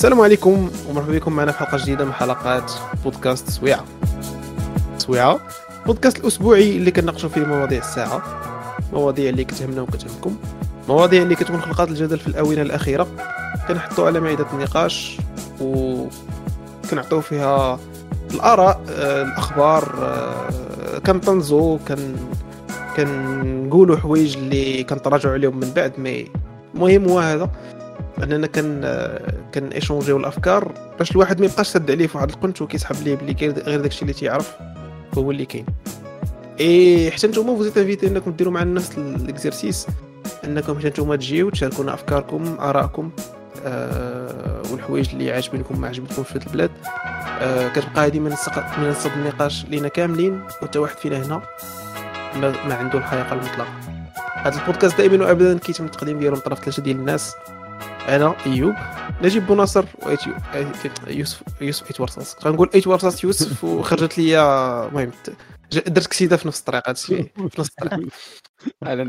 السلام عليكم ومرحبا بكم معنا في حلقة جديدة من حلقات بودكاست سويعة. سويعة. بودكاست الأسبوعي اللي كنناقشوا فيه مواضيع الساعة مواضيع اللي كتهمنا وكتهمكم مواضيع اللي كتكون خلقات الجدل في الآونة الأخيرة. كنحطوا على مائده النقاش و كنعطيو فيها الآراء آه، الأخبار آه، كنطنزوا كن كنقولوا حوايج اللي كنتراجعوا عليهم من بعد مي المهم هو هذا. أننا كان كان échangiw الأفكار باش الواحد ما يبقاش سد عليه في واحد القنت وكيسحب ليه بلي غير داكشي اللي تيعرف هو اللي كاين. إي حتى نتوما vous êtes invités إنكم ديروا معنا نفس ال exercice إنكم حتى نتوما تجيو تشاركونا أفكاركم آرائكم أه والحوايج اللي عاجبينكم ما عجبتكمش في البلاد. أه كتبقى هذه منصه النقاش لينا كاملين وحتى واحد فينا هنا ما, ما عنده الحقيقة المطلقه هذا البودكاست دائما وابدا كيتم التقديم ديالو من طرف ثلاثة ديال الناس. أنا إيوب. نجيب بوناصر يوسف يوسف ايت ورصاص غنقول ايت ورصاص يوسف وخرجت لي المهم درت كسيدة في نفس الطريق هادشي. في نفس الطريق.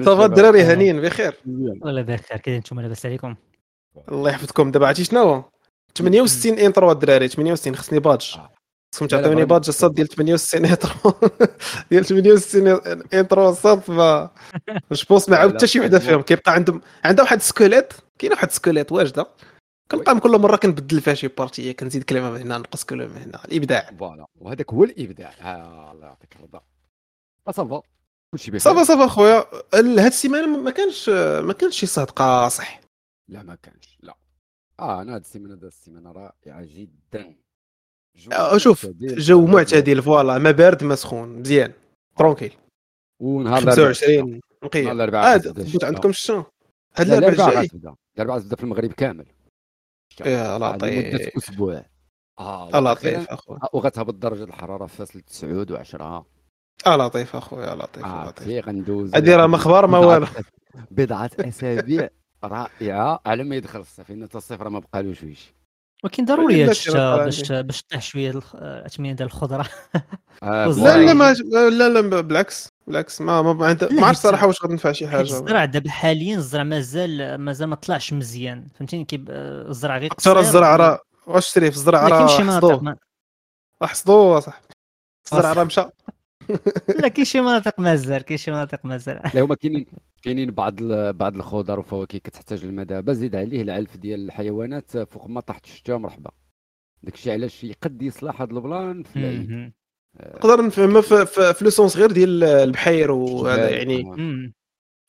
ça va الدراري هانيين بخير. والله بخير كي نتوما لاباس عليكم. الله يحفظكم. دابا عرفتي شنو 68 intro الدراري 68 خصني badge. خصكم تعطيوني badge الصاد ديال 68 intro. ديال 68 intro الصاد ف je pense ما عاود حتى شي وحدة فيهم. كيبقى عندهم عندها واحد ال squelette. كاينة واحد squelette واجده. كنبقى كل مره كنبدل فيها شي partie كنزيد كلمه من هنا نقص كلمه من هنا. الابداع. voilà. وهذاك هو الابداع. الله يعطيك الرضا. ça va. كلشي بخير. ça va ça va خويا. هاد السيمانة ما كانش ما كانش شي صهد قاصح لا ما كانش. لا. آه أنا هاد السيمانة هاد السيمانة رائعة جدا. آه، شوف جو معتدل voilà. ما بارد ما سخون. مزيان. tranquille. ونهار 25 نقي نهار الأربعاء آه عندكم الشتاء هاد الأربعاء الاربعاء تبدا في المغرب كامل. يا لطيف مدة أسبوع. آه لطيف اخويا وغتهبط درجه الحرارة فاصل 9 و10 آه لطيف اخويا لطيف آه لطيف غندوز هادي راه مخبار ما والو بضعة أسابيع. رائعة. على ما يدخل الصيف لأن الصيف راه ما بقالوش ويش ولكن ضروري هذا الشتاء باش باش طيح شوية الاثمنه ديال الخضرة. آه لا لا ما لا لا بالعكس. بالعكس ما ما ما, ما عرفت صراحة واش غتنفع شي حاجة؟ الزرع دابا حاليا الزرع مازال مازال ما طلعش مزيان. فهمتيني كيف الزرع غير ترى الزرع راه واش شري في الزرع؟ راه كاين شي مناطق حصدوه. صح الزرع راه مشى. لا كاين شي مناطق مازال كاين شي مناطق مازال. لا هما كاينين كاينين بعض بعض الخضر والفواكه كتحتاج المدابه زيد عليه العلف ديال الحيوانات فوق ما طاحت الشتاء مرحبا. داكشي علاش يقد يصلح هذا البلان في العيد. نقدر نفهمها في, في, في le sens غير ديال البحير وهذا يعني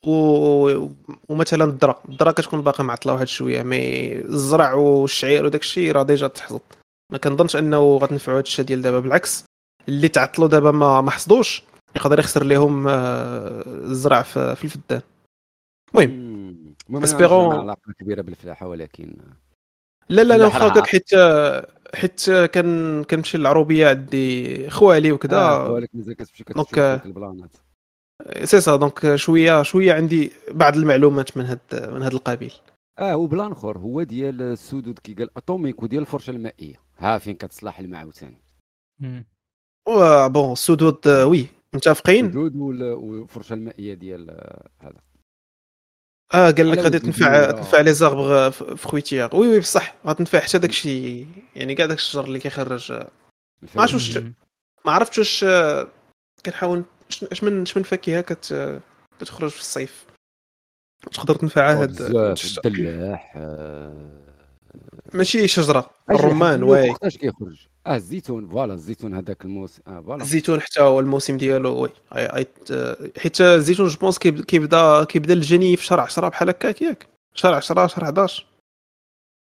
و... ومثلا الذره الذره كتكون باقي معطلة واحد شوية mais الزرع والشعير وداك الشيء راه déjà تحصد ما كنظنش أنه غتنفعوا هذا الشيء ديال دابا بالعكس اللي تعطلوا دابا ما ما حصدوش يقدر يخسر لهم الزرع في, في الفدان. المهم espérons علاقة كبيرة بالفلاحة ولكن لا لا لا واخا حيت حيت كان كنمشي للعروبية عندي خوالي وكذا آه خوالك مازال كتمشي كتشوف البلانات. c'est ça donc شوية شوية عندي بعض المعلومات من هاد من هاد القبيل. آه وبلان آخر هو ديال السدود كي قال أتوميك وديال الفرشة المائية. ها فين كتصلح الماء عاوتاني بون السدود وي متفقين؟ السدود والفرشة المائية ديال هذا. آه قال لك غادي تنفع تنفع لي زاربغ في خويتيار وي وي بصح غتنفع حتى داك الشيء يعني كاع داك الشجر اللي كيخرج. ما عرفتش واش ما عرفتش واش كنحاول اش من اش من فاكهة كت كتخرج في الصيف. تقدر تنفع هاد الدلاح ماشي شجرة الرمان واي. وقتاش كيخرج؟ آه الزيتون voilà الزيتون هذاك الموسم آه voilà. الزيتون حتى هو الموسم ديالو oui حيت الزيتون je pense كيبدا كيبدا الجني في شهر 10 بحال هكاك ياك. شهر 10 شهر 11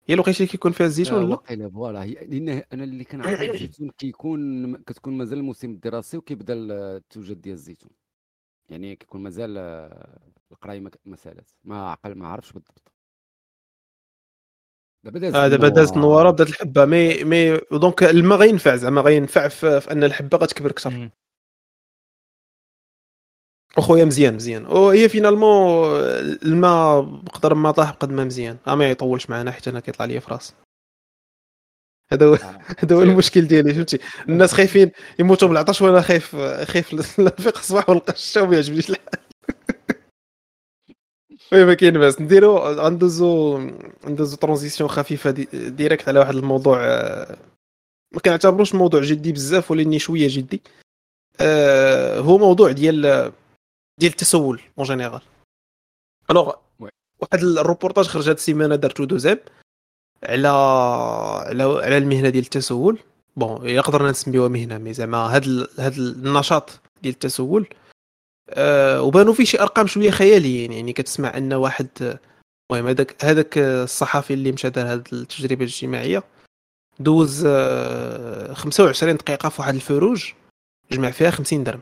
هي الوقيته اللي كيكون فيها الزيتون لا. واقيلا voilà. لأن أنا اللي كنعرف الزيتون كيكون كتكون مازال الموسم الدراسي وكيبدا التوجد ديال الزيتون. يعني كيكون مازال القراية ما سالات ما عقل ما عرفش بالضبط. دابا دازت آه دابا دازت النواره بدات الحبة. mais mais donc الماء غينفع زعما غينفع في, في أن الحبة غتكبر أكثر. أخويا مزيان مزيان. وهي finalement الماء بقدر ما طاح بقد ما مزيان. ما يطولش معنا حيت أنا كيطلع لي في راسي. هذا هو آه. هذا هو المشكل ديالي فهمتي الناس خايفين يموتوا بالعطش وأنا خايف خايف نفيق الصباح ونلقى الشتا وما يعجبنيش الحال. oui ما كاين باس. نديرو غندوزو ندوزو transition خفيفة دي directe على واحد الموضوع آه، ما كنعتبروش موضوع جدي بزاف ولكن شوية جدي. آه، هو موضوع ديال ديال التسول en général alors. واحد الروبورتاج خرج هاد السيمانة دارتو دوزيم على على على المهنة ديال التسول. bon يقدرنا نسميوها مهنة mais زعما هاد ال... هاد النشاط ديال التسول. أه وبانوا فيه شي أرقام شوية خياليين يعني كتسمع أن واحد المهم هذاك هذاك الصحفي اللي مشى دار هاد التجربة الاجتماعية دوز آه، 25 دقيقة في واحد الفروج جمع فيها 50 درهم.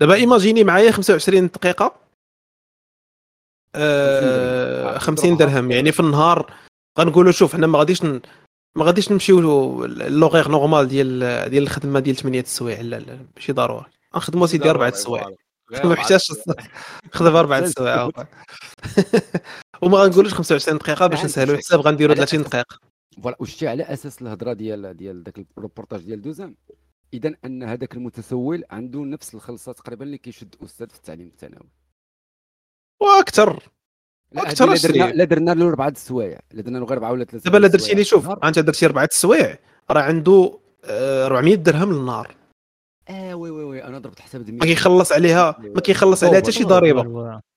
دابا imaginez معايا 25 دقيقة. آه 50 درهم يعني في النهار غنقولوا شوف حنا ما غاديش. ما غاديش نمشيو l'heure normale ديال ديال الخدمة ديال 8 السوايع لا لا ماشي ضروري. نخدموا سيدي أربعة السوايع ما محتاجش خدم أربعة السوايع وما غنقولوش 25 دقيقة باش نسهلوا. الحساب غنديروا على 30 أساس- دقيقة. voilà وشتي على أساس الهضرة ديال ديال ذاك الروبورتاج ديال دوزيم. إذا أن هذاك المتسول عنده نفس الخلصة تقريبا اللي كيشد أستاذ في التعليم الثانوي. وأكثر. هادي لا درنا له أربعة السوايع لا درنا له غير أربعة ولا ثلاثة دابا لا درتي لي شوف. أنت درتي أربعة السوايع راه عنده آه، 400 درهم للنهار آه oui oui oui أنا ضربت حساب ما كيخلص عليها ما كيخلص عليها حتى شي ضريبة.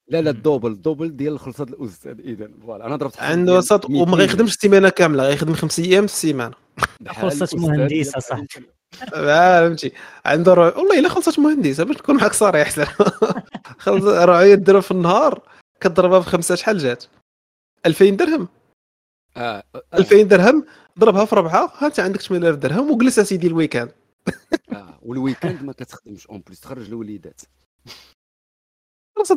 لا لا. le double le double ديال خلصه الاستاذ اذا voilà أنا ضربت حساب عنده وسط 200 وما غيخدمش السيمانة كاملة غيخدم خمس أيام في السيمانة. بحال خلصة الأستاذ مهندس ديال أصاحبي. التعليم آه، فهمتي. عنده. والله إلا خلصت مهندس باش نكون معك صريح. خلص 400 درهم في النهار. كضربها في خمسة شحال جات؟ 2000 درهم. آه آه، 2000 درهم ضربها في ربعة ها أنت عندك 8000 درهم وجلس أسيدي الـ week-end. آه وال week-end ما كتخدمش en plus تخرج الوليدات.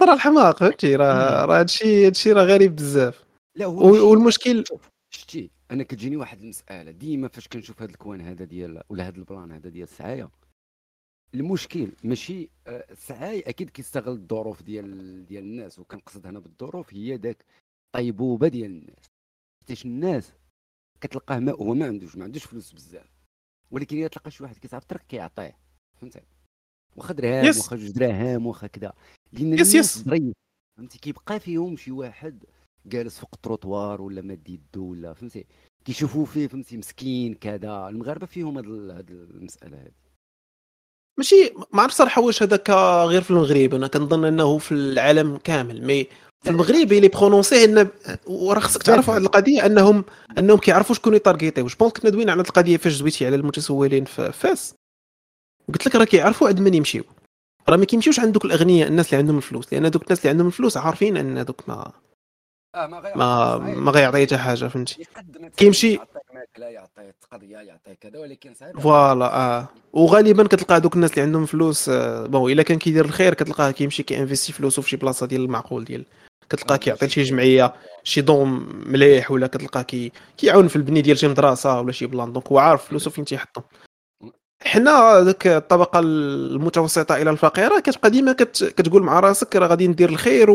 راه الحماق فهمتي؟ راه راه هادشي هادشي راه غريب بزاف. لا هو والمشكل شتي أنا كتجيني واحد المسألة ديما فاش كنشوف هذا الـ coin هذا ديال ولا هذا البلان هذا ديال السعاية المشكل ماشي آه، السعاي أكيد كيستغل الظروف ديال ديال الناس وكنقصد هنا بالظروف هي داك طيبوبه ديال الناس. حيتاش الناس كتلقاه ما هو ما عندوش ما عندوش فلوس بزاف. ولكن إلا تلقى شي واحد كيتعرف الطريق كيعطيه. فهمتي؟ واخا درهم yes. واخا جوج دراهم واخا كذا لأن yes، الناس. ظريف فهمتي؟ كيبقى فيهم شي واحد جالس فوق التروطوار ولا ماد يدو ولا فهمتي؟ كيشوفوا فيه فهمتي مسكين كذا. المغاربة فيهم هاد المسألة هذه ماشي ما عرفت صراحة واش هذاك غير في المغرب. أنا كنظن أنه في العالم كامل مي في المغرب اللي برونونسي إن وراه خصك تعرف واحد القضية أنهم أنهم كيعرفوا شكون يطارغيتيو جو بونس كنا دوينا على القضية فاش زويتي على المتسولين في فاس. قلت لك راه كيعرفوا عند من يمشيو. راه ما كيمشيوش عند دوك الأغنياء الناس اللي عندهم الفلوس. لأن دوك الناس اللي عندهم الفلوس عارفين أن دوك ما ما ما ما غيعطي حتى حاجة فهمتي؟ كيمشي- ماكله يعطيك قضية يعطيك كذا ولكن صعيب voilà آه. وغالبا كتلقى دوك الناس اللي عندهم فلوس آه، bon إلا كان كيدير الخير كتلقاه كيمشي كي investi فلوسه في شي بلاصة ديال المعقول ديال كتلقاه كيعطي لشي جمعية شي دوم مليح ولا كتلقاه كي كيعاون في البني ديال شي مدرسة ولا شي بلان. donc هو عارف فلوسه فين تيحطهم حنا ذاك الطبقة المتوسطة إلى الفقيرة كتبقى ديما كت... كتقول مع راسك راه غادي ندير الخير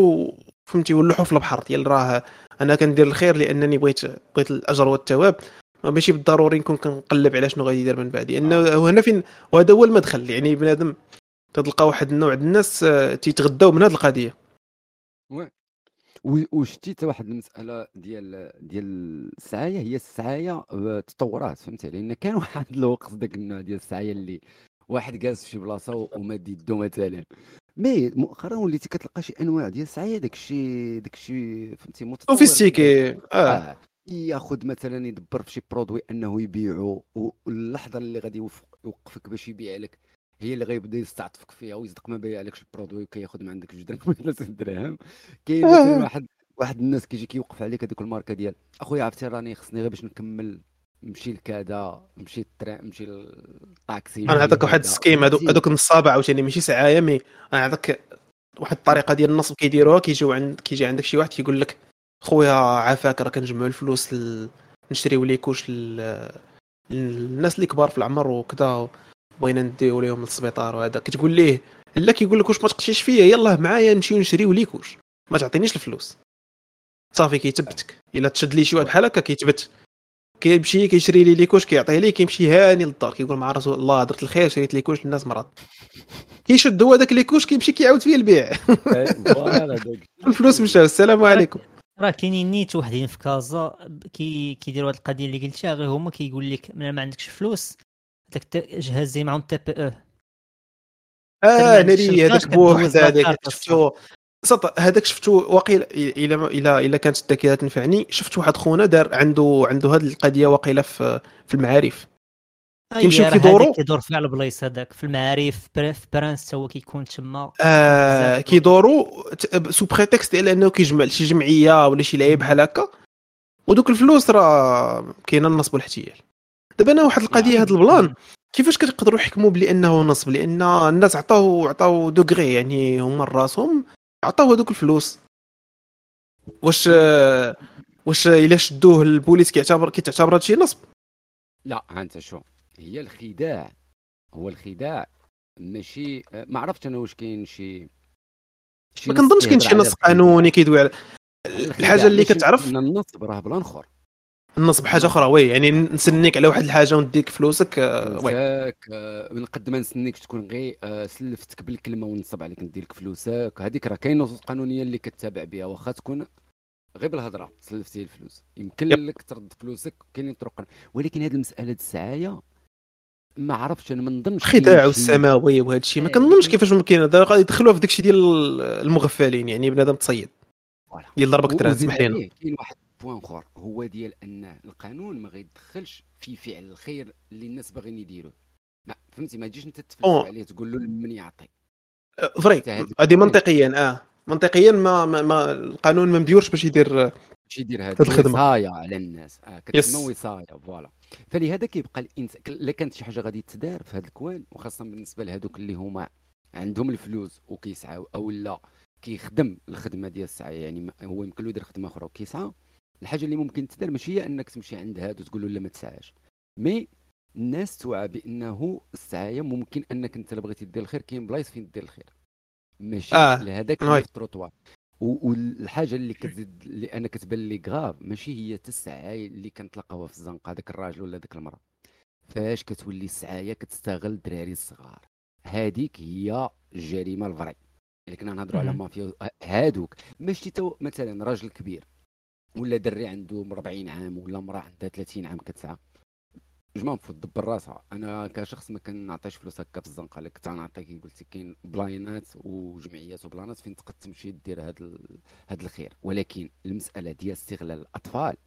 وفهمتي ونلوحوا في البحر ديال راه أنا كندير الخير لأنني بغيت بغيت الاجر والثواب ماشي بالضروري نكون كنقلب على شنو غادي يدير من بعد لأنه هنا فين وهذا هو المدخل. يعني بنادم تلقى واحد النوع ديال الناس آه، تيتغداو من هذه القضية. و- وشتي حتى واحد المسألة ديال ديال السعاية. هي السعاية آه، تطورات فهمتي؟ لأن كان واحد الوقت داك النوع ديال السعاية اللي واحد جالس في شي بلاصة و- وماد يدو مثلا. mais مؤخرا وليتي كتلقى شي أنواع ديال السعايه داك الشيء داك الشيء فهمتي متطور sophistiqué آه. آه. ياخذ مثلا يدبر في شي produit أنه يبيعو واللحظة اللي غادي يوقفك باش يبيع لك هي اللي غيبدا يستعطفك فيها ويصدق ما بيع لكش الـ produit وكياخذ من عندك جوج دراهم ولا ست دراهم كاين آه. واحد واحد الناس كيجي كيوقف عليك هذيك الماركة ديال أخويا عرفتي راني خصني غير باش نكمل نمشي لكذا نمشي الـ train نمشي للطاكسي أنا نعطيك واحد. الـ scam هذوك؟ هذوك النصابة عاوتاني ماشي سعاية mais أنا نعطيك واحد الطريقة ديال النصب كيديروها كيجيو عند كيجي عندك شي واحد كيقول لك خويا عافاك راه كنجمعوا الفلوس ل... نشريو les couches ل... للناس اللي كبار في العمر وكذا بغينا نديو ليهم للسبيطار وهذا كتقول ليه لا كيقول لك واش ما تقشيش فيا يلاه معايا نمشيو نشريو les couches ما تعطينيش الفلوس صافي كيتبتك إلا تشد لي شي واحد بحال هكا كيتبت كيمشي كيشري لي les couches كيعطيه ليه كيمشي هاني للدار كيقول مع رسول الله درت الخير شريت les couches للناس مرض كيشد هو داك les couches كيمشي كيعاود فيه البيع. الفلوس مشاو. السلام عليكم. راه كاينين نيت وحدين في كازا كي كيديروا هاد القضية اللي قلتها غير هما كيقول لك ملي ما عندكش فلوس داك جهاز زي معاهم TPE آه ناري هذاك بوحد هذاك شفتو؟ صط هذاك شفتو واقيلا إلى إلى إلى كانت الذاكره تنفعني شفت واحد خونا دار عنده عنده هذه القضية واقيلا في في المعارف. كيمشيو كيدوروا. كيدور في البلايص هذاك في المعارف في برانس هو كيكون تما. آه. كيدوروا ت- sous prétexte ديال أنه كيجمع شي جمعية ولا شي لعيب بحال هكا. ودوك الفلوس راه كاينة النصب والاحتيال دابا أنا واحد القضية هذا البلان كيفاش كتقدروا يحكموا بلي انه نصب؟ لأن الناس عطاو عطاو دوغري يعني هما راسهم عطاو هذوك الفلوس. واش واش إلا شدوه البوليس كيعتبر كيتعتبر هادشي نصب. لا انت شو هي الخداع. هو الخداع ماشي ما عرفتش أنا واش كاين شي ما كنظنش كاين شي نص قانوني كيدوي على. الحاجة اللي كتعرف؟ النصب راه بلان اخر النصب حاجة أخرى. oui يعني نسنيك على واحد الحاجة ونديك فلوسك آه، oui. آه، من قد ما نسنيكش تكون غير آه، سلفتك بالكلمة ونصب عليك ندير لك فلوسك. هذيك راه كاين نصوص قانونية اللي كتتابع بها واخا تكون غير بالهضرة سلفتي الفلوس. يمكن يب. لك ترد فلوسك كاينين طرق. ولكن هذه المسألة السعاية ما عرفتش أنا ما نظنش شي- والسماوي وهذا الشيء ما إيه، كنظنش كيفاش ممكن هذا غادي يدخلوها في داكشي ديال المغفلين يعني بنادم تصيد. ديال ضربك وزيد سمح لينا كاين واحد بوان اخر هو ديال أن القانون ما غيدخلش في فعل الخير اللي الناس باغيين يديروه. ما فهمتي؟ ما تجيش أنت تفلسف. عليه تقول له من يعطي. آه، vrai هذه منطقيا آه. منطقيا ما, ما, ما القانون ما مديورش باش يدير باش يدير هاد هذا الخدمة. وصاية على الناس. yes. كتسمى وصاية voilà. فلهذا كيبقى الانسان الا كانت شي حاجة غادي تدار في هذا الـ coin وخاصة بالنسبة لهذوك اللي هما عندهم الفلوس وكيسعاو أو لا كيخدم الخدمة ديال السعي. يعني هو يمكن له يدير خدمة أخرى وكيسعى. الحاجة اللي ممكن تدار ماشي هي إنك تمشي عند هذا وتقول له لا ما تسعاش. mais الناس توعى بأنه السعايه ممكن أنك أنت بغيتي دير الخير كاين بلايص فين دير الخير. ماشي آه، لهذاك التروطوار والحاجة اللي كتزيد اللي أنا كتبان لي grave ماشي هي حتى السعايه اللي كنتلاقاوها في الزنقة هذاك الراجل ولا ديك المرأة. فاش كتولي السعايه كتستغل الدراري الصغار؟ هذيك هي الجريمه الـ vrai اللي كنا نهضروا على. مافيا هادوك. ماشي tout مثلا راجل كبير. ولا دري عنده 40 عام ولا مرا عندها 30 عام كتسعى جماعة المفروض دبر راسها أنا كشخص ما كنعطيش فلوس هكا في الزنقة. اللي كنت نعطي كي قلت كاين بلانات وجمعيات وبلانات فين تقدر تمشي دير هاد ال... هاد الخير. ولكن المسألة ديال استغلال الأطفال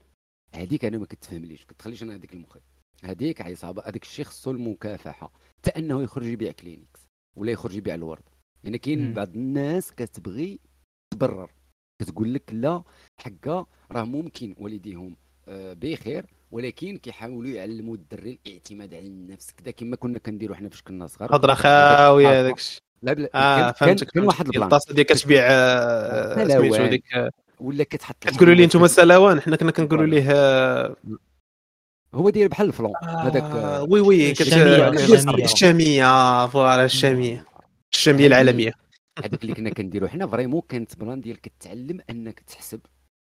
هذيك أنا ما كتفهمليش. كتخليش أنا هذيك المخي هذيك عصابه هذاك الشيء خصو المكافحة. حتى أنه يخرج يبيع كلينيكس ولا يخرج يبيع الورد. يعني كاين. بعض الناس كتبغي تبرر. كتقول لك لا حقا راه ممكن والديهم آه، بخير ولكن كيحاولوا يعلموا الدري الاعتماد على النفس. كذا كما كنا كنديروا حنا فاش كنا صغار. هضره خاوية هذاك الشيء. لا بلا آه كان- كان واحد البلان. الطاسة ديال كتبيع آه،. سميتو ديك آه، ولا كتحط كتقولوا لي أنتم سلاوان حنا كنا كنقولوا ليه آه، هو داير بحال الفلون هذاك آه، oui oui. الشامية voilà الشامية الشامية. العالمية. هذاك اللي كنا كنديروا حنا vraiment كانت بلان ديال كتعلم انك تحسب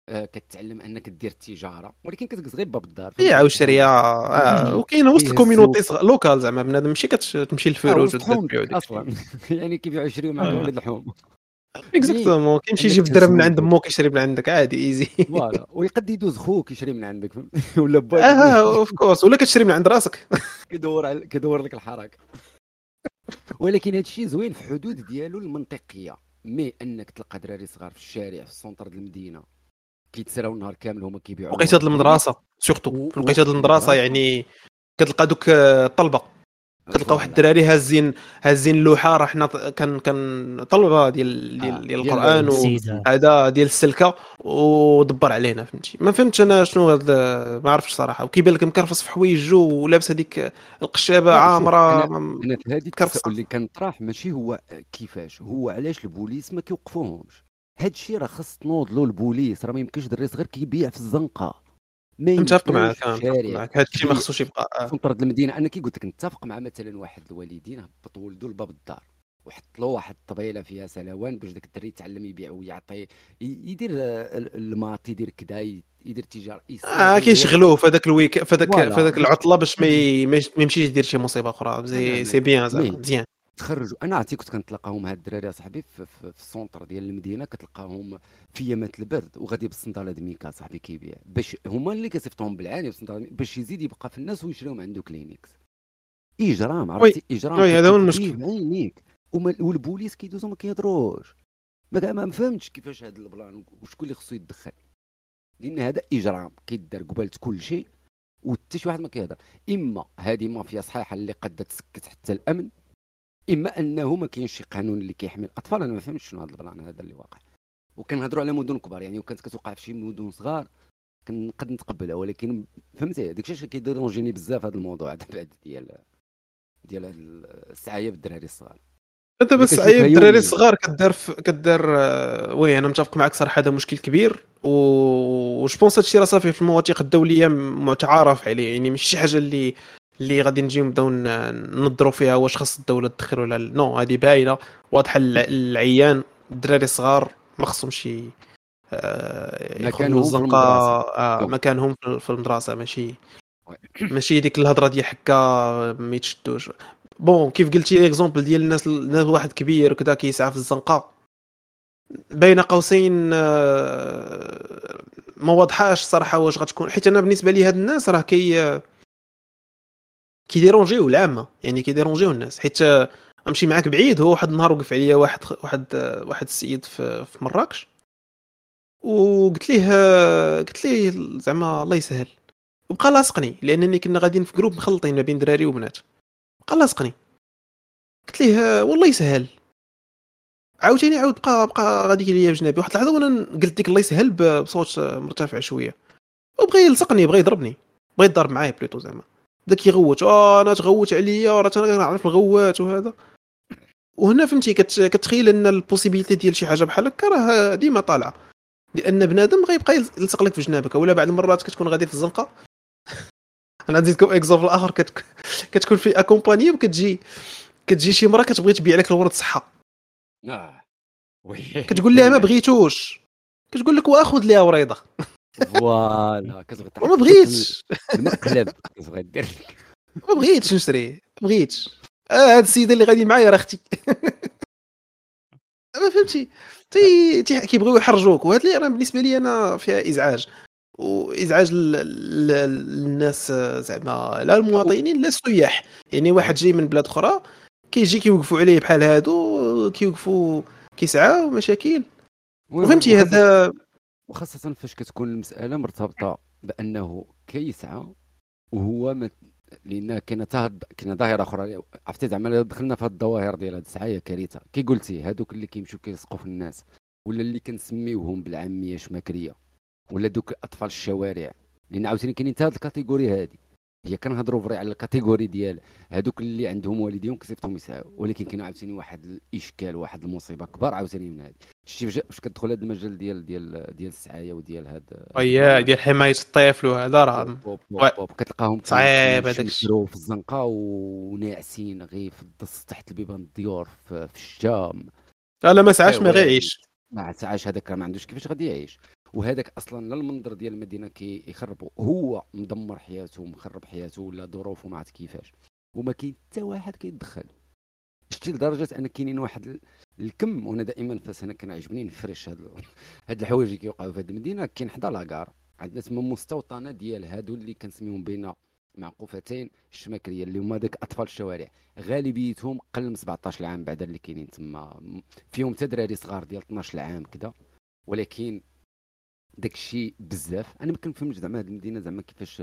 آه، كتعلم انك دير التجارة ولكن كتجلس غير باب الدار. بيع وشريه آه، وكاين وسط السوق. صغ- local زعما بنادم ماشي كتمشي للفروج تبيع وداك أصلا. يعني كيبيعوا يشريو مع آه. ولاد الحوم. exactement كيمشي عندك يجيب درهم من. عند مو كيشري من عندك عادي easy voilà. ويقد يدوز خوك يشري من عندك؟ ولا باك آه of course ولا كتشري من عند راسك. كيدور كيدور لك الحركه ولكن هذا الشيء زوين في حدود ديالو المنطقية mais أنك تلقى دراري صغار في الشارع في ال centre ديال المدينة كيتسراو النهار كامل هما كيبيعوا وقيت هاد المدرسة surtout في وقيت هاد و- المدرسة يعني كتلقى دوك آه، الطلبة. كتلقى واحد الدراري هازين هازين لوحه راه حنا كان كان طلبة ديال آه، ديال, ديال ديال القرآن و... السيدة. هذا ديال السلكة ودبر علينا فهمتي ما فهمتش أنا شنو هذا ما عرفتش صراحة وكيبان لك مكرفص في حوايجو ولابس هذيك القشابة عامرة أنا- أنا في هذه. التساؤل اللي كان طراح ماشي هو كيفاش هو علاش البوليس ما كيوقفوهمش هاد الشيء راه خاص تنوض له البوليس راه ما يمكنش دري صغير كيبيع في الزنقة متفق معك متفق معك هذا الشيء ما خصوش يبقى آه. في مطرد المدينة أنا كي قلت لك نتفق مع مثلا واحد الوالدين هبط ولده لباب الدار وحط له واحد الطبيلة فيها سلوان باش داك الدري يتعلم يبيع ويعطي يدير آه، ال- الماط يدير كدا ي- يدير تجارة آه كيشغلوه في هذاك ال week في هذاك. في هذاك العطلة باش ما يمشيش يدير شي مصيبة أخرى. c'est bien زعما. مزيان تخرجوا. أنا عرفتي كنت كنتلاقاهم هاد الدراري أصاحبي في, في, في ال centre ديال المدينة كتلقاهم في ايامات البرد وغادي بالصنداله ميكا صاحبي كيبيع. باش هما اللي كيصيفطوهم بالعاني باش يزيد يبقى في الناس ويشريهم عنده كلينيكس. إجرام عرفتي؟ إجرام هذا هو المشكل. والبوليس كيدوزو ما كيهضروش. ما فهمتش كيفاش هذا البلان وشكون اللي خصو يتدخل لأن هذا إجرام كيدار قبالة كل شيء وحتى شي واحد ما كيهضر. إما هذه مافيا صحيحة اللي قد تسكت حتى الأمن اما انه ما كاينش شي قانون اللي كيحمي الاطفال أنا ما فهمتش شنو هذا البلان هذا اللي واقع وكنهضروا على مدن كبار يعني وكانت كتوقع في شي مدن صغار كنقد نتقبلها ولكن فهمتي داك الشيء كيديرونجيني بزاف هذا الموضوع هذا بعد ديال ديال السعايه بالدراري الصغار انت اللي بس كتشوفها عيب الدراري يومياً. الصغار كدار كدار آه، oui أنا متفق معك صراحة هذا مشكل كبير و je pense هادشي راه صافي في المواثيق الدوليه متعارف عليه يعني ماشي شي حاجة اللي اللي غادي نجيو نبداو ن- ننظروا فيها واش خاص الدولة تدخل ولا لا. non هذه باينة واضحه الع- العيان الدراري الصغار ما خصهمش آه، مكانهم الزنقه. آه،. مكانهم في في المدرسة ماشي. ماشي ديك الهضرة ديال حكا ما يتشدوش bon كيف قلتي exemple ديال الناس الناس واحد كبير وكذا كيسعى في الزنقة بين قوسين آه، ما واضحاش صراحة واش غتكون حيت أنا بالنسبة لي هاد الناس راه كي كي dérangeو العامه يعني كي dérangeو الناس حيت آه، امشي معاك بعيد هو واحد النهار وقف عليا واحد واحد آه، واحد السيد في في مراكش. وقلت ليه آه، قلت ليه زعما الله يسهل. وبقى لاصقني لأنني كنا غاديين في groupe مخلطين ما بين دراري وبنات. بقى لاصقني. قلت ليه آه، والله يسهل. عاوتاني عاود بقى بقى غادي ليا بجنابي. واحد اللحظه وأنا قلت ديك الله يسهل بصوت آه، مرتفع شوية. وبغى يلصقني بغى يضربني. بغى يضرب معايا بليتو زعما. بدا كيغوت آه أنا تغوت عليا راه أنا كنعرف الغوات وهذا. وهنا فهمتي كت... كتخيل أن ال possibilité ديال شي حاجة بحال هكا راه ديما طالعة. لأن بنادم غيبقى يلصق لك في جنابك. ولا بعض المرات كتكون غادي في الزنقة. أنا نزيدكم exemple آخر كت... كتكون في accompagné وكتجي كتجي شي مرة كتبغي تبيع لك الورد صحة. oui كتقول لها ما بغيتوش. كتقول لك وآخذ ليها وريضه voilà كتبغي وما بغيتش. المقلب كتبغي دير ما بغيتش نشري ما بغيتش. آه هاد السيده اللي غادي معايا راه أختي. ما فهمتي؟ تي تي كيبغيو يحرجوك وهاد اللي راه بالنسبة لي أنا فيها إزعاج. وإزعاج للناس آه، زعما لا المواطنين لا السياح. يعني واحد جاي من بلاد أخرى كيجي كيوقفوا عليه بحال هادو كيوقفوا كيسعاو مشاكل. وفهمتي؟ هذا وخاصة فاش كتكون المسألة مرتبطة بأنه كيسعى وهو ما لأن كاينة تا كاينة ظاهرة أخرى عرفتي زعما دخلنا في هاد الظواهر ديال هاد السعاية كارثة كي قلتي هادوك اللي كيمشيو كيلصقوا في الناس ولا اللي كنسميوهم بالعامية شماكرية ولا دوك أطفال الشوارع. لأن عاوتاني كاينين تا هاد ال catégorie هادي. هي كنهضروا vrai على ال catégorie ديال هادوك اللي عندهم والديهم كيصيفطهم يسعوا ولكن كاين عاوتاني واحد الإشكال واحد المصيبة كبار عاوتاني من هادي. شتي فاش كتدخل هذا المجال ديال ديال ديال السعاية وديال هاد ويا ديال حماية الطفل وهذا راه كتلقاهم صعيب هذاك يشمشروا في الزنقة وناعسين غير في الدص تحت البيبان الديور في, الشتاء لا لا ما سعاش ما أيوة. غيعيش ما تعاش هذاك ما عندوش كيفاش غادي يعيش. وهذاك أصلا لا المنظر ديال المدينة كيخربوا هو مدمر حياته مخرب حياته ولا ظروفه ما عرفت كيفاش. وما كاين حتى واحد كيتدخل. شتي لدرجة أن كاينين واحد ال- الكم وأنا دائما فاش أنا كنعجبني نفرش هاد هاد الحوايج اللي كيوقعوا في هاد المدينة. كاين حدا la gare عندنا تما مستوطنة ديال هادو اللي كنسميهم بين معقوفتين الشماكرية اللي هما داك أطفال الشوارع. غالبيتهم قل من 17 عام بعدا اللي كاينين تما. فيهم حتى دراري صغار ديال 12 عام كذا ولكن داك الشيء بزاف. أنا ما كنفهمش زعما هاد المدينة زعما كيفاش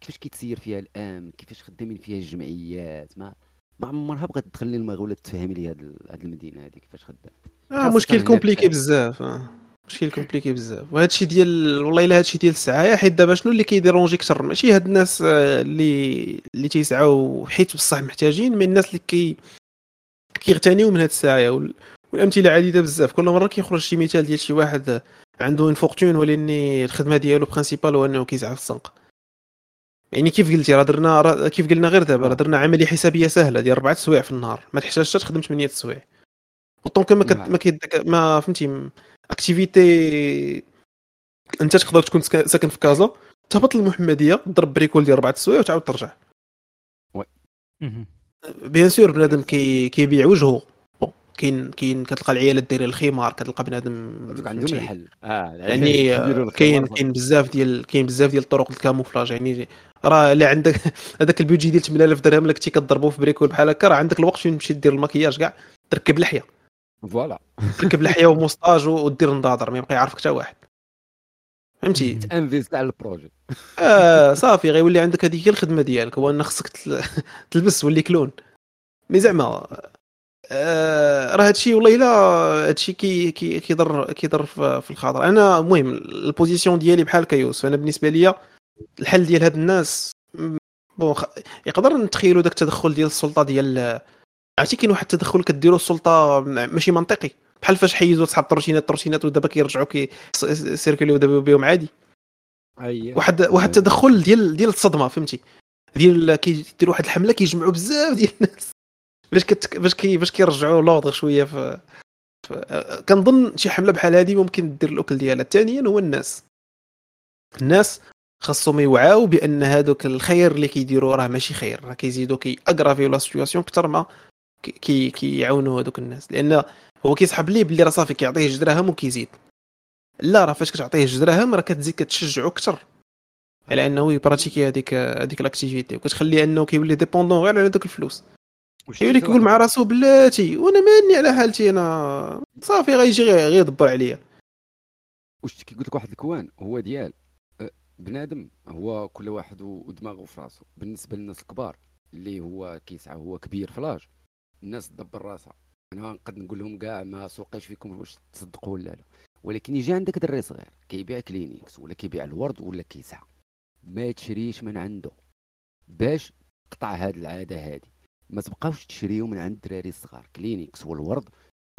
كيفاش كيتسير فيها الامن كيفاش خدامين فيها الجمعيات ما ما عمرها بغات تدخل لي المغ ولا تفهم لي هاد المدينة هادي كيفاش خدام آه خاصة مشكل compliqué. بزاف آه. مشكل compliqué بزاف. وهذا الشيء ديال والله إلا هذا الشيء ديال السعايه حيت دابا شنو اللي كي déranger أكثر؟ ماشي هاد الناس آه، اللي اللي تيسعاو حيت بصح محتاجين من الناس اللي كي كيغتنيو من هاد السعايه وال- والأمثلة عديدة بزاف. كل مرة كيخرج شي مثال ديال شي واحد عنده une fortune ولكن الخدمة ديالو principale هو انه كيسعى في الزنقه يعني كيف قلتي راه درنا كيف قلنا غير دابا راه درنا عملية حسابية سهلة ديال أربعة سوايع في النهار ما تحتاجش تخدم 8 سوايع. autant que ما كت- نعم. ما كيدك ما فهمتي activité انت تقدر تكون ساكن في كازا تهبط للمحمدية تضرب bricole ديال أربعة السوايع وتعاود ترجع. مهم. bien sûr بنادم كي كيبيع وجهه. كاين كاين كتلقى العيالات دايرين الخمار كتلقى بنادم عندهم؟ الحل. آه يعني كيديروا كاين كاين بزاف ديال كاين بزاف ديال الطرق ال camouflage يعني راه الا عندك هذاك البيجي ديال 8000 درهم اللي كنتي كضربو في bricole بحال هكا راه عندك الوقت فين تمشي دير المكياج كاع تركب لحية. voilà. تركب لحية و moustache ودير نضاضر ما يبقى يعرفك حتى واحد. فهمتي؟ مهم. invest على ال projet. آه صافي غيولي عندك هذيك هي الخدمة ديالك هو ان خصك تل- تلبس تولي clown mais زعما آه راه هادشي والله إلا هادشي كي كي كيضر كيضر في الخاطر. أنا المهم ال position ديالي بحال كيوسف. أنا بالنسبة ليا الحل ديال هاد الناس bon يقدر نتخيلوا داك التدخل ديال السلطة ديال عرفتي كاين واحد التدخل كديروا السلطة ماشي منطقي. بحال فاش حيدوا صحاب التريسينتيات التريسينتيات ودابا كيرجعوا كي circuler يو دابا بهم عادي. اي واحد واحد التدخل ديال ديال الصدمة فهمتي؟ ديال كيدير واحد الحملة كيجمعوا بزاف ديال الناس. باش كت... باش كي باش كيرجعوا l'ordre شوية في... في كنظن شي حملة بحال هذه ممكن دير الأكل ديالها. ثانيا هو الناس. الناس خاصهم يوعاو بأن هذوك الخير اللي كيديروا راه ماشي خير. راه كيزيدوا كي aggraver يو la situation أكثر ما كي- كي كيعاونوا هذوك الناس. لأن هو كيسحب ليه باللي راه صافي كيعطيه جوج دراهم وكيزيد. لا راه فاش كتعطيه جوج دراهم راه كتزيد كتشجعو أكثر. على أنه ي pratiquer هذيك هذيك ال activité وكتخليه أنه كيولي dépendant غير على دوك الفلوس. كيولي كيقول مع راسو بلاتي وأنا مالني على حالتي أنا. صافي غيجي غير يدبر عليا. واش كيقول لك واحد ال coin؟ هو ديال. أه، بنادم هو كل واحد ودماغه في راسو بالنسبة للناس الكبار اللي هو كيسعى هو كبير في l'âge. الناس تدبر راسها. أنا نقد نقول لهم كاع ما سوقيش فيكم واش تصدقوا ولا لا. ولكن يجي عندك دري صغير كيبيع كلينيكس ولا كيبيع الورد ولا كيسعى. ما تشريش من عنده. باش تقطع هاد العادة هادي. ما تبقاوش تشريو من عند الدراري الصغار كلينيكس والورد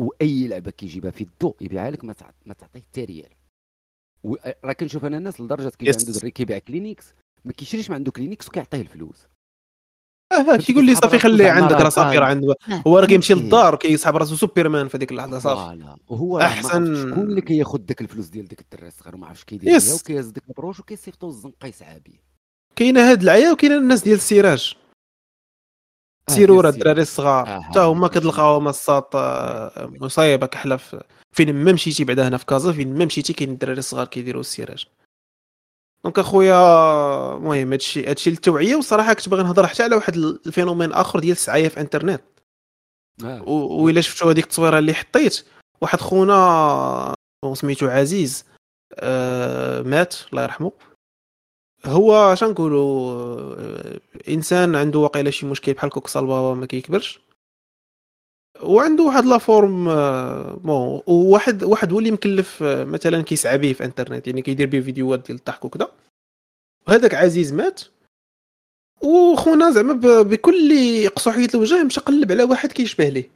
وأي لعبة كيجيبها في الضوء يبيعها لك ما تع- ما تعطيه حتى ريال راه كنشوف أنا الناس لدرجة كيجي Yes. عنده دري كيبيع كلينيكس ما كيشريش من عنده كلينيكس وكيعطيه الفلوس آه كيقول لي صافي خليه زعما عندك راه صافي راه. عنده هو راه كيمشي؟ للدار وكيسحب راسو سوبرمان في هذيك اللحظة صافي وهو عرف شكون اللي كياخذ داك الفلوس ديال داك الدري الصغير وما عرفش كيدير Yes. وكيهز ديك البرهوش وكيصيفطو الزنقه يسعى بيه كاينة هاد العيالات وكاينة الناس ديال السيراج آه، السيراج. الدراري الصغار. آه، حتى هما كتلقاهم الساط آه، مصايبة كحلة في فين ما مشيتي بعدا هنا في كازا فين ما مشيتي كاين الدراري الصغار كيديروا السيراج donc أخويا المهم هادشي هادشي للتوعية وصراحة كنت باغي نهضر حتى على واحد ال phénomène آخر ديال السعاية في إنترنت. آه. و- وإلا شفتوا هذيك التصويرة اللي حطيت واحد خونا سميتو عزيز آه مات الله يرحمه. هو شنقولوا آه إنسان عنده واقيلا شي مشكل بحال كوكسال بابا ما كيكبرش. وعنده واحد la forme آه، bon وواحد واحد هو اللي مكلف آه، مثلا كيسعى به في انترنت يعني كيدير به فيديوهات ديال الضحك وكذا وهذاك عزيز مات. وخونا زعما بكل قصحية الوجه مشى قلب على واحد كيشبه ليه.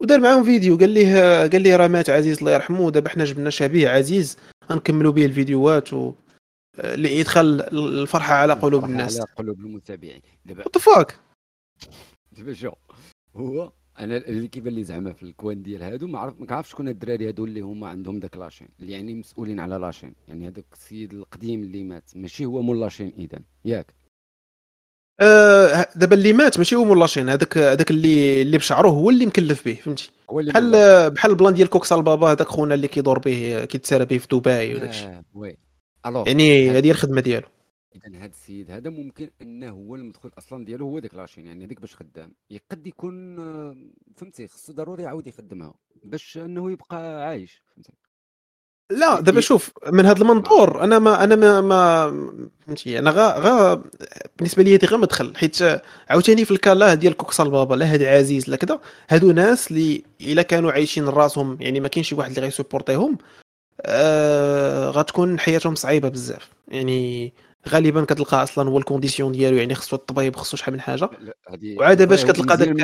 ودار معاهم فيديو قال ليه قال ليه راه مات عزيز الله يرحمه ودابا حنا جبنا شبيه عزيز غنكملوا به الفيديوهات و لإدخال الفرحة على قلوب الناس. على قلوب المتابعين. دابا وات دابا شو؟ هو أنا اللي كيبان لي زعما في ال coin ديال هادو ما عرف ما كنعرفش شكون الدراري هادو اللي هما عندهم داك la chaîne اللي يعني مسؤولين على la chaîne. يعني هذاك السيد القديم اللي مات ماشي هو مول la chaîne اذا ياك. آه، دابا اللي مات ماشي هو مول la chaîne هذاك هذاك اللي اللي بشعره هو اللي مكلف به فهمتي؟ بحال مول بحال ال plan ديال كوكسال بابا هذاك خونا اللي كيدور به كيتسارى به في دبي la chaîne. وداك الشيء آه، oui. alors يعني هذه هي الخدمة ديالو. اذا هذا السيد هذا ممكن إنه هو المدخل أصلا ديالو هو داك la chaîne يعني هذيك باش خدام. يقد يكون آه، فهمتي خصو ضروري يعاود يخدمها باش إنه يبقى عايش فهمتي. لا دابا ي- شوف من هذا المنظور أنا ما أنا ما ما فهمتي أنا غا غا بالنسبة لي هذه غير مدخل حيت عاوتاني في الكا لا ديال كوكسال بابا لا هاد عزيز لا كذا هادو ناس اللي إلا كانوا عايشين راسهم يعني ما كاينش شي واحد اللي غي supporter هم آه غتكون حياتهم صعيبة بزاف. يعني غالبا كتلقى أصلا هو ال condition ديالو يعني خصو الطبيب خصو شحال من حاجة. لا هذه وعاد باش كتلقى داك-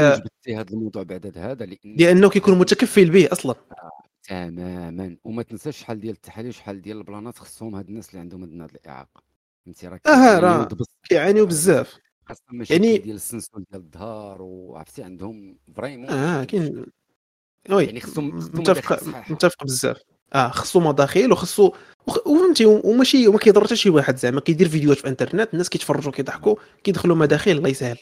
هذا الموضوع بعد هذا لأن لأنه كيكون متكفل به أصلا. تماما. وما تنساش شحال ديال التحاليل شحال ديال ال plan ات خصهم هاد الناس اللي عندهم هاد الإعاقة. فهمتي؟ راه آه راه كيعانيو بزاف. مشاكل يعني- ديال السنسول ديال الظهر وعرفتي عندهم vraiment آه كاين oui يعني خصهم- متفق. متفق بزاف. آه خصو مداخل وخصو وخ- وفهمتي وماشي وما كيضر حتى شي واحد زعما كيدير فيديوهات في الانترنت الناس كيتفرجوا كيضحكوا كيدخلوا مداخل الله يسهل.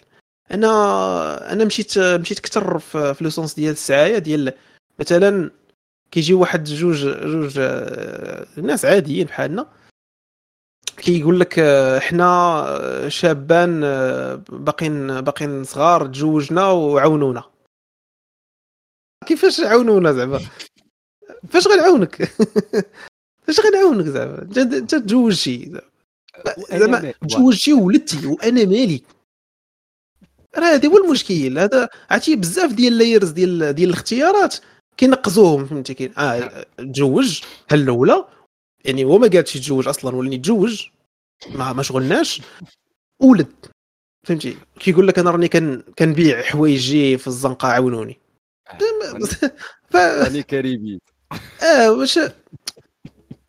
أنا أنا مشيت مشيت كثر في, le sens ديال السعاية ديال مثلا كيجي واحد جوج جوج آه، ناس عاديين بحالنا كيقول لك آه، حنا آه، شابان باقين باقين صغار تزوجنا وعاونونا. كيفاش عاونونا زعما؟ فاش غنعاونك؟ فاش غنعاونك زعما؟ انت تزوجتي. وأنا زعما ما- تزوجتي وولدتي وأنا مالي. راه هذا هو المشكل. هذا عرفتي بزاف ديال اللايرز ديال ديال الاختيارات كينقزوهم فهمتي كاين. آه تزوج هل الأولى. يعني هو ما قالش يتزوج أصلا ولاني تزوج ما ما شغلناش. ولد فهمتي. كيقول لك أنا راني كان كنبيع حوايجي في الزنقة عاونوني. ف راني كاريبي آه واش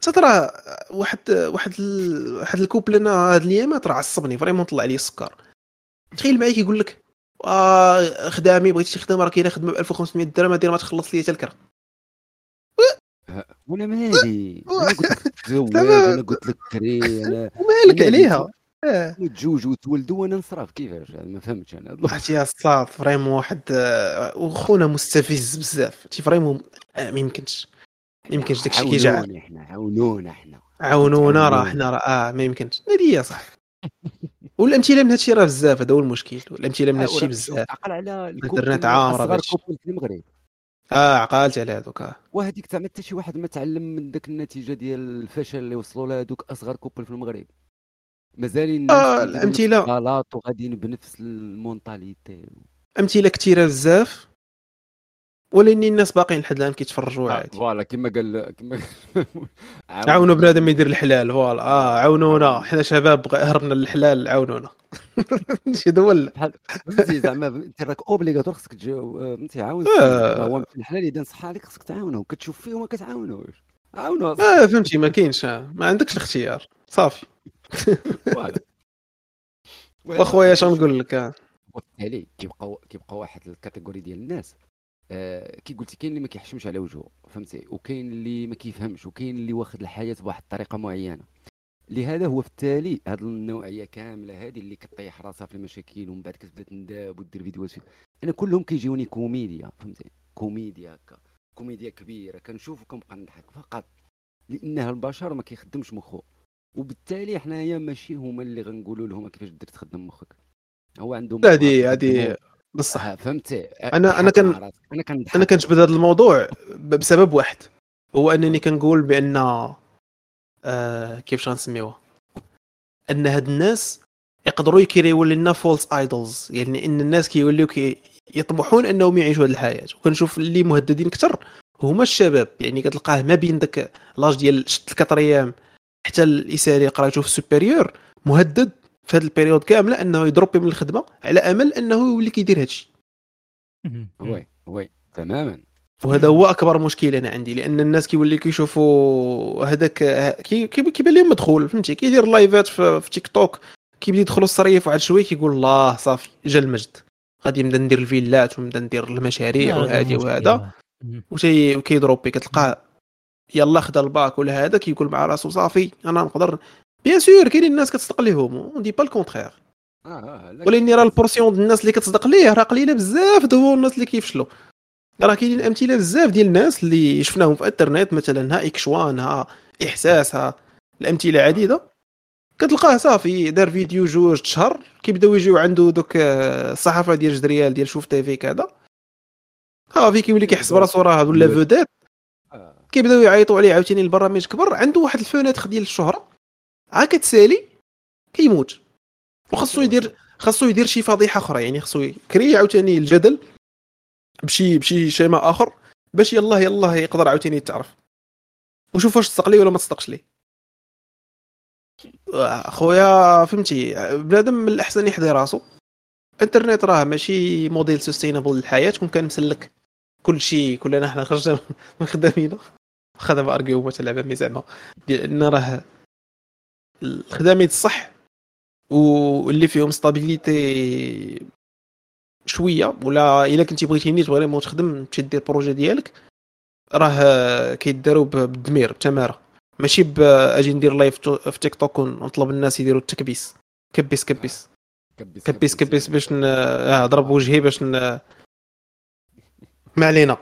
ترى واحد واحد ال... واحد ال couple أنا هاد الايامات راه عصبني vraiment طلع عليه السكر. تخيل معايا كيقول لك آه خدامي بغيتي شي خدمه راه كاينة خدمة ب 1500 درهم هادي ما تخلص لي حتى الكرا. وأنا مالي؟ أنا قلت لك تزوج أنا قلت لك كري أنا ومالك. عليها؟ آه تزوج وتولدوا وأنا نصرف كيفاش ما فهمتش أنا. عرفتي يا الصاد فريمون واحد آه، وخونا مستفز بزاف. شي فريمون آه ما يمكنش. يمكنش داكشي كيجعل عاونوني إحنا عاونونا إحنا عاونونا راه. حنا راه آه ما يمكنش هذه هي صح والامثله من هادشي راه بزاف هذا هو المشكل والامثله من هادشي بزاف عقل على أصغر بهادشي. couple في المغرب آه عقلت على هذوك آه. وهذيك زعما حتى شي واحد ما تعلم من ذاك النتيجة ديال الفشل اللي وصلوا لها هذوك أصغر couple في المغرب مازال الناس آه، الأمثلة. الغلط وغاديين بنفس ال mentalité أمثلة كثيرة بزاف ولكن الناس باقيين لحد الان كيتفرجوا عادي. voilà كما قال كما عاونوا بنادم يدير الحلال voilà. آه عاونونا. حنا شباب هربنا للحلال عاونونا. شي ال- فهمتي زعما. انت راك obligatoire خصك تجاوب انت عاون آه. هو الحلال إذا نصح عليك خصك تعاونه كتشوف فيه وما كتعاونوش. عاونوا آه فهمتي. ما كاينش. آه، ما عندكش الاختيار. صافي. وأخويا اش نقول لك؟ آه. وبالتالي كيبقى كيبقى واحد ال catégorie ديال الناس. آه كي قلتي كاين اللي ما كيحشمش على وجهه فهمتي؟ وكاين اللي ما كيفهمش وكاين اللي واخد الحياة بواحد الطريقة معينة. لهذا هو في التالي هذه النوعية كاملة هذه اللي كطيح راسها في المشاكل ومن بعد كتبدأ تنداب ودير فيديوهات في- أنا كلهم كيجيوني كوميديا فهمتي؟ كوميديا هكا كوميديا كبيرة كنشوف وكنبقى نضحك فقط لانها البشر ما كيخدمش مخه. وبالتالي حنايا ماشي هما اللي غنقولوا لهم كيفاش دير تخدم مخك. هو عندهم هذه هذه بصح آه، فهمتي أنا- أنا ضحك كان-. أنا كنضحك أنا كنجبد هذا الموضوع بسبب واحد. هو أنني كنقول بأن آه كيفاش غنسميوها أن هاد الناس يقدروا يكريو لنا false idols يعني أن الناس كيوليو كي يطمحون أنهم يعيشوا هذه الحياة. وكنشوف اللي مهددين أكثر هما الشباب. يعني كتلقاه ما بين داك l'âge ديال شت ال quatrième حتى الإساري قرايته في ال supérieur مهدد. في هذه ال période كاملة أنه يضربي من الخدمة على أمل أنه يولي كيدير هادشي. oui oui تماما. وهذا هو أكبر مشكل أنا عندي لأن الناس كيولي كيشوفوا هذاك كي- كي- كيبان لهم مدخول فهمتي؟ كيدير لايفات في, في تيك توك كيبدا يدخلوا الصريف وعاد شوية كيقول الله صافي جا المجد. غادي نبدا ندير الفيلات ونبدا ندير المشاريع وهادي وهذا. وشي وكيضربي كتلقاه يلا خدا الباك ولا هذا كيقول مع راسو صافي أنا نقدر bien sûr كاينين الناس كتصدق ليهم on dit pas le contraire لا ولكن راه ال portion ديال الناس اللي كتصدق ليه راه قليلة بزاف دو الناس اللي كيفشلوا. راه كاينين أمثلة بزاف ديال الناس اللي شفناهم في الإنترنت مثلا ها إكشوان ها إحساس ها الأمثلة عديدة. كتلقاه صافي دار فيديو جوج شهر كيبداو يجيو عنده دوك آه، الصحافة ديال جد ريال ديال شوف تيفي كذا. صافي كيولي كيحس براسو راه ولا vedette آه. كيبداو يعيطوا عليه عاوتاني البرامج كبر عنده واحد ال fenêtre ديال الشهرة. عا كتسالي كيموت. وخاصو يدير خاصو يدير شي فضيحة أخرى يعني خاصو يكري عاوتاني الجدل بشي بشي schéma آخر باش يلاه يلاه يقدر عاوتاني يتعرف. وشوف واش تصدق ليه ولا ما تصدقش ليه. اخويا فهمتي بنادم من الأحسن يحضي راسو. الإنترنت راه ماشي model sustainable للحياة كون كان مسلك كل شيء كلنا حنا خرجنا من خدامينا خدم ارجيومات على عمامي زعما لأن راه الخدامين الصح واللي فيهم ستابيليتي شوية ولا إلا كنتي بغيتيني فريمون تخدم تمشي دير البروجي ديالك راه كيداروا بالدمير بتمارة. ماشي ب أجي ندير لايف في تيك توك ونطلب الناس يديروا التكبيس. كبيس كبيس. كبس كبيس كبيس. باش ن- آه، وجهي باش ن... ما علينا.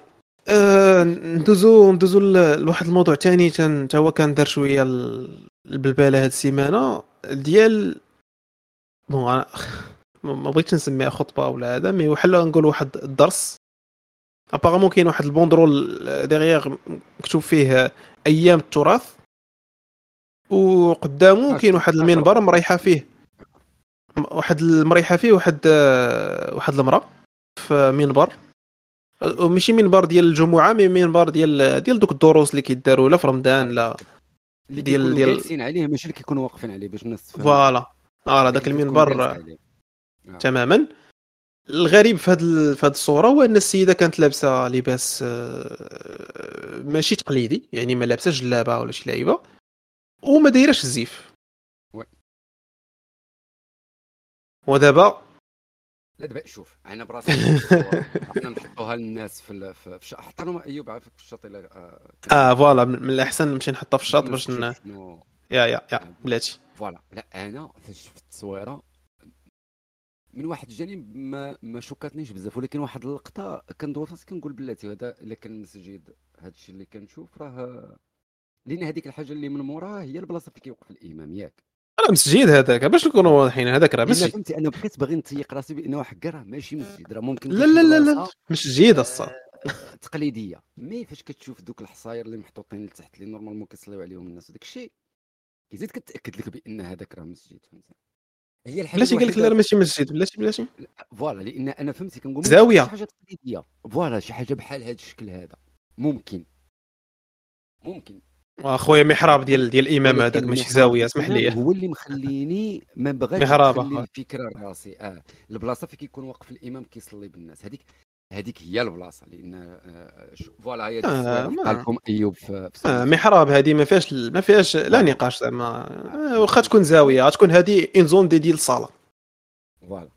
آه، ندوزو ندوزو لواحد الموضوع تاني تان تا هو كان دار شوية ال- البلباله هاد السيمانة ديال bon ما بغيتش نسميها خطبة ولا هذا mais بحال نقول واحد الدرس. apparemment كاين واحد ال banderole derrière مكتوب فيه أيام التراث. وقدامه كاين واحد المنبر مريحة فيه. واحد المريحه فيه واحد واحد المرأة في منبر. وماشي منبر ديال الجمعة mais منبر ديال ديال دوك الدروس اللي كيداروا لا في رمضان لا. اللي ديال- ديال جالسين عليه ماشي اللي كيكونوا واقفين عليه باش الناس تفهم voilà. آه هذاك كتكون المنبر عليه. تماما. الغريب في هذه في هذه الصورة هو أن السيدة كانت لابسة لباس آه، ماشي تقليدي يعني ما لابساش جلابة ولا شي لعيبة وما دايراش الزيف. ودابا لا دابا شوف أنا براسي إحنا نحطوها للناس في في في- حتى أيوب عافاك في الشاطئ لا- آه، آه voilà من الأحسن نمشي نحطها في الشاط باش ن... يا يا يا بلاتي. voilà لا أنا فاش شفت التصويرة من واحد الجانب ما ما choquاتنيش بزاف ولكن واحد اللقطة كندور راسي كنقول بلاتي هذا إلا كان مسجد هذا الشيء اللي كنشوف راه لأن هذيك الحاجة اللي من موراها هي البلاصة اللي كيوقف الإمام ياك. راه مسجد هذاك باش نكونوا واضحين هذاك راه مسجد. فهمتي أنا بقيت باغي نتيق راسي بأنه حكا راه ماشي مسجد راه ممكن لا لا لا لا مسجد الصاد تقليدية. mais فاش كتشوف دوك الحصاير اللي محطوطين لتحت اللي normalement كيصليو عليهم الناس وداك الشيء كيزيد كتأكد لك بأن هذاك راه مسجد. فهمتي هي الحاجة بلاتي قال لك لا راه ماشي مسجد بلاتي بلاتي. voilà لأن أنا فهمتي كنقول زاوية. شي حاجة تقليدية. voilà شي حاجة بحال هذا الشكل هذا. ممكن. ممكن. أخويا محراب ديال ديال الإمام هذاك ماشي زاوية اسمح لي. هو اللي مخليني ما بغاش محراب نخلي أخويا. الفكرة لراسي آه البلاصة فين كيكون واقف الإمام كيصلي بالناس. هذيك هذيك هي البلاصة لأن آه، فوالا هي ديك آه، لكم أيوب في آه. محراب هذه ما فيهاش ما فيهاش لا نقاش زعما. آه، واخا تكون زاوية غتكون هذه اون زون دي ديال الصالة. فوالا.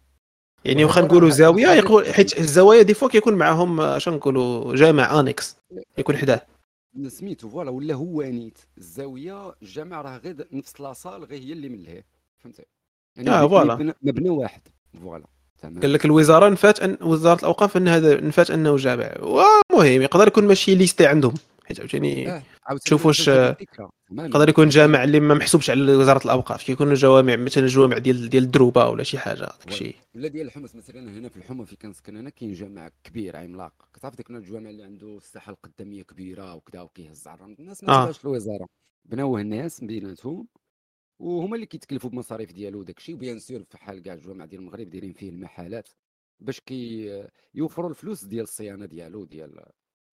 يعني واخا نقولوا زاوية يقول. حيت الزوايا دي فوا كيكون معاهم شنو نقولوا جامع انكس يكون حداه. سميتو فوالا ولا هو نيت. الزاوية الجامع راه غير نفس لاصال غير هي اللي ملهيه فهمتي؟ يعني مبنى- فوالا. مبنى- واحد. فوالا. تمام. قال لك الوزارة نفات أن وزارة الأوقاف أن هذا نفات أنه جامع. ومهم يقدر يكون ماشي ليستي عندهم. حيت عاوتاني آه، شوف واش،. يقدر يكون جامع اللي ما محسوبش على وزارة الأوقاف. كيكونوا جوامع مثلا جوامع ديال ديال الدروبه ولا شي حاجة داك الشيء. ولا ديال الحمص مثلا هنا في الحمى في كنسكن أنا كاين جامع كبير عملاق. كتعرف ديك الجوامع اللي عنده الساحة القدامية كبيرة وكذا وكيهز عرام الناس ما آه. تبغاش الوزارة. بناوه الناس بيناتهم وهما اللي كيتكلفوا بالمصاريف ديالو وداك الشيء. و bien sûr في حال كاع الجوامع ديال المغرب دايرين فيه المحالات باش كي يوفروا الفلوس ديال الصيانة ديالو ديال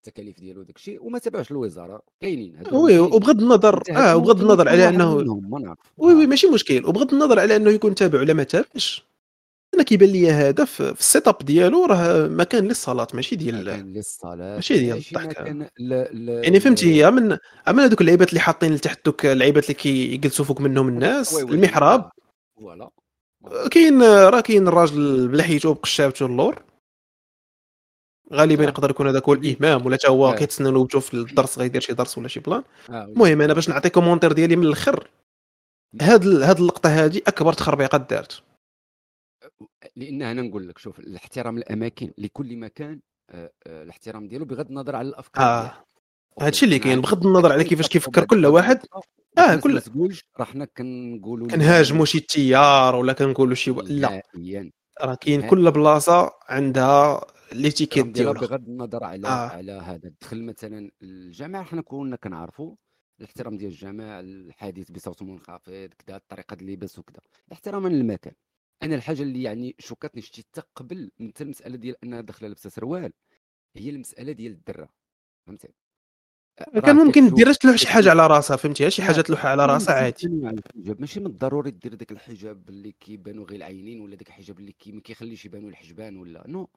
التكاليف ديالو داك الشيء وما تبعش الوزارة كاينين oui. وبغض النظر آه وبغض النظر على أنه وي وي آه. ماشي مشكل وبغض النظر على أنه يكون تابع ولا ما تابعش أنا كيبان لي هذا في ال setup ديالو راه مكان للصلاه ماشي ديال كان للصلاه ماشي ديال الضحك. يعني فهمتي هي من اما هذوك اللعيبات اللي حاطين لتحت دوك اللعيبات اللي كيجلسوا فوق منهم الناس. المحراب voilà كاين راه كاين الراجل بلحيته بقشابته اللور غالبا آه. يقدر يكون هذاك هو الامام ولا حتى هو آه. كيتسنى له في الدرس غيدير شي درس ولا شي plan آه،. المهم أنا باش نعطي commentaire ديالي من الآخر هاد هاد اللقطة هادي أكبر تخربيقة دارت لأن أنا نقول لك شوف الاحترام الاماكن لكل مكان آه، آه، الاحترام ديالو بغض النظر على الأفكار آه ديالو. هادشي اللي كاين. بغض النظر على كيفاش كيفكر كل واحد آه، الناس كل- ما تقولش راه حنا كنقولوا كنهاجموا شي تيار ولا كنقولوا شي لا راه كاين. كل بلاصة عندها الاحترام ديالها بغض النظر على آه. على هذا. دخل مثلا الجامع حنا كنا كنعرفوا الاحترام ديال الجامع الحديث بصوت منخفض كذا طريقه اللباس وكذا احتراما للمكان أنا الحاجة اللي يعني choquاتني شتي حتى قبل من حتى المسألة ديال انها داخله لابسه سروال هي المسألة ديال الدرة. فهمتي؟ كان ممكن دير تلوح شي حاجة على راسها فهمتي؟ شي حاجة تلوح على راسها عادي. ماشي من الضروري دير داك الحجاب اللي كيبانوا غير العينين ولا داك الحجاب اللي كي ما كيخليش يبانوا الحجبان ولا non.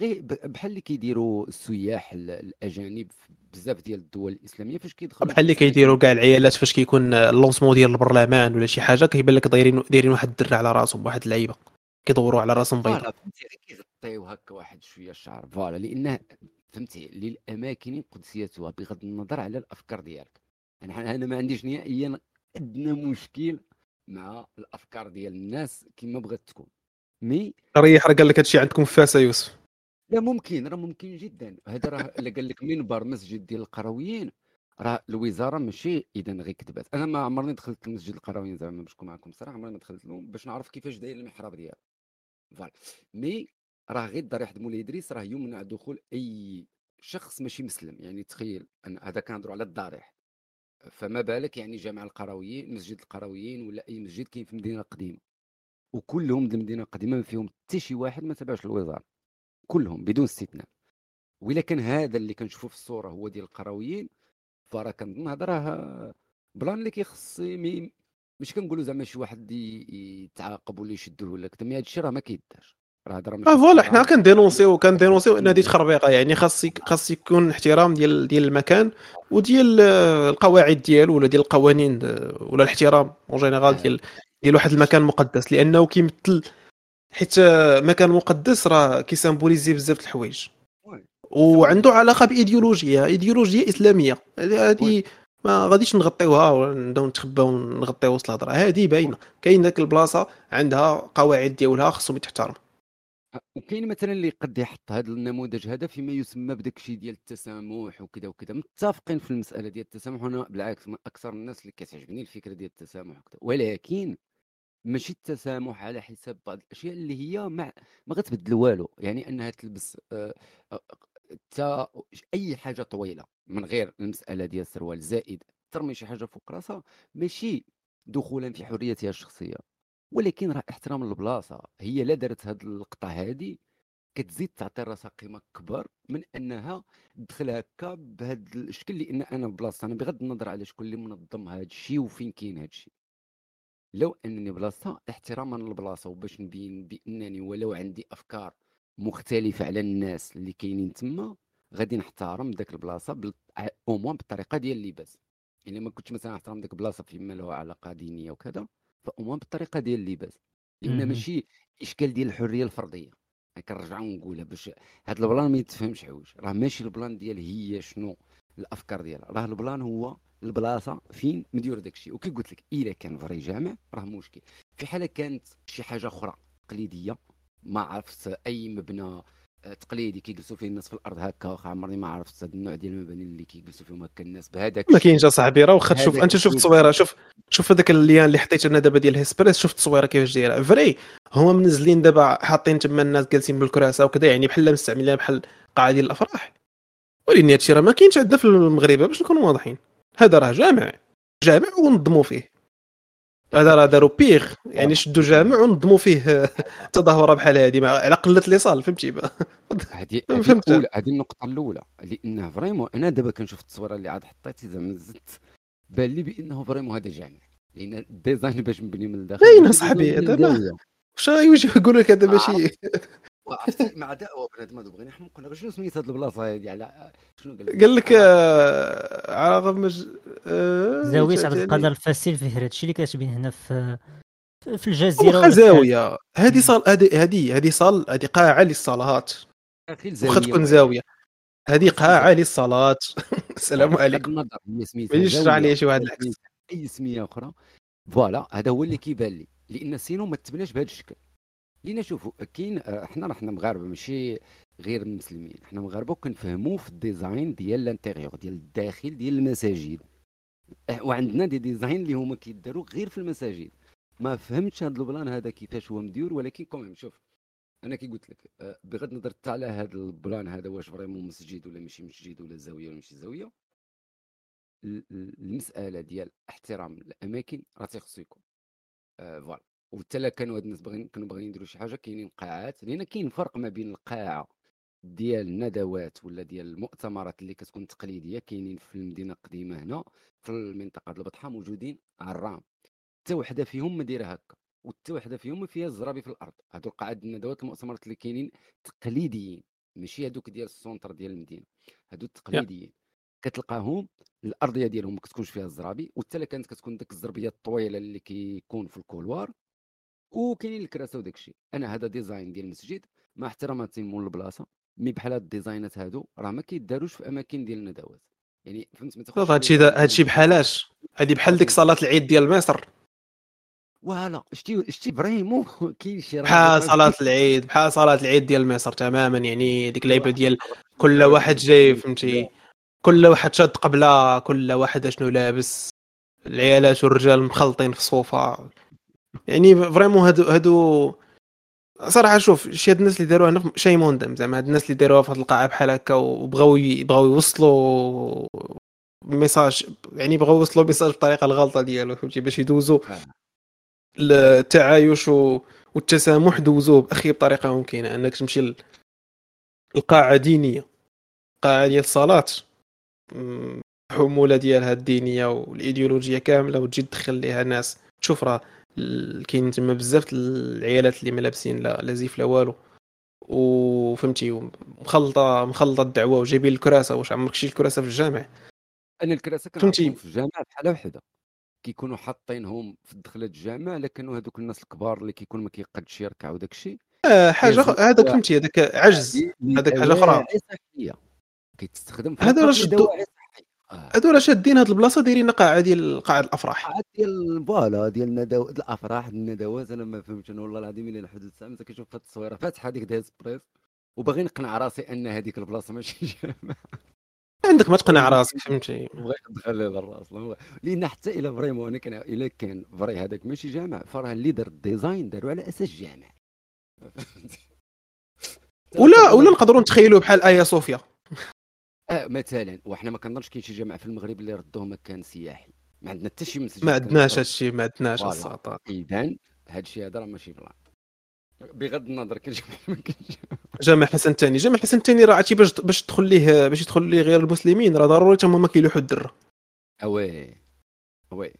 غير بحال اللي كيديروا السياح ال- الأجانب في بزاف ديال الدول الإسلامية فاش كيدخلوا بحال اللي كيديروا كاع العيالات فاش كيكون ال lancement ديال البرلمان ولا شي حاجة كيبان لك دايرين دايرين واحد الدرة على راسهم واحد اللعيبة كيدوروا على راسهم بيضاء. نغطيو هكا واحد شوية الشعر فوالا لأنه فهمتي للأماكن قدسيتها بغض النظر على الأفكار ديالك. أنا أنا ما عنديش نهائيا أدنى مشكل مع الأفكار ديال الناس كما بغات تكون. مي ريح راه قال لك هادشي عندكم في فاسا يوسف. لا ممكن راه ممكن جدا. هذا راه إلا قال لك منبر مسجد ديال القرويين. راه الوزارة ماشي اذا غير كتبات. أنا ما عمرني دخلت لمسجد القرويين زعما باش نكون معكم صراحة عمرني ما دخلت لهم باش نعرف كيفاش داير المحراب ديالو voilà mais راه غير ضريح مولاي إدريس راه يمنع دخول أي شخص ماشي مسلم. يعني تخيل أن هذا كنهضروا على الضريح فما بالك يعني جامع القرويين مسجد القرويين ولا أي مسجد كاين في مدينه قديمه وكلهم المدينة القديمة ما فيهم حتى شي واحد ما تبعش الوزارة. كلهم بدون استثناء. وإلا كان هذا اللي كنشوفه في الصورة هو ديال القرويين فراه كنظن هذا راه plan اللي كيخص مش كنقولوا زعما شي واحد يتعاقب ولا يشدوه ولا كذا mais هذا الشيء راه ما كيدارش راه هضره آه voilà حنا كندينونسيو كندينونسيو ان هذه تخربيقة يعني خاص خاص يكون احترام ديال ديال المكان وديال القواعد ديالو ولا ديال القوانين ولا الاحترام en général ديال ديال واحد المكان مقدس لأنه كيمثل حيت مكان مقدس راه كي symboliser بزاف د الحوايج. وعنده علاقة بايديولوجيا ايديولوجيا إسلامية. هذه ما غاديش نغطيوها ونبداو نتخباو ونغطيو وسط الهضرة. هذه باينة. كاين ذاك البلاصة عندها قواعد ديالها خصهم يتحترموا. وكاين مثلا اللي قد يحط هذا النموذج هذا فيما يسمى بداك الشيء ديال التسامح وكذا وكذا. متفقين في المسألة ديال التسامح وأنا بالعكس من أكثر الناس اللي كتعجبني الفكرة ديال التسامح وكذا. ولكن ماشي التسامح على حساب بعض الأشياء اللي هي ما ما غتبدل والو يعني أنها تلبس آه، آه، أي حاجة طويلة من غير المسألة ديال السروال زائد ترمي شي حاجة فوق راسها ماشي دخولا في حريتها الشخصية. ولكن راه احترام البلاصة هي لا دارت هاد اللقطة هادي كتزيد تعطي راسها قيمة كبر من أنها تدخل هكا بهذا الشكل لأن أنا بلاصة أنا بغض النظر على شكون اللي منظم هذا الشيء وفين كاين هذا الشيء لو أنني بلاصة احتراما للبلاصة وباش نبين بانني ولو عندي أفكار مختلفة على الناس اللي كاينين تما غادي نحترم ذاك البلاصة أو موان بالطريقة ديال اللباس. يعني ما كنتش مثلا نحترم ذاك البلاصة فيما له علاقة دينية وكذا فأمام بالطريقة ديال اللباس. لأن ماشي إشكال ديال الحرية الفردية. كنرجعوا نقولها باش هاد البلان ما يتفهمش حوايج. راه ماشي البلان ديال هي شنو الأفكار ديالها. راه البلان هو البلاصة فين؟ مدير داك الشيء. وكي قلت لك إلا كان فري جامع راه مشكل. في حالة كانت شي حاجة أخرى تقليدية ما عرفت أي مبنى تقليدي كيجلسوا فيه الناس في الأرض هكا واخا عمرني ما عرفت هذا النوع ديال المباني اللي كيجلسوا فيهم هكا الناس بهذاك ما كاينش اصاحبي راه واخا تشوف أنت شوف التصويره شوف شوف هذاك ال lien اللي حطيت أنا دابا ديال هيسبريس شوف التصويره كيفاش دايرة. vrai هما منزلين دابا حاطين تما الناس جالسين بالكراسة وكذا يعني بحال مستعملين بحال قاعه ديال الأفراح. ولكن هادشي راه ما كاينش عندنا في المغرب باش نكونوا واضحين. هذا راه جامع. جامع ونظموا فيه. هذا راه داروا بيه يعني شدوا جامع ونظموا فيه تظاهرة بحال هذه على قلة الاصال فهمتي؟ هذه هذه النقطة الأولى. لأنه vraiment أنا دابا كنشوف التصويرة اللي عاد حطيتي زعما زدت بان لي بأنه vraiment هذا جامع. لأن ال design باش مبني من الداخل. باين اصاحبي دابا واش يقول لك هذا ماشي؟ عرفتي مع دعوه بنادم بغينا نحمق قلنا شنو سميت هذه البلاصة هذه على شنو قال لك؟ قال لك آه، على مج... آه زاوية عبد القادر الفاسيل فيه هذا الشيء اللي كتبين هنا في في الجزيرة زاويه هذه صال هذه هذه هذه صال هذه قاعة للصلاه واخا تكون زاوية. هذه قاعة للصلاه السلام عليكم. ما يشرح لي شي واحد العكس أي سميه أخرى. voilà هذا هو اللي كيبان لي. لأن sinon ما تبناش بهذا الشكل. لينا شوفوا كاين إحنا راه حنا مغاربه ماشي غير المسلمين حنا مغاربه وكنفهموا في ال design ديال ال intérieur ديال الداخل ديال المساجد. أه، وعندنا des designs اللي هما كيداروا غير في المساجد. ما فهمتش هذا البلان هذا كيفاش هو مديور ولكن quand même شوف أنا كي قلت لك أه، بغض النظر حتى على هذا البلان هذا واش vraiment مسجد ولا ماشي مسجد ولا زاوية ولا ماشي زاوية. المسألة ديال احترام الأماكن راه تيخصو يكون. voilà. وبالتالي كانوا هاد الناس باغيين كانوا باغيين يديروا شي حاجة كاينين قاعات. لأن كاين فرق ما بين القاعه ديال الندوات ولا ديال المؤتمرات اللي كتكون تقليدية. كاينين في المدينة القديمة هنا في المنطقة البطحة موجودين عرام حتى وحدة فيهم مديره هكا وحتى وحدة فيهم فيها الزرابي في الأرض. هادو القاعات الندوات المؤتمرات اللي كاينين تقليديين ماشي هادوك ديال ال centre ديال المدينة. هادو التقليديين كتلقاهم الأرضية ديالهم ما كتكونش فيها الزرابي وحتى كانت كتكون ديك الزربية الطويلة اللي كيكون في ال couloir وكاينين الكراسه وداك الشيء أنا هذا design ديال المسجد مع احتراماتي مول البلاصة mais بحال هاد الديزاينات هادو راه ما كيداروش في أماكن ديال الندوات. يعني فهمت؟ ما تاخذش هادشي هادشي بحالاش هادي بحال ديك صلاه العيد ديال مصر. voilà شتي شتي vraiment كاين شي بحال صلاه العيد بحال صلاه العيد ديال مصر تماما يعني ديك اللعيبه ديال كل واحد جاي فهمتي؟ كل واحد شاد قبلة كل واحد شنو لابس العيالات والرجال مخلطين في الصفوفه يعني vraiment هادو هادو صراحة شوف شي هاد الناس اللي داروها هنا شي بنادم زعما هاد الناس اللي داروها في هاد القاعة بحال هكا وبغاو بغاو يوصلوا message يعني بغاو يوصلوا ميساج بالطريقة الغلطة ديالو فهمتي؟ باش يدوزوا التعايش والتسامح دوزوه بأخي بطريقة ممكنة أنك تمشي لقاعة دينية. قاعة ديال الصلاة. الحموله ديالها الدينية والإيديولوجية كاملة وتجي تدخل ليها ناس. تشوف راه كاين تما بزاف العيالات اللي ما لابسين لا لا زيف لا والو وفهمتي مخلطه مخلطة الدعوة وجايبين الكراسة واش عمرك شي الكراسة في الجامع؟ أنا الكراسة كنعرفهم في الجامع بحال وحدة. كيكونوا حاطينهم في دخله الجامع لكن هذوك الناس الكبار اللي كيكون ما كيقدش يركع وداك الشيء آه حاجة هذاك فهمتي هذاك عجز. هذاك حاجة أخرى. كيتستخدم في هذا شدوا هذول شادين هاد البلاصة دايرين قاعة ديال قاعة الأفراح. قاعة ديال voilà ديال الندو... الأفراح الندوات أنا ما فهمتش أنا والله العظيم الا الحدود الساعة كنشوف هاد التصويرة. فاتحة هذيك داز بريس وباغي نقنع راسي أن هذيك البلاصة ماشي جامع عندك ما تقنع راسك فهمتي. بغا يدخل لي الراس لأن حتى إلا vraiment أنا كان إلا كان vrai هذاك ماشي جامع فراه اللي دار ال design داروا على أساس جامع ولا ولا نقدروا نتخيلوا بحال آيا صوفيا. آه مثلا وحنا ما كنظنش كاين شي جامع في المغرب اللي ردوه مكان سياحي. ما عندنا حتى شي مسجد ما عندناش هادشي ما عندناش السلطات. اذا هادشي هذا راه ماشي بلان. بغض النظر كاين جامع حسن الثاني جامع حسن الثاني راه عرفتي باش باش تدخل ليه باش يدخل ليه غير المسلمين. راه ضروري تما ما كيلوحوا الدره oui oui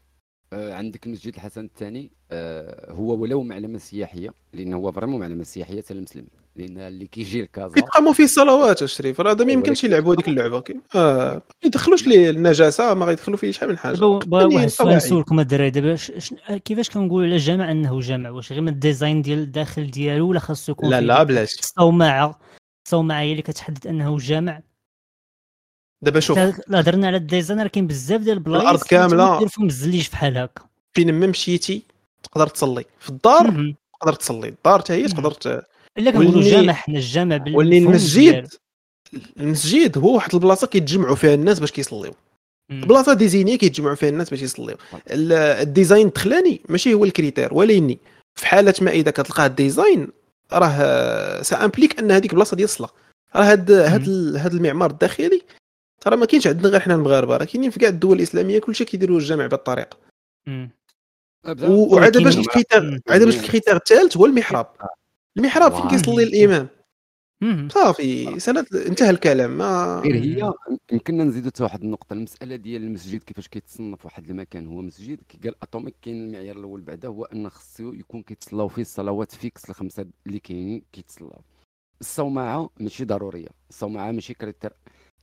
آه عندك المسجد الحسن الثاني آه هو ولو معلمة سياحية لأنه هو vraiment معلمة سياحية حتى المسلمين لأن اللي كيجي لكازا كيتقاموا فيه الصلوات الشريف راه هذا ما يمكنش يلعبوا هذيك اللعبة. آه ما يدخلوش ليه النجاسة ما غيدخلوا فيه شحال من حاجة. واحد السؤال نسولكم الدراري دابا كيفاش كنقولوا على الجامع إنه جامع واش غير من ال design ديال الداخل ديالو ولا خاصو يكون لا لا بلاش. الصومعة؟ الصومعة هي اللي كتحدد إنه جامع دابا شوف. لا هضرنا على ال design راه كاين بزاف ديال البلايص الأرض كاملة. دير فيهم الزليج بحال هكا. فين ما مشيتي تقدر تصلي. في الدار تقدر تصلي. الدار حتى هي تقدر إلا كنقولوا جامع حنا الجامع واللي المسجد المسجد هو واحد البلاصة كيتجمعوا فيها الناس باش كيصليو. بلاصة ديزينية كيتجمعوا فيها الناس باش يصليو. ال design الدخلاني ماشي هو ال critère ولكن في حالة ما إذا كتلقى ال design راه ça implique أن هذيك بلاصة ديال الصلاة. راه هاد هاد هاد المعمار الداخلي ترى ما كاينش عندنا غير حنا المغاربة راه كاينين في كاع الدول الإسلامية كلشي كيديروا الجامع بهذه الطريقة وعاد باش ال critère عاد باش ال critère الثالث هو المحراب. المحراب فين كيصلي الإمام؟ صافي سنة انتهى الكلام ما غير هي يمكننا نزيدوا حتى واحد النقطة المسألة ديال المسجد كيفاش كيتصنف واحد المكان هو مسجد كي قال أتوميك كاين المعيار الأول بعدا هو أن خصو يكون كيتصلاو فيه الصلوات fixes الخمسة اللي كاينين كيتصلاو. الصومعة ماشي ضرورية الصومعة ماشي critère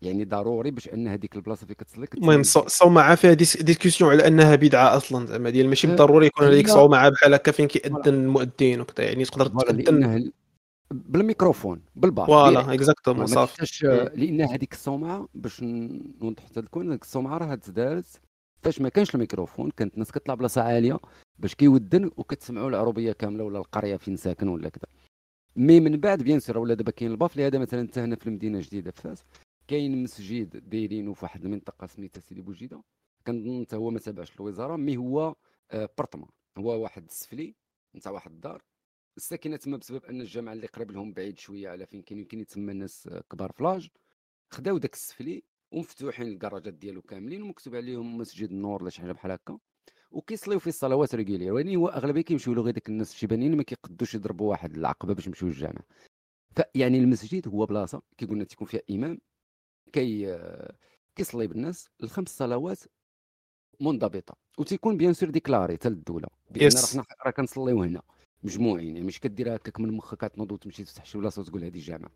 يعني ضروري باش أن هذيك البلاصة فين كتصلي المهم الصومعه فيها discussion على أنها بدعة أصلا زعما ديال ماشي بالضروري يكون هذيك صومعه بحال هكا فين كيأذن المؤذن وكذا يعني تقدر تأذن بالميكروفون بالباف voilà exactement صافي. لأن هذيك الصومعة باش نوضح حتى لكم هذيك الصومعة راه تدارت فاش ما كانش الميكروفون كانت الناس كتطلع بلاصة عالية باش كيودن وكتسمعوا العربيه كاملة ولا القرية فين ساكن ولا كذا. mais من بعد bien sûr ولا دابا كاين الباف هذا مثلا حتى هنا في المدينة الجديدة في فاس. كاين مسجد دايرينه في واحد المنطقة سميتها سيدي بوجيدة. كنظن حتى هو ما تابعش الوزارة mais هو برطمان هو واحد السفلي نتاع واحد الدار. الساكنة تما بسبب أن الجامع اللي قريب لهم بعيد شوية على فين كاين يمكن يتسمى الناس كبار ف l'âge خداو داك السفلي ومفتوحين الكراجات ديالو كاملين ومكتوب عليهم مسجد النور ولا شي حاجة بحال هكا. وكيصليو فيه الصلوات régulières ولكن هو أغلبية كيمشيو له غير ديك الناس الشيبانيين ما كيقدوش يضربوا واحد العقبة باش يمشيو للجامع. فيعني المسجد هو بلاصة كي تيكون فيها إمام. كي كيصلي بالناس الخمس صلوات منضبطة وتيكون bien sûr déclaré حتى للدولة بأن راه راه كنصليو هنا مجموعين يعني مش كديرها هكاك من مخك كتنوض وتمشي تفتح شي بلاصة وتقول هذه جامع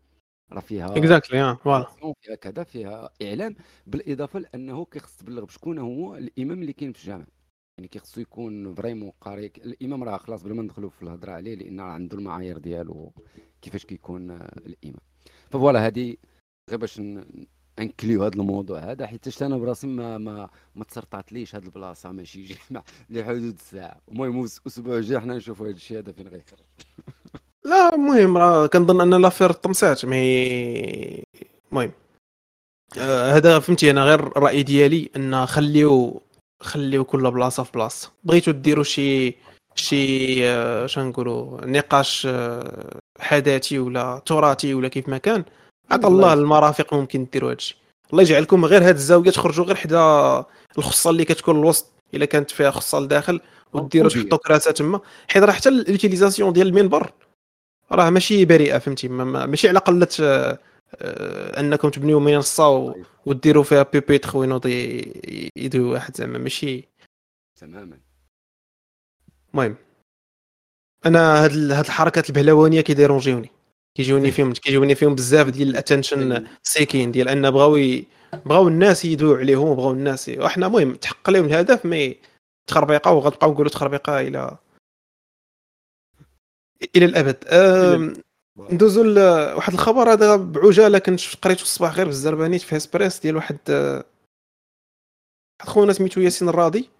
راه فيها exactly voilà فيها كذا فيها اعلام بالإضافة لأنه كيخص تبلغ بشكون هو الإمام اللي كاين في الجامع يعني كيخصو يكون vraiment قاري الإمام راه خلاص بلا ما ندخلوا في الهضرة عليه لأن راه عنده المعايير ديالو كيفاش كيكون الإمام. voilà هذه غير باش ن inclu يو هذا الموضوع. هذا حيت أنا براسي ما ما ما تسرطاتليش هذه البلاصة ماشي يجي لحدود الساعة. المهم الأسبوع الجاي حنا نشوفوا هذا الشيء هذا فين غيخرج. لا المهم راه كنظن أن l'affaire طمسات mais المهم. آه، هذا فهمتي أنا غير الراي ديالي أن خليو خليو كل بلاصة في بلاصة. بغيتو ديروا شي شي آه، نقولوا نقاش آه، حداثي ولا تراثي ولا كيف ما كان عطى الله المرافق ممكن ديروا هادشي. الله يجعلكم غير هاد الزاوية تخرجوا غير حدا الخصه اللي كتكون الوسط إلا كانت فيها خصه لداخل وديروا تحطوا كراسة تما. حيت راه حتى ال utilisation ديال المنبر راه ماشي بريئة فهمتي؟ ماشي على قلة آه، أنكم تبنيو منصة وديروا فيها pupitre وينوض يدوي واحد زعما. ماشي. تماما. المهم أنا هاد هاد الحركات البهلوانية كي dérange يوني. كيجوني فيهم كيجوني فيهم بزاف ديال ال attention seeking ديال أن بغاو بغاو الناس يدويو عليهم وبغاو الناس وحنا المهم تحقق لهم الهدف mais تخربيقة وغتبقاو نقولوا تخربيقة إلى إلى الأبد. ندوزو لواحد الخبر هذا بعجالة كنت قريته الصباح غير في الزربة نيت في هسبريس ديال واحد واحد خونا سميتو ياسين الراضي.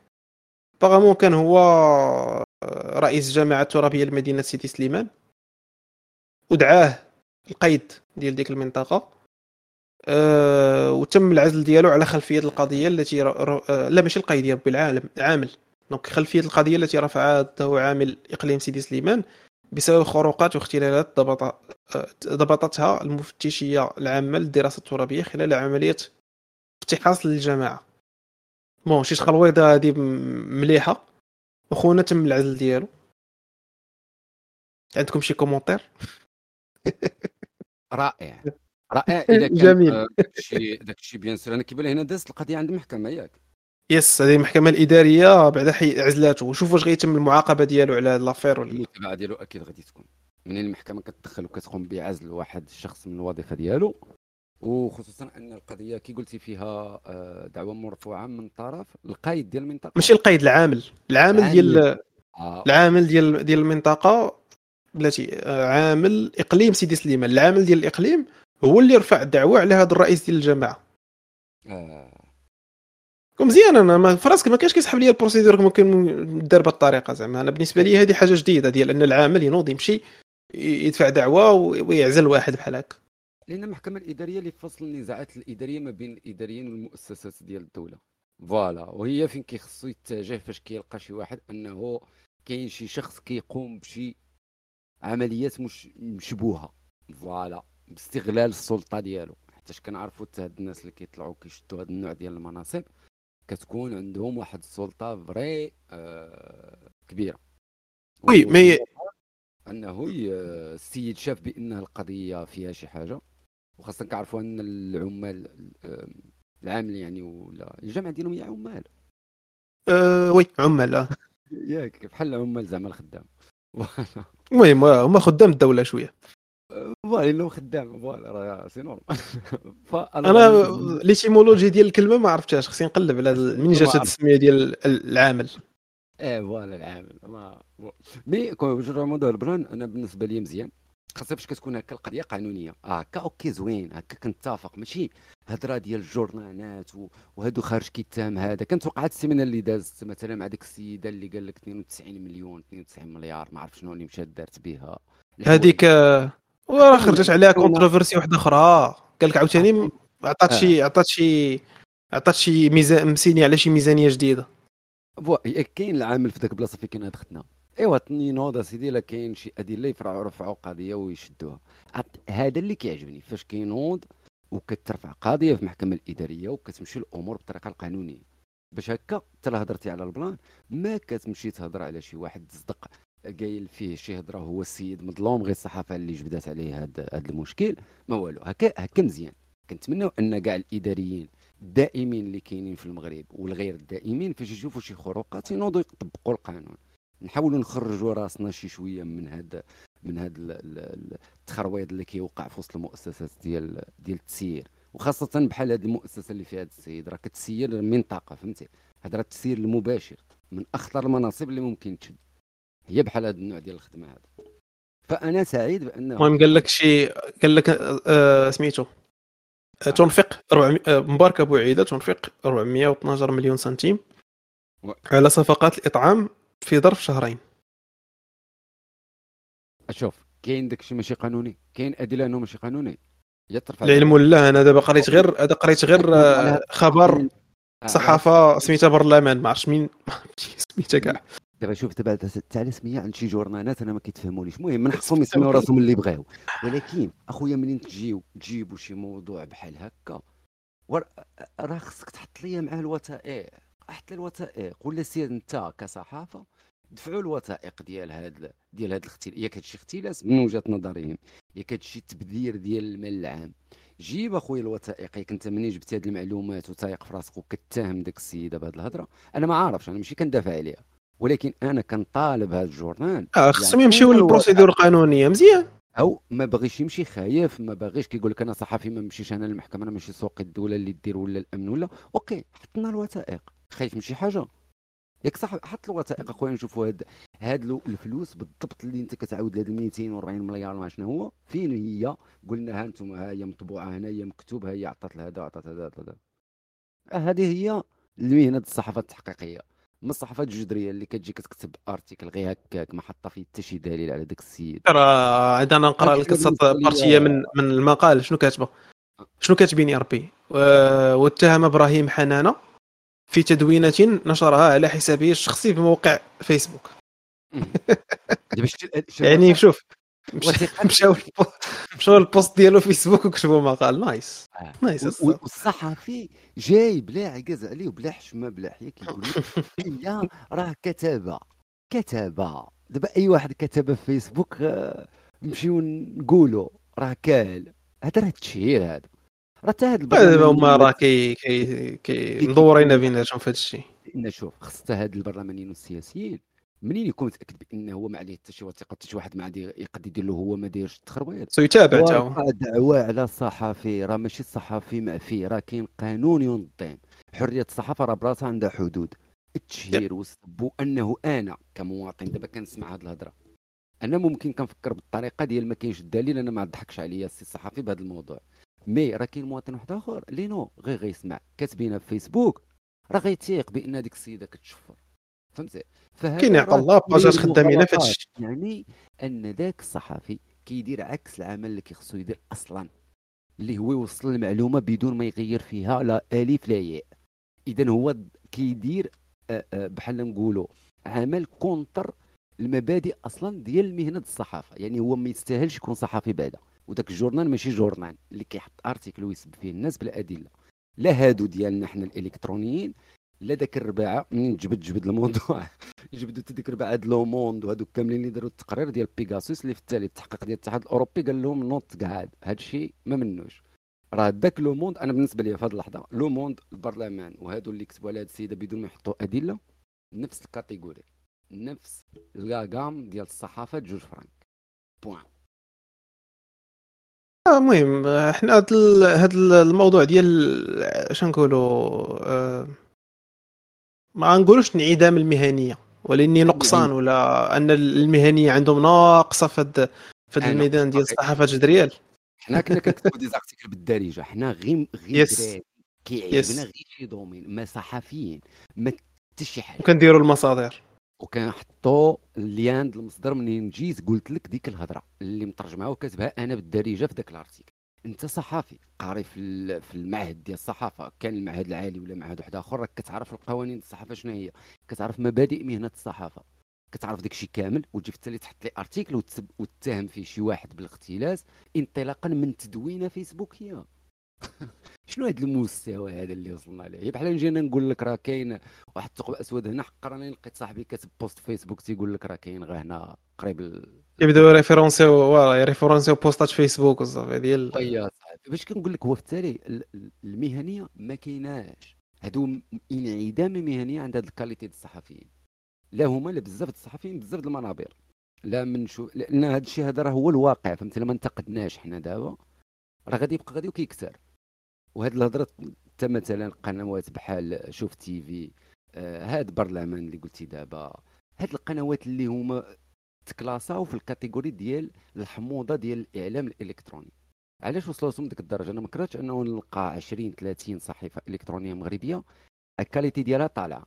باغامون كان هو رئيس جامعة الترابيه لمدينة سيدي سليمان. ودعاه القيد ديال ديك المنطقة أه وتم العزل ديالو على خلفية القضية التي ر... أه لا ماشي القيد يا ربي العالم عامل. دونك خلفية القضية التي رفعها عامل إقليم سيدي سليمان بسبب خروقات واختلالات ضبط أه، ضبطتها المفتشية العامة للدراسة الترابية خلال عملية افتحاص للجماعة. bon شي خلويضه هذه مليحة. وخونا تم العزل ديالو. عندكم شي commentaire؟ رائع. رائع. إذا كان جميل. داك الشيء داك الشيء bien sûr أنا كيبان هنا دازت القضية عند المحكمه ياك. yes هذه المحكمة الإدارية بعدا هي عزلاته وشوف واش غيتم المعاقبة ديالو على l'affaire ولا المتابعة ديالو أكيد غادي تكون. من المحكمة كتدخل وكتقوم بعزل واحد الشخص من الوظيفة ديالو؟ وخصوصا أن القضية كي قلتي فيها آه، دعوة مرفوعة من طرف القائد ديال المنطقة. ماشي القائد العامل. العامل ديال. العامل ديال ديال المنطقة بلاتي آه، عامل إقليم سيدي سليمان. العامل ديال الإقليم هو اللي رفع الدعوة على هذا الرئيس ديال الجماعة. آه. مزيان أنا ما فراسك ما كاينش كيسحب لي ال procédure ممكن دار بهذه الطريقة زعما. أنا بالنسبة لي هذه حاجة جديدة ديال أن العامل ينوض يمشي يدفع دعوة ويعزل واحد بحال هكا. لأن المحكمة الإدارية اللي فصل النزاعات الإدارية ما بين الإداريين والمؤسسات ديال الدولة. voilà. وهي فين كيخصو يتجه فاش كيلقى شي واحد أنه كاين شي شخص كيقوم بشي عمليات مش مشبوهة. voilà باستغلال السلطة ديالو. حيت كنعرفوا حتى هاد الناس اللي كيطلعوا كيشدوا هاد النوع ديال المناصب كتكون عندهم واحد السلطة vrai آه كبيرة. oui mais أنه السيد شاف بأن القضية فيها شي حاجة. وخاصة كنعرفوا أن العمال العامل يعني ولا الجمع ديالهم هي عمال. أه oui عمال آه. ياك بحال العمال زعما الخدام. المهم هما خدام الدولة شوية. voilà انه خدام voilà راه c'est normal. أنا l'étymologie ديال الكلمة ما عرفتهاش خصني نقلب على منين جات التسمية ديال العامل؟ إيه voilà العامل. ما mais كون موضوع ال plan أنا بالنسبة لي مزيان. خاصة فاش كتكون هكا القضية قانونية. آه هكا okay زوين. هكا كنتفق. ماشي. هضره ديال الجورنالات وهادو خارج كيتهم هذا. كانت وقعت السيمانة اللي دازت مثلا مع ديك السيدة اللي قال لك 92 مليون 92 مليار ما عرف شنو اللي مشات دارت بها. هذيك وراه خرجت عليها controversy واحدة أخرى. قال لك عاوتاني عطات شي آه. عطات شي عطات شي ميزان مسيني على شي ميزانية جديدة. كاين العامل في ذاك البلاصة فين كنا دخلنا ايوا نوض سيدي الا كاين شي أدلة يفرعوا رفعوا قضية ويشدوها. هذا اللي كيعجبني فاش كينوض وكترفع قضية في المحكمة الإدارية وكتمشي الأمور بالطريقة القانونية. باش هكا حتى هضرتي على البلان ما كتمشي تهضر على شي واحد تصدق قايل فيه شي هضرة هو السيد مظلوم غير الصحافة اللي جبدات عليه هذا المشكل ما والو. هكا هكا مزيان. كنتمنى أن كاع الإداريين الدائمين اللي كاينين في المغرب والغير الدائمين فاش يشوفوا شي خروقات ينوضوا يطبقوا القانون. نحاولوا نخرجوا راسنا شي شوية من هذا من هذا التخرويض اللي كيوقع في وسط المؤسسات ديال ديال التسيير. وخاصة بحال هذه المؤسسة اللي فيها هذا السيد راه كتسير منطقه فهمتي؟ هذا راه التسيير المباشر من أخطر المناصب اللي ممكن تشد. هي بحال هذا النوع ديال الخدمة هذا. فأنا سعيد بأنه المهم قال لك شي قال لك آه سميتو. آه، تنفق 400 آه، مبارك أبو عيده تنفق 412 مليون سنتيم. و- على صفقات الإطعام في ظرف شهرين. شوف كاين داكشي ماشي قانوني كاين أدلة إنه ماشي قانوني. يا ترفع العلم ولا أنا دابا قريت غير هذا قريت غير آه، خبر آه، صحافة سميتها برلمان ما عرفتش مين سميتها كاع. دابا شوف دابا تاع على سميه عند شي جورنالات أنا ما كيتفهمونيش المهم من حقهم يسميو راسهم اللي بغاو. ولكن أخويا منين تجيو؟ تجيبوا شي موضوع بحال هكا. راه خصك تحط ليا معاه الوثائق. حط لي الوثائق. ولا سير أنت كصحافة دفعوا الوثائق ديال هاد ديال هاد الاختلاس ياك هادشي اختلاس من وجهة نظرهم. ياك هادشي تبذير ديال المال العام. جيب أخويا الوثائق ياك انت منين جبتي هاد المعلومات وتايق في راسك وكتهم داك السيده بهاد الهضرة. أنا ما عارفش أنا ماشي كندافع عليها. ولكن أنا كنطالب هذا الجورنال. آه خصهم يعني يمشيو لل procédure القانونية. مزيان. أو ما باغيش يمشي خايف ما باغيش كيقول لك أنا صحفي ما نمشيش أنا للمحكمة أنا ماشي سوق الدولة اللي دير ولا الأمن ولا. okay حطنا الوثائق. خايف من شي حاجة. ياك صح حط الوثائق اخويا نشوفوا هاد هاد لو- الفلوس بالضبط اللي انت كتعاود لهاد 240 مليار ما شنو هو فين هي؟ قلنا ها أنتم ها هي مطبوعة هنا هي مكتوب ها هي عطات لهذا عطات هذا عطات هذا آه، هذه هي المهنة الصحافه التحقيقيه ما الصحافه الجدريه اللي كتجي كتكتب article غير هكاك ما حاطة فيه حتى شي دليل على داك السيد. راه عاد أنا نقرا لك partie من من المقال. شنو كاتبه؟ شنو كاتبين يا ربي واتهم إبراهيم حنانة. في تدوينة نشرها على حسابه الشخصي بموقع فيسبوك. يعني؟ شوف مشاو مشاو ال post ديالو في فيسبوك وكتبوا مقال nice. آه. nice والصحفي جاي بلا عكاز عليه وبلا حشمة بلا حياة كيقول هي راه كتابه كتابه دابا أي واحد كتب في فيسبوك آه، نمشيو نقولوا راه كال هذا راه التشهير هذا. راه حتى هذا دابا البرلمان هما راه كي كي كي مدورين بيناتهم في هذا الشيء. ان شوف خص حتى هاد البرلمانيين والسياسيين منين يكون متأكد بانه هو ما عليه حتى شي وثيقه حتى شي واحد ما عاد يقد يدير له هو ما دايرش التخربيط سو يتابع حتى هو. دعوى على الصحفي راه ماشي الصحفي معفي راه كاين قانون ينظم. حرية الصحافة راه براسها عندها حدود. التشهير والسب انه أنا كمواطن دابا كنسمع هاد الهضرة. أنا ممكن كنفكر بالطريقة ديال ما كاينش الدليل أنا ما تضحكش عليا السي الصحفي بهذا الموضوع. mais راه كاين مواطن واحد آخر اللي نو غير غيسمع. كاتبينها في فيسبوك راه غيتيق بأن هذيك السيدة كتشفر. فهمتي؟ كاين راه الله باجات خدامين في. الشيء يعني أن ذاك الصحفي كيدير عكس العمل اللي كيخصو يدير أصلا. اللي هو يوصل المعلومة بدون ما يغير فيها لا ألف لا ياء. اذا هو كيدير آه، آه، بحال نقولوا عمل contre المبادئ أصلا ديال المهنه الصحافة. يعني هو ما يستاهلش يكون صحفي بعدا. وداك ال journal ماشي journal اللي كيحط article ويسب فيه الناس بلا ادله لا هادو ديالنا حنا الالكترونيين لا داك الرباعة منين جبد جبد الموضوع؟ جبدوا حتى ديك الرباعه د Le Monde وهذوك كاملين اللي داروا التقرير ديال بيغاسوس اللي في التالي التحقيق ديال الاتحاد الأوروبي قال لهم نوت قاعد. هذا الشيء ما منوش. راه داك Le Monde أنا بالنسبة لي في هذه اللحظة Le Monde البرلمان وهادو اللي كتبوا على هذه السيدة بدون ما يحطوا أدلة نفس ال catégorie نفس الكاغام ديال الصحافة جوج فرانك. point. المهم آه، حنا هاد هاد ال- الموضوع ديال اش نقولوا آه، ما نقولوش انعدام المهنية ولأني نقصان ولا أن المهنية عندهم ناقصة في هاد في هاد الميدان ديال. الصحافه الجدريه حنا كنا كنكتبوا des articles بالدارجة. حنا غير غير. كيعجبنا غير شي domaine. ما صحفيين. ما حتى شي حاجة. وكنديروا المصادر. وكنحطوا ال lien د المصدر منين جيت قلت لك ديك الهضرة اللي مترجمها وكاتبها أنا بالدارجة في ذاك ال article. أنت صحافي قاري في في المعهد ديال الصحافة كان المعهد العالي ولا معهد واحد آخر راك كتعرف القوانين الصحافة شنو هي؟ كتعرف مبادئ مهنة الصحافة. كتعرف داك الشيء كامل وتجي في التالي تحط لي article وتتهم فيه شي واحد بالاختلاس انطلاقا من تدوينة فيسبوكية. شنو هذا المستوى هذا اللي وصلنا ليه بحال نجي أنا نقول لك راه كاين واحد الثقب أسود هنا حقر أنا لقيت صاحبي كاتب post فيسبوك تيقول لك راه كاين غير هنا قريب ال- يبداو ريفيرونسيو voilà يريفيرونسيو بوستات فيسبوك وصافي ديال طيب باش كنقول لك هو في التالي ال- ال- المهنية ما كايناش. هادو انعدام مهنية عند هاد ال qualité ديال الصحفيين. لا هما لا بزاف الصحفيين بزاف المنابر. لا من شو لأن هذا الشيء هذا راه هو الواقع فهمتي؟ لما انتقدناش حنا دابا راه غادي يبقى غادي وكيكثر وهاد الهضرة حتى مثلا قنوات بحال شوف تي في آه هاد برلمان اللي قلتي دابا هاد القنوات اللي هما تكلاساو في ال catégorie ديال الحموضة ديال الإعلام الإلكتروني. علاش وصلوا لهم ديك الدرجة؟ أنا ما كرهتش أنه نلقى 20 30 صحيفة إلكترونية مغربية ال qualité ديالها طالعة.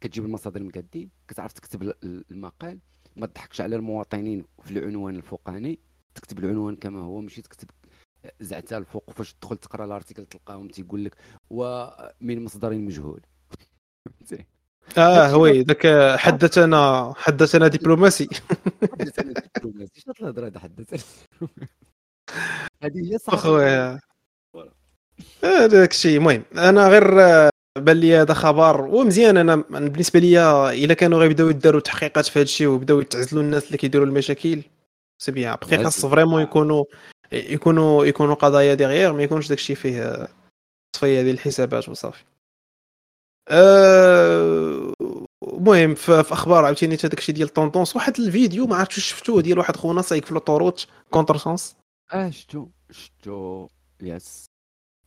كتجيب المصادر المقادين كتعرف تكتب ال- المقال ما تضحكش على المواطنين في العنوان الفوقاني تكتب العنوان كما هو ماشي تكتب زعتها الفوق فاش تدخل تقرا ال article تلقاهم تيقول لك ومن مصدر مجهول. آه oui ذاك حدثنا حدثنا دبلوماسي. حدث أنا دبلوماسي. شنو الهضرة هذا حدث هذه هي صح أخويا. آه، داك الشيء. المهم أنا غير آه، بان لي هذا خبر ومزيان أنا بالنسبة لي إلا كانوا غيبداو يداروا تحقيقات في هذا الشيء ويبداو يتعزلوا الناس اللي كيديروا المشاكل c'est bien. بقي خاص vraiment يكونوا يكونوا يكونوا قضايا ديغيغ ما يكونش داك الشيء فيه آه، تصفيه ديال الحسابات وصافي. آه، المهم في في أخبار عاوتاني هذاك الشيء ديال tendance واحد الفيديو ما عرفتش شفتوه ديال واحد خونا سايق في l'autoroute contre sens آه شتو شتو yes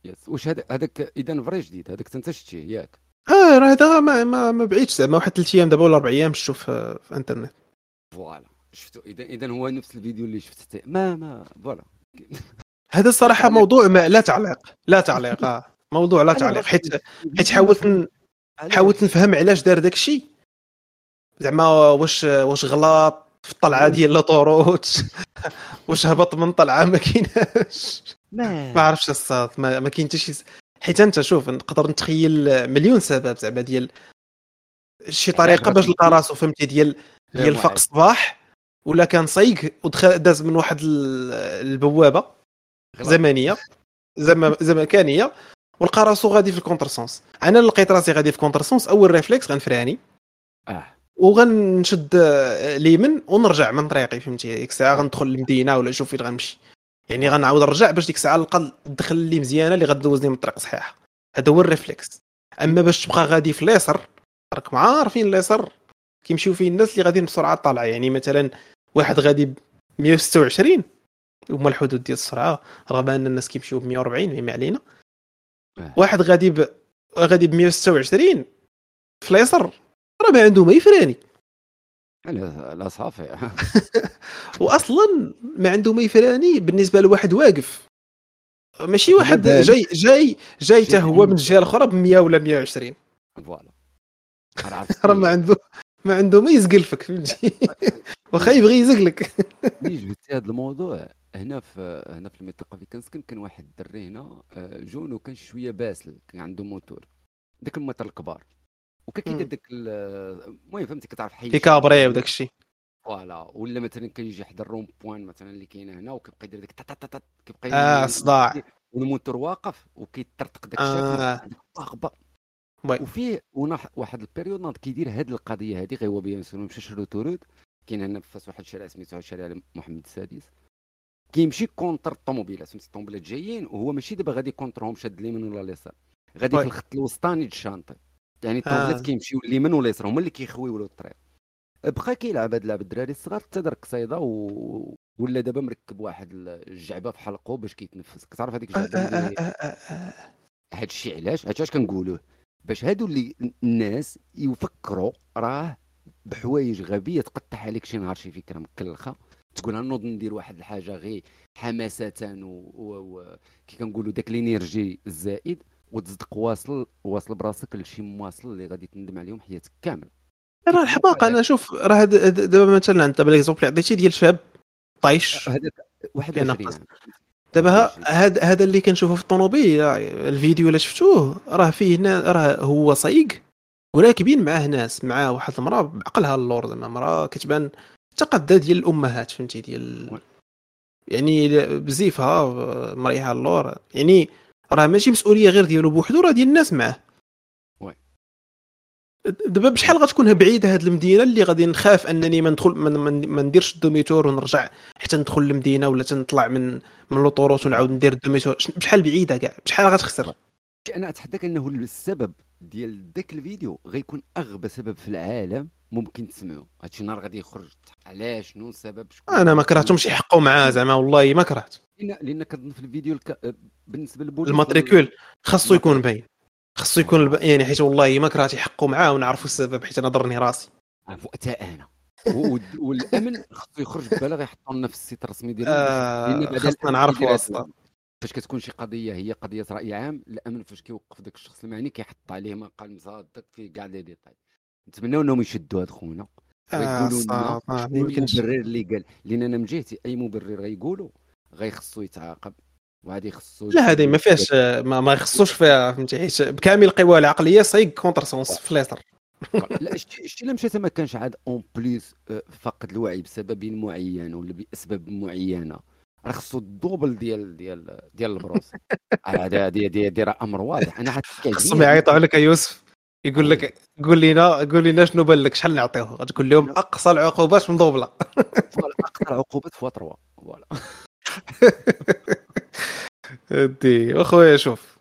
yes. واش هذا هذاك إذا فري جديد هذاك انت شتيه ياك. آه راه هذا ما ما, ما بعيدش زعما واحد ثلاث أيام دابا ولا أربع أيام شفتو في, في الإنترنت. voilà. شفتو اذا إذا هو نفس الفيديو اللي شفت حتى- ما ما voilà. هذا الصراحة موضوع ما لا تعليق لا تعليق آه. موضوع لا تعليق. حيت حيت حاولت حاولت نفهم علاش دار داك الشيء. زعما واش واش غلط في الطلعة ديال لاطوروت واش هبط من طلعة ما كايناش؟ ما. عرفتش الصاد ما, ما كاين حتى شي حيت انت شوف نقدر نتخيل مليون سبب زعما ديال شي طريقة باش لقى راسو فهمتي ديال ديال فاق الصباح. ولا كان صايق ودخل داز من واحد ال- البوابة زمنية زم زمكانية ولقى راسو غادي في ال contre sens أنا لقيت راسي غادي في contre sens أول réflexe غنفراني. آه. وغنشد آه، اليمين ونرجع من طريقي فهمتي؟ ديك الساعة غندخل للمدينة ولا نشوف فين غنمشي. يعني غنعاود نرجع باش ديك الساعة نلقى الدخل اللي مزيانة اللي غدوزني من الطريق صحيحة. هذا هو ال réflexe أما باش تبقى غادي في اليسر راكم عارفين اليسر. كيمشيو فيه الناس اللي غاديين بسرعة طالعة. يعني مثلا واحد غادي ب 126 هما الحدود ديال السرعه رغم أن الناس كيمشيو ب 140 ما علينا. آه. واحد غادي ب غادي ب 126 في اليسر راه ما عنده ما يفراني. لا لا صافي. واصلا ما عنده ما يفراني بالنسبة لواحد واقف. ماشي واحد. جاي جاي جاي حتى هو من الجهة الأخرى ب 100 ولا 120 فوالا. راه ما عنده. ما عنده ما يزقلفك فهمتي؟ واخا يبغي يزقلك. ملي جبتي هذا الموضوع؟ هنا في هنا في المنطقة اللي كنسكن كان واحد الدري هنا آه، jeune وكان شوية باسل كان عنده موتور. داك الموتور الكبار. وكان كيدير. داك ال- المهم فهمتي؟ كتعرف حي في كابري وداك الشيء voilà. ولا مثلا كيجي حدا ال rond-point مثلا اللي كاينة هنا وكيبقى يدير تا كيبقى آه صداع. والموتور واقف وكيطرطق داك آه. وي. وفيه ونح واحد البيريود ناض كيدير هاد القضية هادي غير هو بيان سور مشى روتورود كاين هنا في فاس واحد الشارع سميتو شارع محمد السادس كيمشي كونتر الطوموبيلات فهمتي الطوموبيلات جايين وهو ماشي دابا غادي كونترهم شاد اليمين ولا اليسار غادي. في الخط الوسطاني الشانطي يعني الطوموبيلات آه. كيمشيو اليمين واليسار هما اللي كيخويو له الطريق بقى كيلعب هاد اللعب الدراري الصغار حتى دار قصيدة و... ولا دابا مركب واحد الجعبة في حلقه باش كيتنفس كتعرف هذيك الجعبة آه، آه، آه،. هاد الشيء علاش علاش كنقولوه باش هادو اللي الناس يفكروا راه بحوايج غبية تقطع عليك شي نهار شي فكرة مكلخة تقول نوض ندير واحد الحاجة غير حماسة و, و... و... كي كنقولوا داك ال energy الزائد وتصدق واصل واصل براسك لشي مواصل اللي غادي تندم عليهم حياتك كامل راه الحماقه أنا شوف راه دابا مثلا انت ب l'exemple عطيتي ديال شاب طايش هذاك 21 كينقص. عام. دابا هاد هذا اللي كنشوفه في الطوموبيل الفيديو اللي شفتوه راه فيه نا- راه هو صايق وراكبين معاه ناس معاه واحد المرأة بعقلها اللور زعما مرأة كتبان تقدى ديال الأمهات فهمتي ديال. يعني بزيفها مريحة اللور يعني راه ماشي مسؤولية غير ديالو بوحدو راه ديال الناس معاه. دابا بشحال غتكون بعيدة هاد المدينة اللي غادي نخاف أنني ما ندخل ما- نديرش ال demi-tour ونرجع حتى ندخل للمدينه ولا تنطلع من من l'autoroute ونعاود ندير ال demi-tour بشحال بعيدة كاع؟ بشحال غتخسر؟ أنا أتحداك أنه السبب ديال ذاك الفيديو غيكون أغبى سبب في العالم ممكن تسمعوا هادشي نهار غادي يخرج. علاش شنو السبب؟ شكون أنا ما كرهتهمش يحقوا معاه زعما والله ما كرهت. لأن لأن كنظن في الفيديو الك... بالنسبة للبوليس ال matricule خاصو يكون باين. خاصو يكون الب... يعني حيت والله ما كرهت يحقوا معاه ونعرفوا السبب حيت أنا ضرني راسي. حتى أنا. والأمن خصو يخرج ببلاغ يحطوا لنا في ال site الرسمي ديالهم آه، الأمن نعرفوا. هاد- فاش كتكون شي قضية هي قضية رأي عام الأمن فاش كيوقف داك الشخص المعني كيحط عليه مقال مصادق في كاع les détails. نتمناو إنهم يشدوا هاد خونا. آه، ويقولوا لنا. المبرر اللي قال. لأن أنا من جهتي أي مبرر غيقولوا غيخصو يتعاقب. وهادي خصو لا هذه ما فيهاش ما, ما يخصوش فيها فهمتي؟ حيت بكامل القوى العقلية صايق contre-sens في ليتر لا شتي شتي الا مشات ما كانش عاد en plus آه، فقد الوعي بسبب معين ولا بأسباب معينة. راه خصو ال double ديال ديال ديال البروس. هذا هذه راه أمر واضح. أنا حتى خصهم يعيطوا عليك يوسف. يقول لك قول لنا قول لنا شنو بان لك؟ شحال نعطيوه؟ غتقول لهم أقصى العقوبات مضوبلة. voilà أكثر عقوبات fois 3 voilà. دي واخويا شوف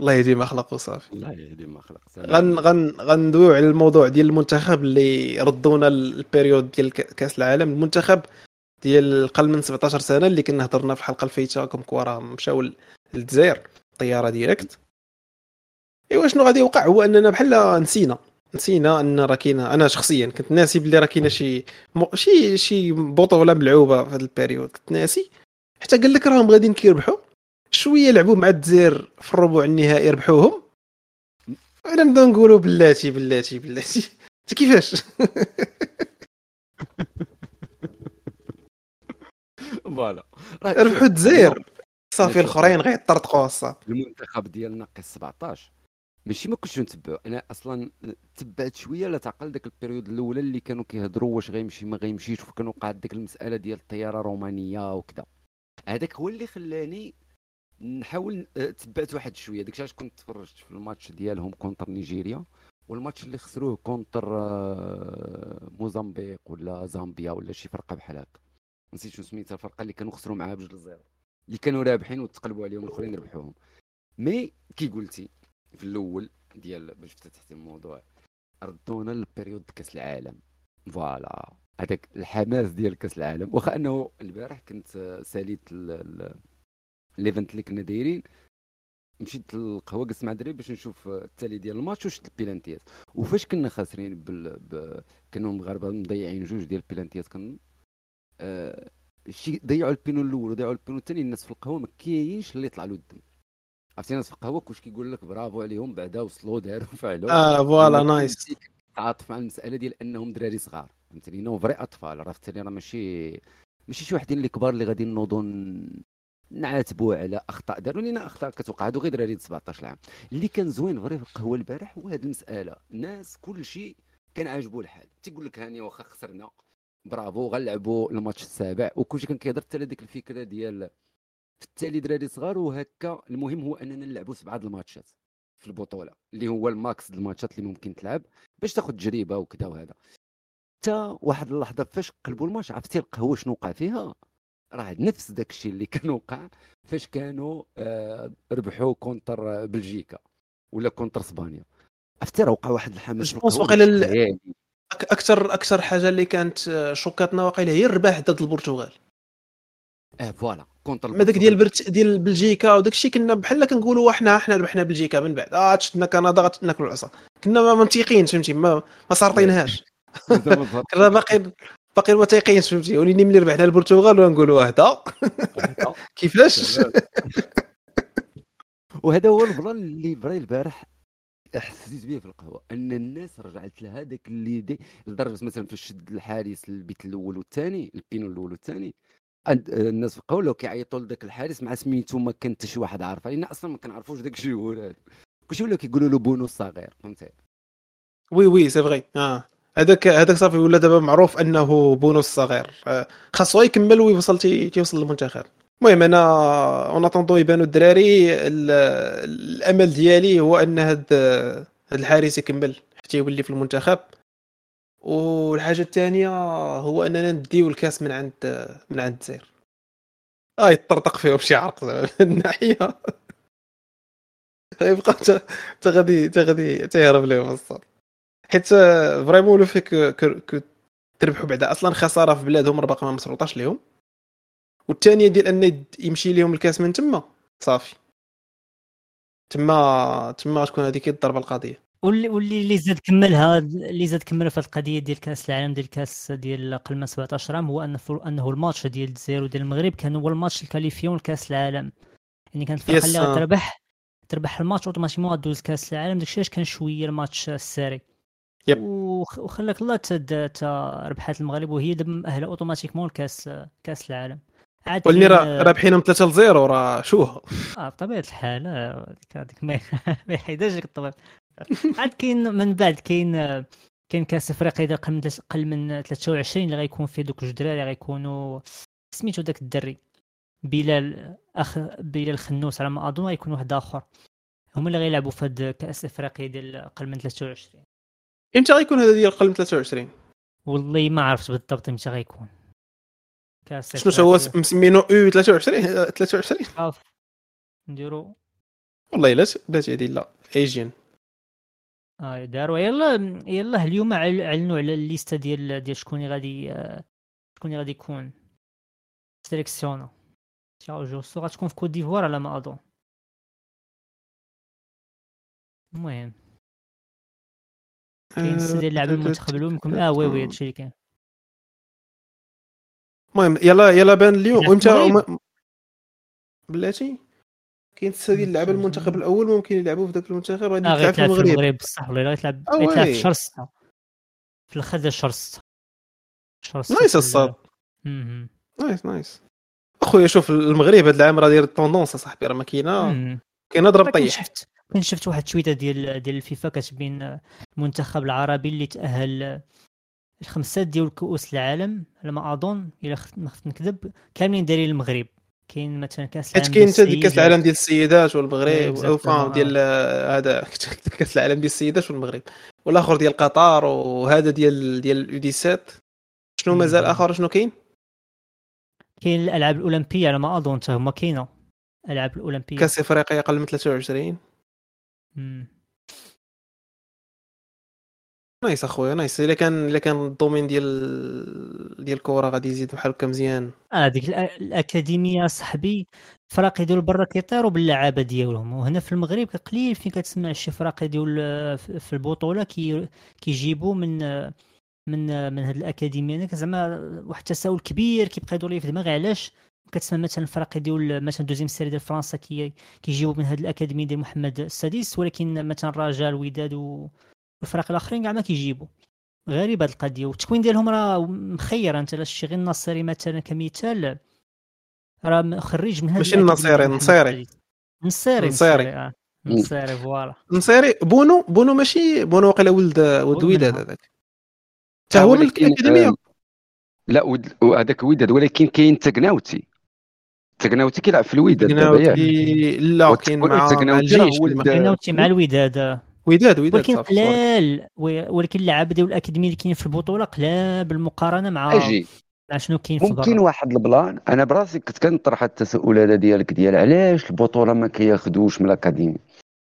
الله يهدي ما خلق وصافي الله يهدي ما خلق غن غن غندويو على الموضوع ديال المنتخب اللي ردونا la période ديال كأس العالم. المنتخب ديال اقل من 17 سنة اللي كنا هضرنا في الحلقة الفايتة كم كوا راه مشاو للجزائر طيارة directe. إيوا شنو غادي يوقع؟ هو أننا بحال نسينا نسينا أن راه كاينة أنا شخصيا كنت ناسي بلي راه كاينة شي م- شي شي بطولة ملعوبة في هذا la période. كنت ناسي. حتى قال لك راهم غاديين كيربحوا. شوية لعبوا مع الجزائر في الربع النهائي ربحوهم. أنا نبدأ نقولوا بلاتي بلاتي بلاتي. أنت كيفاش؟ voilà. ربحوا الجزائر صافي الأخرين غيطرطقوا الصافي المنتخب ديال ناقص 17 ماشي ما كنتش نتبعو. أنا أصلا تبعت شوية لا تعقل داك la période الأولى اللي كانوا كيهضروا واش غيمشي ما غيمشيش وكان وقعت ديك المسألة ديال الطيارة الرومانية وكذا. هذاك هو اللي خلاني نحاول تبعت واحد شوية. داك علاش كنت تفرجت في الماتش ديالهم contre نيجيريا والماتش اللي خسروه contre آه، موزمبيق ولا زامبيا ولا شي فرقة بحال هكا. نسيت شنو سميتها الفرقة اللي كانوا خسروا معاها بجوج لزيرو اللي كانوا رابحين وتقلبوا عليهم الاخرين ربحوهم. mais كي قلتي في الأول ديال باش فتحت الموضوع ردونا ل la période كأس العالم. voilà. هذاك الحماس ديال كاس العالم. واخا انه البارح كنت ساليت ال- ال- ال event اللي كنا دايرين. مشيت للقهوة جلست مع الدراري باش نشوف التالي ديال الماتش وشفت البيلانتيات وفاش كنا خاسرين بال... ب... كانوا المغاربه مضيعين جوج ديال البيلانتيات كان آه... شي ضيعوا البينالتي الأول وضيعوا البينالتي الثاني الناس في القهوة ما كاينش اللي طلع له الدم. عرفتي الناس في القهوة كلشي كيقول لك برافو عليهم بعدا وصلوا داروا فعلوا. آه voilà nice. تعاطف مع المسألة ديال أنهم دراري صغار. فهمتني؟ انهم vrai أطفال راه راه ماشي ماشي شي وحدين اللي كبار اللي غادي نوضوا نعاتبوا على أخطاء. داروا لنا أخطاء كتوقع. هادو غير دراري 17 عام اللي كان زوين vrai في القهوه البارح هو هاد المسألة. الناس كل شيء كان عاجبو الحال. تيقول لك هاني واخا خسرنا. برافو غنلعبوا الماتش السابع. وكلشي كان كيهضر حتى ديك الفكرة ديال في التالي دراري صغار. وهكا المهم هو أننا نلعبوا سبعه الماتشات في البطولة. اللي هو ال max د الماتشات اللي ممكن تلعب باش تاخذ تجربة وكذا وهذا حتى واحد اللحظة فاش قلبوا الماتش عرفتي القهوه شنو وقع فيها؟ راه نفس داك الشيء اللي كان وقع فاش كانوا آه ربحوا contre بلجيكا ولا contre إسبانيا. عرفتي راه وقع واحد الحماس واقيلا أكثر أكثر حاجة اللي كانت آه، شوكاتنا واقيلا هي الرباح ضد البرتغال. آه voilà contre ما داك ديال برت... ديال بلجيكا وداك الشيء كنا بحال كنقولوا حنا حنا ربحنا بلجيكا من بعد. آه شفنا كندا غتناكلوا العصا. كنا ما منطقيين فهمتي؟ ما ما سارطينهاش كنا باقيين ما تايقينش فهمتي؟ وليني ملي ربحنا البرتغال ونقولوا هدا كيفاش؟ وهذا هو ال plan اللي برا البارح حسيت به في القهوة أن الناس رجعت لها داك اللي دي لدرجة مثلا فاش شد الحارس البيت الأول والثاني ال péno الأول والثاني الناس في القهوه لو كيعيطوا لذاك الحارس مع سميتو ما كان حتى شي واحد عارفه لأن أصلا ما كنعرفوش داك الشيء هذا. كلشي ولاو كيقولوا له بونو الصغير فهمتي؟ oui oui c'est vrai. آه. هذاك هذاك صافي ولا دابا معروف أنه بونو الصغير آه، خاصو يكمل ويوصل تي- تيوصل للمنتخب. المهم أنا en attendant يبانوا الدراري ال- الأمل ديالي هو أن هاد الحارس يكمل حتى يولي في المنتخب. والحاجة الثانية هو أننا نديو الكاس من عند من عند الجزائر. آه يطرطق فيهم شي عرق زعما من الناحية. يبقى تا غادي غادي تيهرب لهم الصاد حيت فريمون لو فيك كو تربحوا بعدا. أصلا خسارة في بلادهم راه باقي ما مسروطاش لهم والثانيه ديال ان يمشي لهم الكاس من تما. صافي. تما تما غتكون هذيك الضربة القاضيه واللي واللي اللي زاد كملها اللي زاد كملها في القضية ديال كأس العالم ديال كأس ديال قبل من 17 عام هو ان أنه الماتش ديال الجزائر وديال المغرب كان هو ال match ال qualifiant لكأس العالم. يعني كانت الفرقة اللي غتربح تربح ال match automatiquement غدوز كاس العالم. داكشي علاش كان شوية ال match serré. وخلاك الله تا ربحات المغرب وهي دابا مأهله automatiquement لكاس كاس العالم. عاد واللي راه رابحينهم 3 ل 0 راه شوه. آه بطبيعة الحال هذيك ما يحيدهاش لك الطبيب. عاد كاين من بعد كاين كاين كاس افريقيا إذا قل من قل من 23 اللي غيكون فيه دوك جوج دراري غيكونوا سميتو داك الدري. بلال أخ بلال خنوس على ما أظن غيكون واحد آخر. هما اللي غيلعبوا في هاد كاس افريقيا ديال قل من 23 إمتى غيكون هذا ديال قل من 23 والله ما عرفت بالضبط إمتى غيكون. كاس شنو هو مسمينو أو 23 23 نديرو. والله إلا لا تعدي لا ايجين آه داروا يلا يلا اليوم اعلنوا على الليسته ديال ديال شكون غادي شكون غادي يكون. سيليكسيونا. تياو جوستو غتكون في كوت ديفوار على ما اظن المهم كاين السيد ديال اللاعب المنتخب الأول يمكن آه وي وي هادشي اللي كاين. المهم يلا يلا بان اليوم وإنت بلاتي؟ كاين ستة ديال اللعابه المنتخب الأول ممكن يلعبوا في ذاك المنتخب. غادي آه يلعب في المغرب. المغرب بصح ولا غيتلعب غيتلعب في شهر 6 في الآخر ديال شهر 6 شهر 6 nice الصاد. nice nice أخويا شوف المغرب هذا العام راه داير ال tendance أصاحبي راه ما كاينة كاينة ضرب طيح. شفت كنت شفت واحد التويتة ديال ديال الفيفا كاتبين المنتخب العربي اللي تأهل الخمسات ديال كؤوس العالم على ما أظن إلا ما خفت نكذب كاملين دايرين المغرب. كاين مثلا كأس العالم كاين حتى كأس العالم ديال السيدات والمغرب أو فاهم ديال هذا كأس العالم ديال السيدات والمغرب. والآخر ديال قطر وهذا ديال ديال 7 شنو مازال آخر؟ شنو كاين؟ كاين الألعاب الأولمبية على ما أظن حتى هما كاينة. الالعاب الأولمبية. كأس إفريقيا أقل من 23 nice اخويا nice. إلا كان إلا كان ال domaine ديال ديال الكره غادي يزيد بحال هكا مزيان. آه ديك الأكاديمية صاحبي فراق يديروا برا كيطيروا باللعابة ديالهم. وهنا في المغرب قليل فين كتسمع شي فراق ديال في البطولة كي كيجيبوا من من من هذه الأكاديمية. زعما واحد التساؤل كبير كيبقى يدور لي في دماغي علاش كتسمع مثلا الفرق ديال مثلا deuxième série ديال فرنسا كي كيجيبوا من هذه الأكاديمية ديال محمد السادس ولكن مثلا الرجاء الوداد والفرق الآخرين كاع ما كيجيبوا. غريبه هذه القضية. والتكوين ديالهم راه مخير. أنت لا شي غير النصيري مثلا كمثال راه خريج من هذا ماشي النصيري النصيري نصيري. نصيري نصيري voilà. نصيري. بونو بونو ماشي بونو واقيلا ولد ولد وداد هذاك. حتى هو من الأكاديمية. لا هذاك وداد ولكن كاين تقناوتي. تقناوتي كيلعب في الوداد تقناوتي لا كاين مع الجيش تقناوتي مع الوداد. وداد وداد ولكن قلال ولكن اللعابه ديال الأكاديمية اللي كاين في البطولة قلال بالمقارنة مع أجي. مع شنو كاين في ممكن واحد ال plan. أنا براسي كنت كنطرح التساؤل هذا ديالك ديال علاش البطولة ما كياخذوش من ال académie؟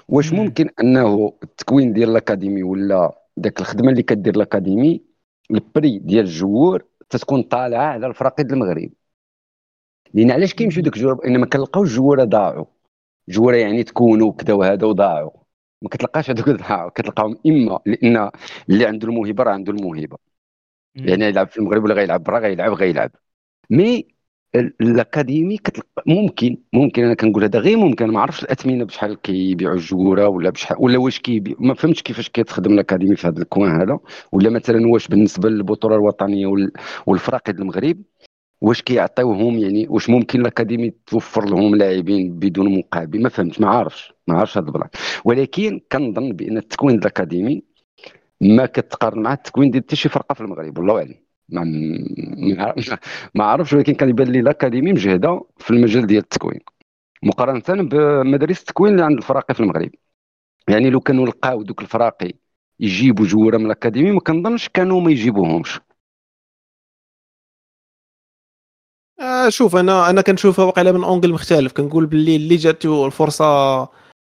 واش ممكن أنه التكوين ديال ال académie ولا ذاك الخدمة اللي كدير ال académie ال prix ديال ال joueur تتكون طالعة على الفرق ديال المغرب؟ لأن علاش كيمشيو ديك الجوار انما كنلقاو الجواره ضاعوا. جواره يعني تكونوا كذا وهذا وضاعوا. ما كتلقاش هذوك ضاعوا. كتلقاهم إما لأن اللي عنده الموهبة راه عنده الموهبة. يعني يلعب في المغرب ولا غيلعب برا غيلعب غيلعب. مي الأكاديمي كتلقى ممكن ممكن أنا كنقول هذا غير ممكن. ما عرفتش الأثمنة بشحال كيبيعوا الجوره ولا بشحال ولا واش كيبيع ما فهمتش كيفاش كيتخدم الأكاديمي في هذا الكوان هذا. ولا مثلا واش بالنسبة للبطولة الوطنية والفرق المغرب. واش كيعطيوهم يعني واش ممكن الأكاديمي توفر لهم لاعبين بدون مقابل؟ ما فهمتش ما عارفش ما عارفش هذا البلان ولكن كنظن بأن التكوين الأكاديمي ما كتقارن مع التكوين ديال حتى شي فرقة في المغرب والله أعلم. ما ما ولكن كان يبان لي الأكاديمي مجهدة في المجال ديال التكوين. مقارنة بمدارس التكوين اللي عند الفراقي في المغرب. يعني لو كانوا لقاو دوك الفراقي يجيبوا جوره من ال académie ما كنظنش كانوا ما يجيبوهمش. آه شوف أنا أنا كنشوفها واقيلا من un angle مختلف. كنقول باللي اللي جاتو الفرصة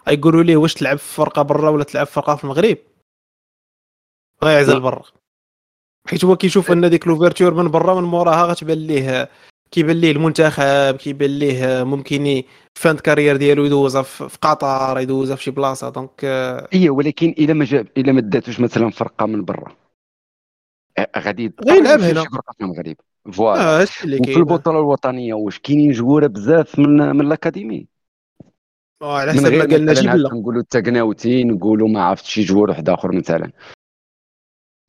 يقولوا ليه واش تلعب في فرقة برا ولا تلعب في فرقة في المغرب؟ غيعزل برا. حيت هو كيشوف أن ديك l'ouverture من برا من موراها غتبان ليه كيبان ليه المنتخب كيبان ليه ممكن fin de carrière ديالو يدوزها في قطر يدوزها في شي بلاصة. donc اي ولكن إلا ما جاب إلا ما داتوش مثلا فرقة من برا. غادي غيلعب هنا. في المغرب. voilà وفي البطوله الوطنيه واش كاينين جواره بزاف من من الاكاديمي على حسب ما قال نجيب لا نقولوا التقناوتي نقولوا ما عرفت شي joueur واحد اخر مثلا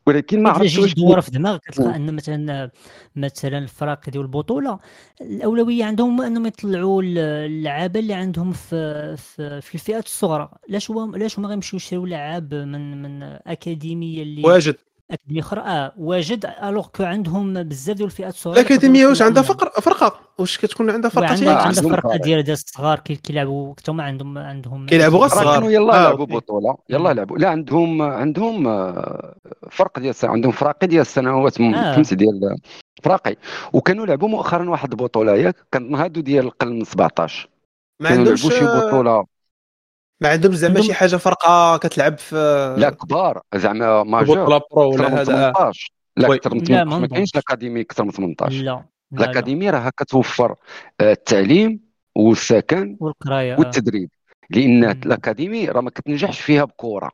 ولكن ما عرفتش واش تدور في دماغك كتلقى ان مثلا مثلا الفرق ديال البطوله الاولويه عندهم انهم يطلعوا اللعابه اللي عندهم في في, في الفئات الصغرى علاش هو علاش هما غيمشيو يشريو لعاب من من اكاديميه اللي واجد اكاديميه أخرى آه واجد الوغ كو عندهم بزاف ديال الفئات الصغيرة الاكاديميه واش عندها فقر؟ فرقة. واش كتكون عندها فرقة؟ عندها, عندها فرقة ديال ديال الصغار كيلعبوا حتى هما عندهم عندهم كيلعبوا غير الصغار. يلا آه لعبوا بطولة. يلا لعبوا. لا عندهم عندهم آه، فرق ديال عندهم فراقي ديال السنوات آه. فهمتي ديال فراقي. وكانوا لعبوا مؤخرا واحد البطولة ياك كان هادو ديال القل من 17 ما عندهمش شي بطولة. ما عندهم زعما شي حاجة فرقة كتلعب في لا كبار. زعما majeur بطوله pro ولا هذا؟ 18 لا أكثر من 18 ما كاينش ال académie أكثر من 18 لا ال académie راه كتوفر آه، التعليم والسكن والقراية آه. والتدريب. لأن ال académie راه ما كتنجحش فيها بكرة.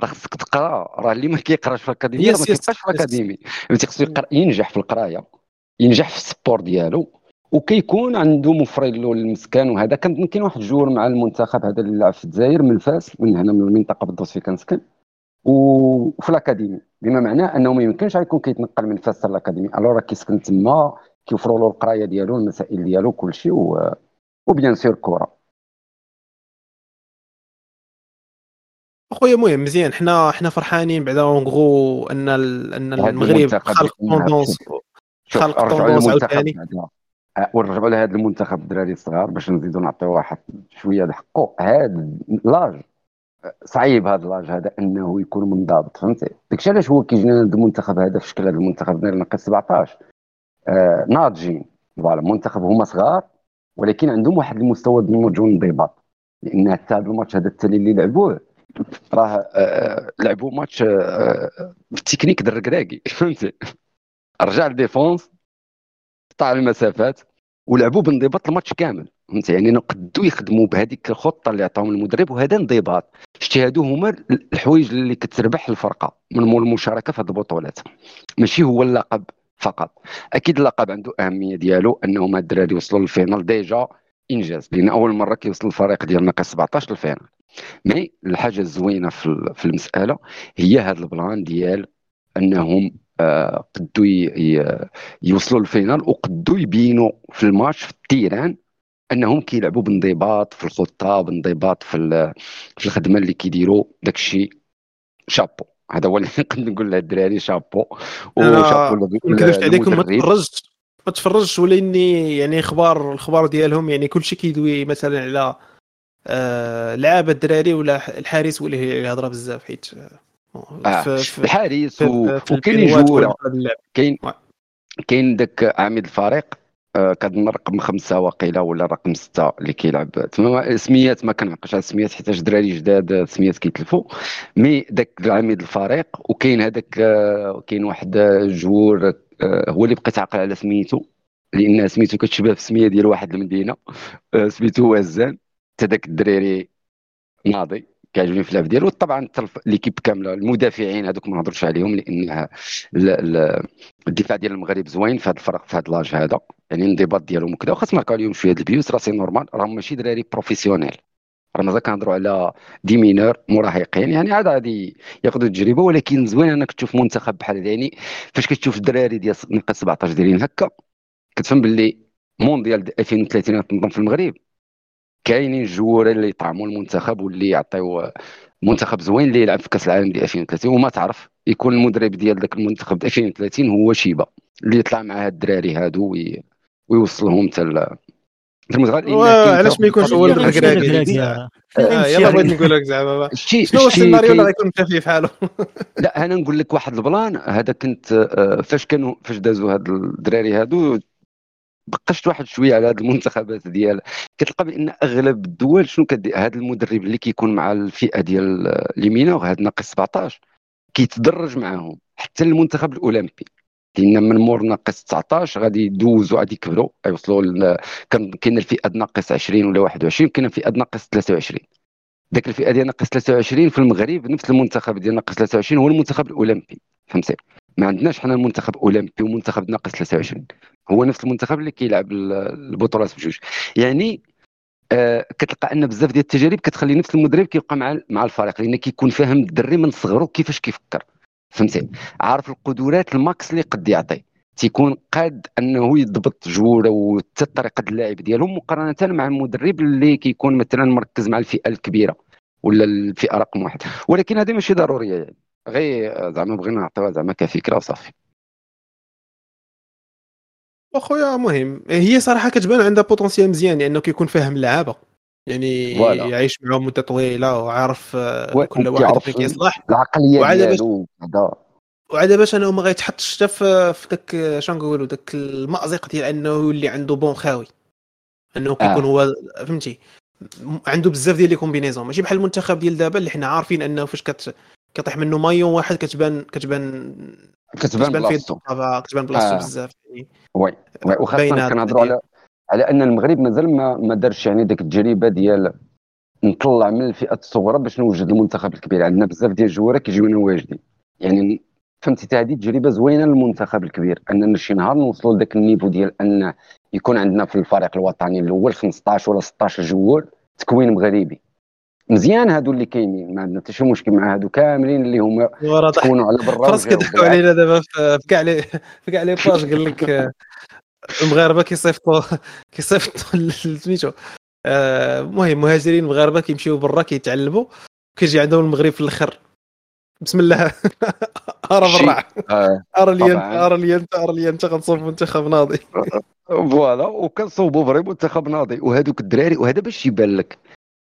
راه خصك تقرا. راه اللي ما كيقراش في ال académie ما كيبقاش في ال académie. خصو ينجح في القراية. ينجح في ال sport ديالو. وكيكون عنده مفرد له المسكن وهذا. كان كاين واحد ال joueur مع المنتخب هذا اللي لعب في الجزائر من فاس من هنا من المنطقة بالضبط فين كنسكن. وفي ال académie. بما معناه أنه ما يمكنش يكون كيتنقل من فاس لل académie alors راه كيسكن تما كيوفروا له القراية ديالو المسائل ديالو كل شيء و... و bien sûr الكره أخويا مهم مزيان. حنا حنا فرحانين بعدا en gros أن أن المغرب خلق tendance خلق tendance عاوتاني. ونرجعوا لهذا المنتخب الدراري الصغار باش نزيدوا نعطيو واحد شوية حقه هذا l'âge صعيب هذا l'âge هذا أنه يكون منضبط فهمتي؟ داكشي علاش هو كيجينا هذا المنتخب هذا في شكل هذا المنتخب ديال ناقص 17 آه ناضجين. voilà منتخب هما صغار ولكن عندهم واحد المستوى النضج والانضباط لأن حتى هذا الماتش هذا التالي اللي لعبوه راه آه لعبوا ماتش آه التكنيك الركراكي فهمتي؟ رجع ال défense قطع المسافات ولعبوا بانضباط الماتش كامل. فهمت يعني نقدوا يخدموا بهذيك الخطة اللي عطاهم المدرب وهذا انضباط. شتي هادو هما الحوايج اللي كتربح الفرقة من المشاركة في هذه البطولات. ماشي هو اللقب فقط. أكيد اللقب عنده أهمية ديالو انهم الدراري وصلوا لل finale déjà إنجاز لأن أول مرة كيوصل الفريق ديال ناقص 17 لل finale mais الحاجة الزوينة في المسألة هي هذا ال plan ديال أنهم قدوا يوصلوا لل finale وقدوا يبينوا في الماتش في ال terrain أنهم كيلعبوا بانضباط في الخطة بانضباط في في الخدمة اللي كيديروا داك الشيء شابو. هذا هو اللي نقدر نقول للدراري chapeau. و chapeau ما نكذبش عليكم ما تفرجتش ما تفرجش ولايني يعني أخبار الخبار ديالهم يعني كل شيء كيدوي مثلا على آه لعابة الدراري ولا الحارس ولا يهضر بزاف حيت آه. الحارس وكاين جوله كاين كاين داك عميد الفريق آه كان رقم خمسة وقيله ولا رقم ستة اللي كيلعب. تما سميات ما كنعقلش على السميات حيت دراري جداد سميات كيتلفوا مي داك عميد الفريق وكاين هذاك آه كاين واحد آه هو اللي بقيت عاقل على سميتو. لأن سميتو كتشبه في السميه ديال واحد المدينة آه سميتو وزان حتى داك الدراري ناضي كيعجبني في اللعب ديالو طبعا l'équipe كاملة. المدافعين هذوك ما نهضرش عليهم لأن الدفاع ديال المغرب زوين في هذا الفرق في هذا l'âge هذا. يعني الانضباط ديالهم وكذا. واخا تماركا عليهم شوية البيوت راه c'est normal. راهم ماشي دراري professionnels. راه مازال كنهضروا على des mineurs مراهقين. يعني عاد غادي ياخذوا التجربة ولكن زوين أنك تشوف منتخب بحال يعني فاش كتشوف الدراري ديال ناقص 17 دايرين هكا كتفهم باللي مونديال 2030 تنظم في المغرب. كاينين جوار اللي يطعموا المنتخب واللي يعطيو منتخب زوين اللي يلعب في كأس العالم ديال 2030 وما تعرف يكون المدرب ديال ذاك المنتخب 2030 هو شيبة اللي يطلع مع هاد الدراري هادو وي... ويوصلهم حتى علاش ما يكونش هو الكراكي آه، يلا بغيت نقول لك زعما. شنو السيناريو اللي غيكون خفيف حاله؟ لا أنا نقول لك واحد plan. هذا كنت آه، فاش كانوا فاش دازوا هاد الدراري هادو بقشت واحد شوية على هذه المنتخبات ديال كتلقى بأن أغلب الدول شنو كدي هذا المدرب اللي كيكون مع الفئة ديال les mineurs هذا ناقص 17 كيتدرج معاهم حتى المنتخب الأولمبي. لأن من مور ناقص 19 غادي يدوزوا غادي يكبروا يوصلوا كان كاين الفئة ناقص 20 ولا 21 كاين الفئة ناقص 23 ذاك الفئة ديال ناقص 23 في المغرب نفس المنتخب ديال ناقص 23 هو المنتخب الأولمبي فهمتي؟ ما عندناش حنا المنتخب اولمبي ومنتخب ناقص 23 هو نفس المنتخب اللي كيلعب البطولات بجوج. يعني آه كتلقى أن بزاف ديال التجارب كتخلي نفس المدرب كيبقى مع مع الفريق لأن كيكون فاهم الدري من صغره كيفاش كيفكر. فهمتي؟ عارف القدرات الماكس اللي قد يعطي. تيكون قاد أنه يضبط جوره طريقة اللعب ديالهم مقارنة مع المدرب اللي كيكون مثلا مركز مع الفئة الكبيرة ولا الفئة رقم واحد. ولكن هذه ماشي ضرورية يعني. غير زعما بغينا نعطيوها زعما كفكرة وصافي. أخويا مهم. هي صراحة كتبان عندها potentiel مزيان لأنه كيكون فاهم اللعابه يعني voilà. يعيش معهم مدة طويلة وعارف آه، كل واحد فين كيصلح. العقلية ديالو هذا وعاد باش أنه ما غيتحطش حتى في داك شنو نقولوا داك المأزق ديال أنه يولي عنده بون خاوي. أنه كيكون آه. هو فهمتي؟ عنده بزاف ديال les combinaisons ماشي بحال المنتخب ديال دابا اللي حنا عارفين أنه فاش كت كطيح منه maillon واحد كتبان كتبان كتبان بلاصتو. كتبان بلاصتو آه. بزاف يعني. oui oui وخاصة كنهضروا على على أن المغرب مازال ما ما دارش يعني ديك التجربة ديال نطلع من الفئات الصغرى باش نوجد المنتخب الكبير. عندنا بزاف ديال الجواره كيجيونا واجدين. يعني فهمتي هذه تجربة زوينة للمنتخب الكبير. أننا شي نهار نوصلوا لذاك ال niveau ديال أن يكون عندنا في الفريق الوطني الأول 15 ولا 16 joueurs تكوين مغربي. مزيان هادو اللي كاينين ما عندنا حتى شي مشكل مع هادو كاملين اللي هما تكونوا على برا فرص كيضحكوا علينا دابا في كاع les في كاع les pages قال لك المغاربه كيصيفطوا كيصيفطوا سميتو المهم مهاجرين مغاربة كيمشيو برا كيتعلموا كيجي عندهم المغرب في الأخر. بسم الله. أرى برا. آه، أرى لي انت أرى لي انت أرى لي أنت غنصوب منتخب ناضي. voilà وكنصوبوا vrai منتخب ناضي. وهذوك الدراري وهذا باش يبان لك.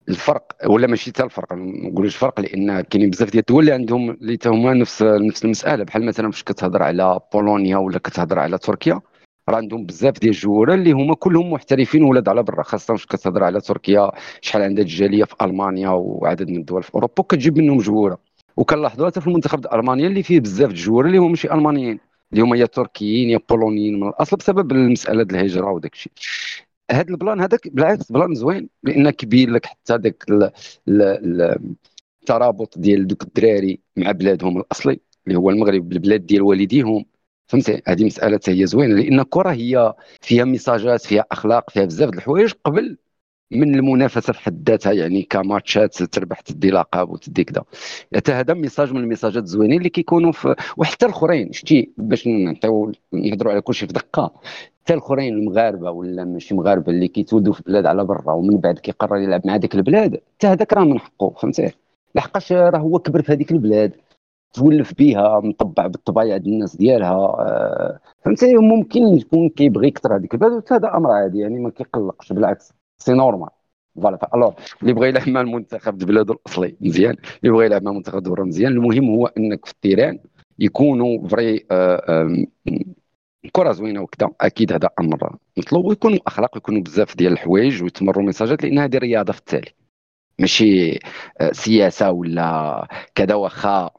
الفرق ولا ماشي حتى الفرق ما نقولوش الفرق لأن كاينين بزاف ديال الدول اللي عندهم اللي هما نفس نفس المسألة. بحال مثلا فاش كتهضر على بولونيا ولا كتهضر على تركيا راه عندهم بزاف ديال الجوره اللي هما كلهم محترفين ولاد على برا. خاصة فاش كتهضر على تركيا شحال عندها الجالية في ألمانيا وعدد من الدول في أوروبا كتجيب منهم جوره وكنلاحظوها حتى في المنتخب الألماني اللي فيه بزاف ال joueurs اللي هما ماشي ألمانيين اللي هما يا تركيين يا بولونيين. من الاصل بسبب المسألة ديال الهجرة وداك الشيء هذا ال plan هذاك بالعكس plan زوين لأن كيبين لك حتى ذاك الترابط ديال دوك الدراري مع بلادهم الأصلي اللي هو المغرب البلاد ديال والديهم. فهمتي؟ هذه مسألة هي زوينة لأن الكره هي فيها ميساجات فيها أخلاق فيها بزاف د الحوايج قبل من المنافسة في حد ذاتها يعني كماتشات تربح تدي لقب وتدي كذا. حتى هذا message من الميساجات الزوينين اللي كيكونوا في وحتى الأخرين شتي باش نعطيو نهضروا على كل شيء في دقة. حتى الأخرين المغاربة ولا ماشي مغاربة اللي كيتولدوا في بلاد على برا ومن بعد كيقرر يلعب مع ديك البلاد حتى هذاك راه من حقه فهمتي؟ لحقاش راه هو كبر في هذيك البلاد تولف بها مطبع بالطبايع ديال الناس ديالها آه، فهمتي؟ ممكن يكون كيبغي يكثر هذيك البلاد هذا أمر عادي يعني ما كيقلقش بالعكس. c'est normal. voilà alors اللي بغى يلعب مع المنتخب بلاده الأصلي مزيان اللي بغى يلعب مع منتخب الدوره مزيان المهم هو إنك في ال terrain يكونوا vrai آه، كرة زوينة وكذا. أكيد هذا أمر مطلوب ويكونوا أخلاق ويكونوا بزاف ديال الحوايج ويتمروا ميساجات لأن هذه رياضة في التالي. ماشي آه، سياسة ولا كذا واخا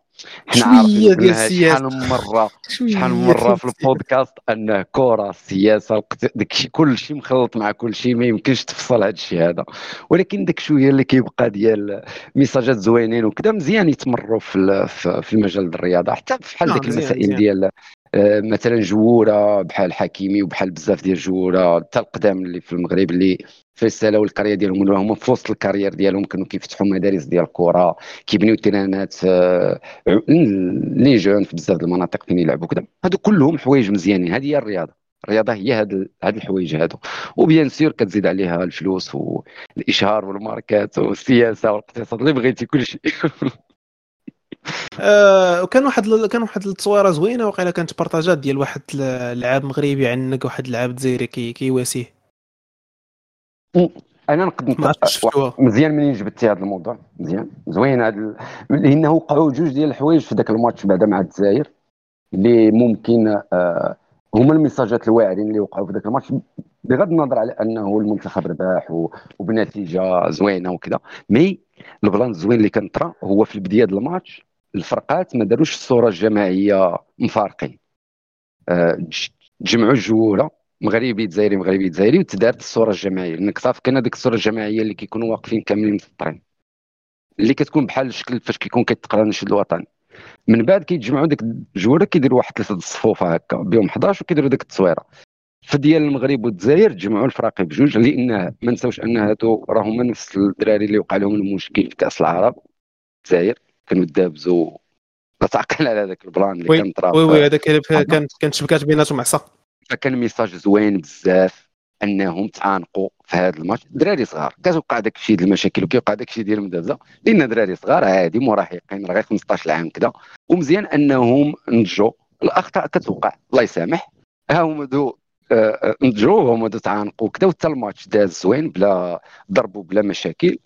حنا عارفين شحال مرة شحال مرة في البودكاست انه كرة السياسة داك الشيء كل شيء مخلط مع كل شيء ما يمكنش تفصل هذا الشيء هذا. ولكن داك شوية اللي كيبقى ديال messages ات زوينين وكذا مزيان يتمروا في في المجال الرياضة. حتى بحال ديك المسائل ديال مثلا جوره بحال حكيمي وبحال بزاف ديال الجوارة حتى القدام اللي في المغرب اللي فيستالاو la carrière ديالهم ولا هما في وسط la carrière ديالهم كانوا كيفتحوا مدارس ديال الكره كيبنيو terrain ات آه، les jeunes في بزاف المناطق فين يلعبوا كذا. هادو كلهم حوايج مزيانين. هذه هي الرياضة. الرياضة هي هاد هاد الحوايج هادو. وبيان سير كتزيد عليها الفلوس والإشهار والماركات والسياسة والإقتصاد اللي بغيتي كل شيء. آه وكان واحد ل... كان واحد التصويرة زوينة وقيلا كانت بارطاجات ديال واحد اللاعب مغربي عنك واحد اللاعب جزائري كي كيواسيه. أنا نقد مزيان منين جبتي هذا الموضوع. مزيان. زوين هذا ال... لأنه وقعوا جوج ديال الحوايج في ذاك الماتش بعدا مع الجزائر اللي ممكن آه هما ال messages الواعرين اللي وقعوا في ذاك الماتش بغض النظر على أنه المنتخب رباح و... وبنتيجة زوينة وكذا. mais ال plan الزوين اللي كان طرا هو في البدايه ديال الماتش الفرقات ما داروش الصورة الجماعية مفارقين. آه، تجمعوا الجولة مغربي جزائري مغربي جزائري وتدارت الصورة الجماعية. لأنك صافي كاين هذيك الصورة الجماعية اللي كيكونوا واقفين كاملين مسطرين اللي كتكون بحال الشكل فاش كيكون كيتقرا النشيد الوطني من بعد كيتجمعوا ديك الجوارة كيديروا واحد ثلاثة الصفوف هكا بهم 11 وكيديروا ديك التصويرة. فديال المغرب والجزائر تجمعوا الفراقي بجوج لأن ما نساوش أن هادو راهما نفس الدراري اللي وقع لهم المشكل في كأس العرب الجزائر. كانوا دابزوا لا تعقل على هذاك ال plan اللي كان طرا oui oui هذاك كانت كانت شبكات بيناتهم عصا. فكان message زوين بزاف انهم تعانقوا في هذا الماتش. دراري صغار. كتوقع داك الشيء ديال المشاكل وكيوقع داك الشيء ديال المدابزة. لأن دراري صغار عادي مراهقين راه غير 15 عام كذا ومزيان أنهم نضجوا الأخطاء كتوقع. الله يسامح. ها هما deux آه، آه، نضجوا هما deux تعانقوا كذا وحتى الماتش داز زوين بلا ضرب وبلا مشاكل.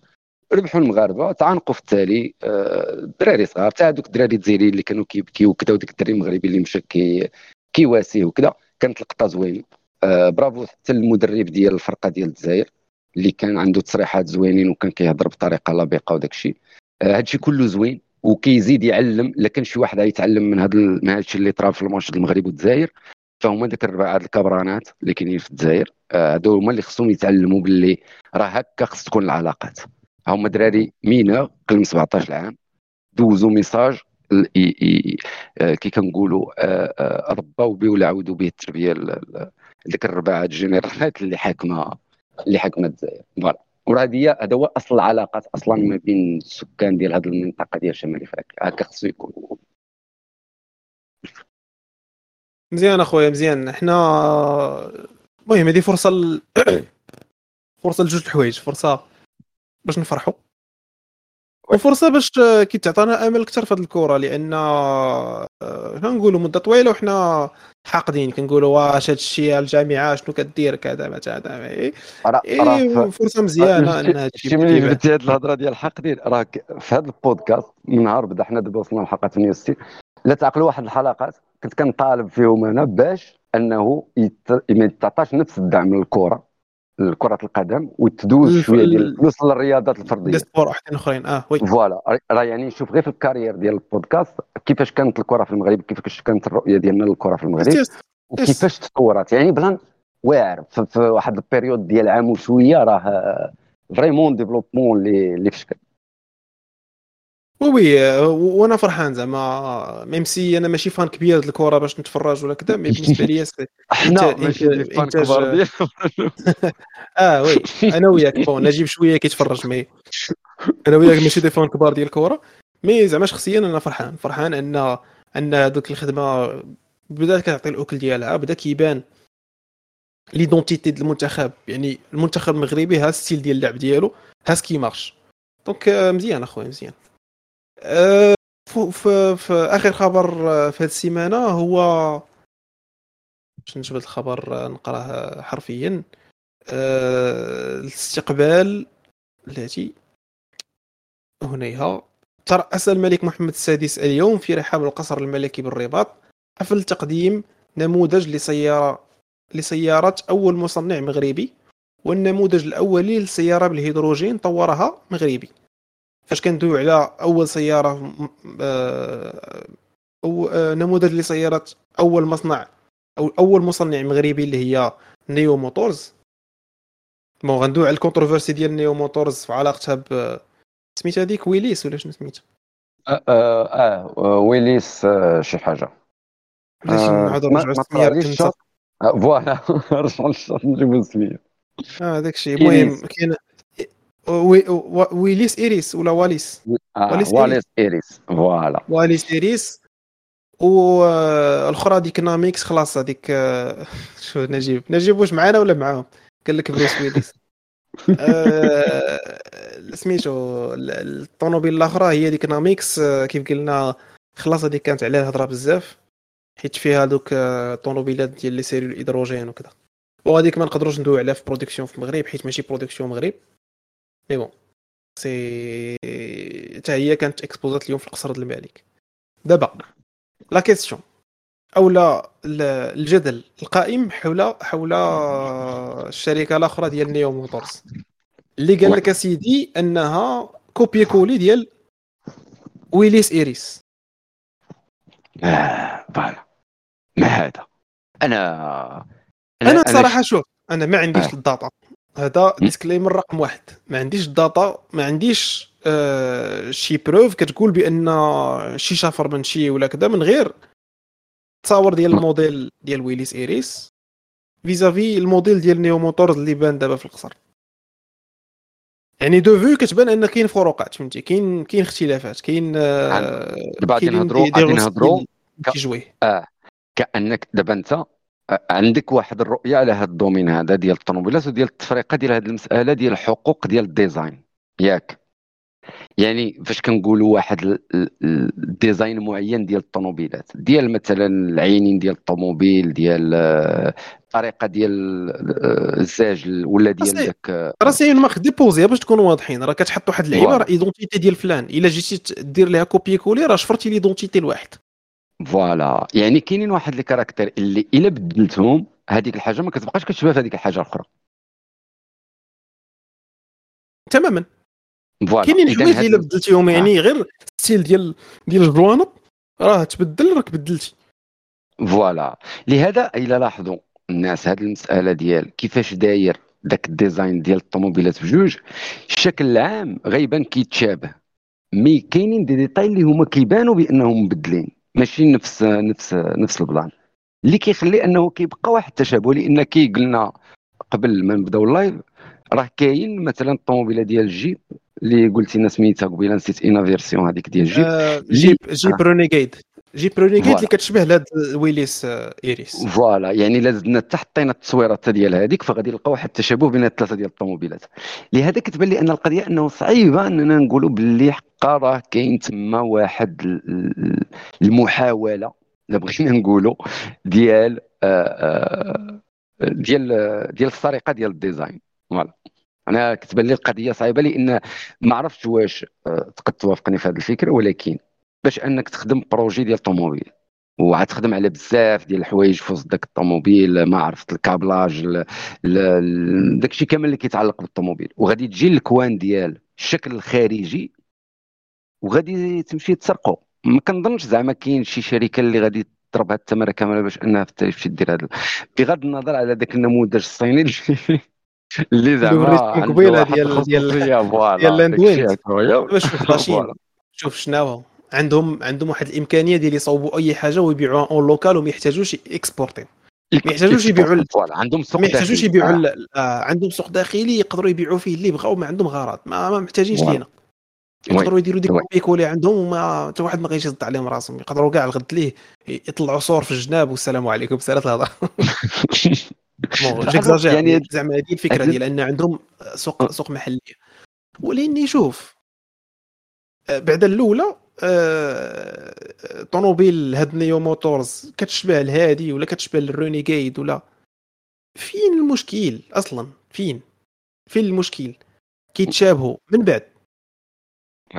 ربحوا المغاربة تعانقوا في التالي آه، الدراري صغار حتى هذوك الدراري الجزائريين اللي كانوا كيبكيو وكذا وديك الدراري المغربي اللي مشى كي كيواسيه وكذا كانت لقطه زوينه آه برافو حتى المدرب ديال الفرقة ديال الجزائر اللي كان عنده تصريحات زوينين وكان كيهضر بطريقة لبقه وداك الشيء. آه هادشي كله زوين وكيزيد يعلم إلا كان شي واحد غيتعلم من هذا من هذا الشيء اللي طرا في الماتش المغرب والجزائر فهما ديك الربعه الكبرانات اللي كاينين في الجزائر آه، هادو هما اللي خصهم يتعلموا باللي راه هكا خص تكون العلاقات. هما دراري mineurs قل من 17 عام دوزوا message آه، كي كنقولوا آه، رباو به ولا عاودوا به التربية ديك الرباعه الجينيرالات اللي حاكمة اللي حاكمة الجزائر. voilà. وراه هذه هذا هو أصل العلاقات أصلا ما بين السكان ديال هذه المنطقة ديال شمال إفريقيا. هكا خصو يكون. مزيان أخويا مزيان. حنا المهم هذه فرصة ل... فرصة لجوج الحوايج. فرصة باش نفرحوا وفرصة باش كي تعطينا أمل أكثر في هذه الكره لأن كنقولوا مدة طويلة وحنا حاقدين. كنقولوا واش هذا الشيء الجامعة شنو كدير كذا كذا إيه, إيه فرصه مزيانة أنها شي ملي جبتي هذه الهضرة ديال حاقدين. راك في هذا البودكاست من نهار بدا حنا دابا وصلنا لحلقه 68 لا تعقلوا واحد الحلقات. كنت كنطالب فيهم أنا باش أنه ما يتعطاش نفس الدعم للكره لكره القدم وتدوز شوية ديال الفلوس للرياضات الفردية. sports واحدين أخرين. آه oui. voilà. راه يعني نشوف غير في la carrière ديال البودكاست كيفاش كانت الكرة في المغرب كيفاش كانت الرؤية ديالنا للكرة في المغرب وكيفاش تطورت. يعني plan واعر في واحد la période ديال عام وشوية راه vraiment développement اللي اللي في شكل oui وأنا فرحان زعما. même si أنا ماشي fan كبير الكره باش نتفرج ولا كذا mais بالنسبة لي حنا ماشي fans كبار آه oui. أنا وياك bon نجيب شوية كيتفرج mais. أنا وياك ماشي des fans كبار ديال الكره mais زعما شخصيا أنا فرحان. فرحان ان أن هذوك الخدمة بدأت كتعطي الأكل ديالها بدأ كيبان l'identité ديال المنتخب. يعني المنتخب المغربي ها style ديال اللعب ديالو ها ce qui marche. donc مزيان أخويا مزيان. في, في آخر خبر في هذه السيمانة هو باش نجبد الخبر نقراه حرفيا. الاستقبال التي هنيها ترأس الملك محمد السادس اليوم في رحاب القصر الملكي بالرباط حفل تقديم نموذج لسيارة لسيارة أول مصنع مغربي والنموذج الأولي للسيارة بالهيدروجين طورها مغربي. فاش كندويو على أول سيارة آه، أو آه، نموذج لسيارة أول مصنع أو أول مصنع مغربي اللي هي Neo Motors. bon غندوي على la controverse ديال Neo Motors في علاقتها ب سميت هذيك Willys ولا شنو سميتها؟ آه, آه, آه Willys آه شي حاجة. نعاودو نرجعو السميه voilà. رجعوا للشاط نجيبو السميه آه داك الشيء. المهم كاين Willys إيريس ولا واليس آه واليس, واليس ايريس فوالا واليس ايريس والاخرى ديك ناميكس خلاص هذيك آه، شو نجيب نجيب واش معانا ولا معاهم؟ قال لك بروس ويليس. آه، سميتو الطوموبيل الأخرى هي ديك ناميكس آه، كيف قلنا خلاص هذيك كانت عليها الهضره بزاف. حيت فيها دوك الطوموبيلات ديال لي سيريو الهيدروجين وكذا. وهذيك ما نقدروش ندوي عليها في برودكسيون في المغرب حيت ماشي برودكسيون مغرب. mais bon. si حتى هي كانت exposée ات اليوم في القصر الملك. دابا la question أو لا الجدل القائم حول حول الشركة الأخرى ديال Neo Motors. اللي قال لك اسيدي أنها copier-coller ديال Willys إيريس. آه voilà. ما هذا؟ أنا أنا صراحة شوف أنا ما عنديش آه. الـ data. هذا. disclaimer رقم واحد ما عنديش الـ data ما عنديش آه شي preuve كتقول بأن شي شفر من شي ولا كذا من غير تصاور ديال. الموديل ديال ويليس ايريس vis-à-vis الـ modèle ديال Neo Motors اللي بان دابا في القصر يعني de vue كتبان أن كاين فروقات فهمتي كاين كاين اختلافات كاين آه، دابا غادي نهضروا دي- دي غادي نهضروا كيجويه كأنك دابا أنت عندك واحد الرؤية على هذا الـ domaine هذا ديال الطوموبيلات وديال التفرقه ديال هذه المسألة ديال الحقوق ديال الـ design. ياك. يعني فاش كنقولوا واحد ال- ال- ال- الـ design معين ديال الطوموبيلات ديال مثلا العينين ديال الطوموبيل ديال آه، الطريقة ديال آه، الزاج ولا ديال داك راه c'est marque déposée باش تكونوا واضحين. راه كتحط واحد اللعيبه. راه identité ديال فلان. إلا جيتي دير ليها copier-coller راه شفرتي l'identité الواحد. voilà. يعني كاينين واحد les caractères اللي إلا بدلتهم هذيك الحاجة ما كتبقاش كتشبه في هذيك الحاجة الأخرى. تماما. voilà. كاينين حوايج إلا بدلتيهم يعني غير style ديال ديال الجوانب راه تبدل راك بدلتي. voilà. لهذا إلا لاحظوا الناس هذه المسألة ديال كيفاش داير داك الـ design ديال الطوموبيلات بجوج الشكل العام غيبان كيتشابه. mais كاينين دي ديتاي اللي هما كيبانوا بأنهم مبدلين. ماشي نفس نفس نفس الـ plan. اللي كيخلي أنه كيبقى واحد التشابه لأن كي قلنا قبل ما نبداو الـ live راه كاين مثلا الطوموبيلة ديال الجيب اللي قلتي لنا سميتها قبيلة نسيت اينا version هذيك ديال الجيب آه، جيب جيب آه. رونيغيد جيب رونيغيد. اللي كتشبه لهاد ويليس آه، إيريس. voilà. يعني الا زدنا حتى حطينا التصويره حتى ديال هذيك فغادي نلقاو واحد التشابه بين الثلاثة ديال الطوموبيلات. لهذا كتبان لي أن القضية أنه صعيبة أننا نقولوا باللي حقا راه كاين تما واحد ال- ال- المحاولة الا بغينا نقولوا ديال آه، آه، ديال ديال السرقة ديال الـ design. voilà. أنا كتبان لي القضية صعيبة لأن ما عرفتش واش تقد توافقني في هذه الفكرة ولكن باش انك تخدم projet ديال طوموبيل. وغتخدم على بزاف ديال الحوايج في وسط داك الطوموبيل ما عرفت الـ câblage ال- ال- داكشي كامل اللي كيتعلق بالطوموبيل. وغادي تجي الكوان ديال الشكل الخارجي وغادي تمشي تسرقو. ما كنظنش زعما كاين شي شركة اللي غادي تضرب هاد الثمره كاملة باش انها في تمشي دير هذا بغض النظر على ذاك النموذج الصيني اللي زعما واحد ديال- ديال- ديال لاند داكشي ويند. هكايا. دابا شوف لاشين عندهم عندهم واحد الإمكانية ديال يصاوبوا أي حاجة ويبيعوها اون لوكال وما يحتاجوش اكسبورتي ما يحتاجوش يبيعوا عندهم سوق ما يحتاجوش. يبيعوا آه. عندهم سوق داخلي يقدروا يبيعوا فيه اللي بغاو ما عندهم غرض ما, ما محتاجينش. لينا يقدروا يديروا ديك. البيكولي عندهم وما حتى واحد ما غيجي يصد عليهم راسهم يقدروا كاع الغد ليه يطلعوا صور في الجناب والسلام عليكم سالة الهضرة يعني زعما هذه الفكرة ديال أن عندهم سوق سوق محلي ولاني شوف آه، بعد الأولى طوموبيل هاد Neo Motors كتشبه لهادي ولا كتشبه لل Renegade ولا؟ فين المشكل أصلا؟ فين؟ فين المشكل؟ كيتشابهوا من بعد.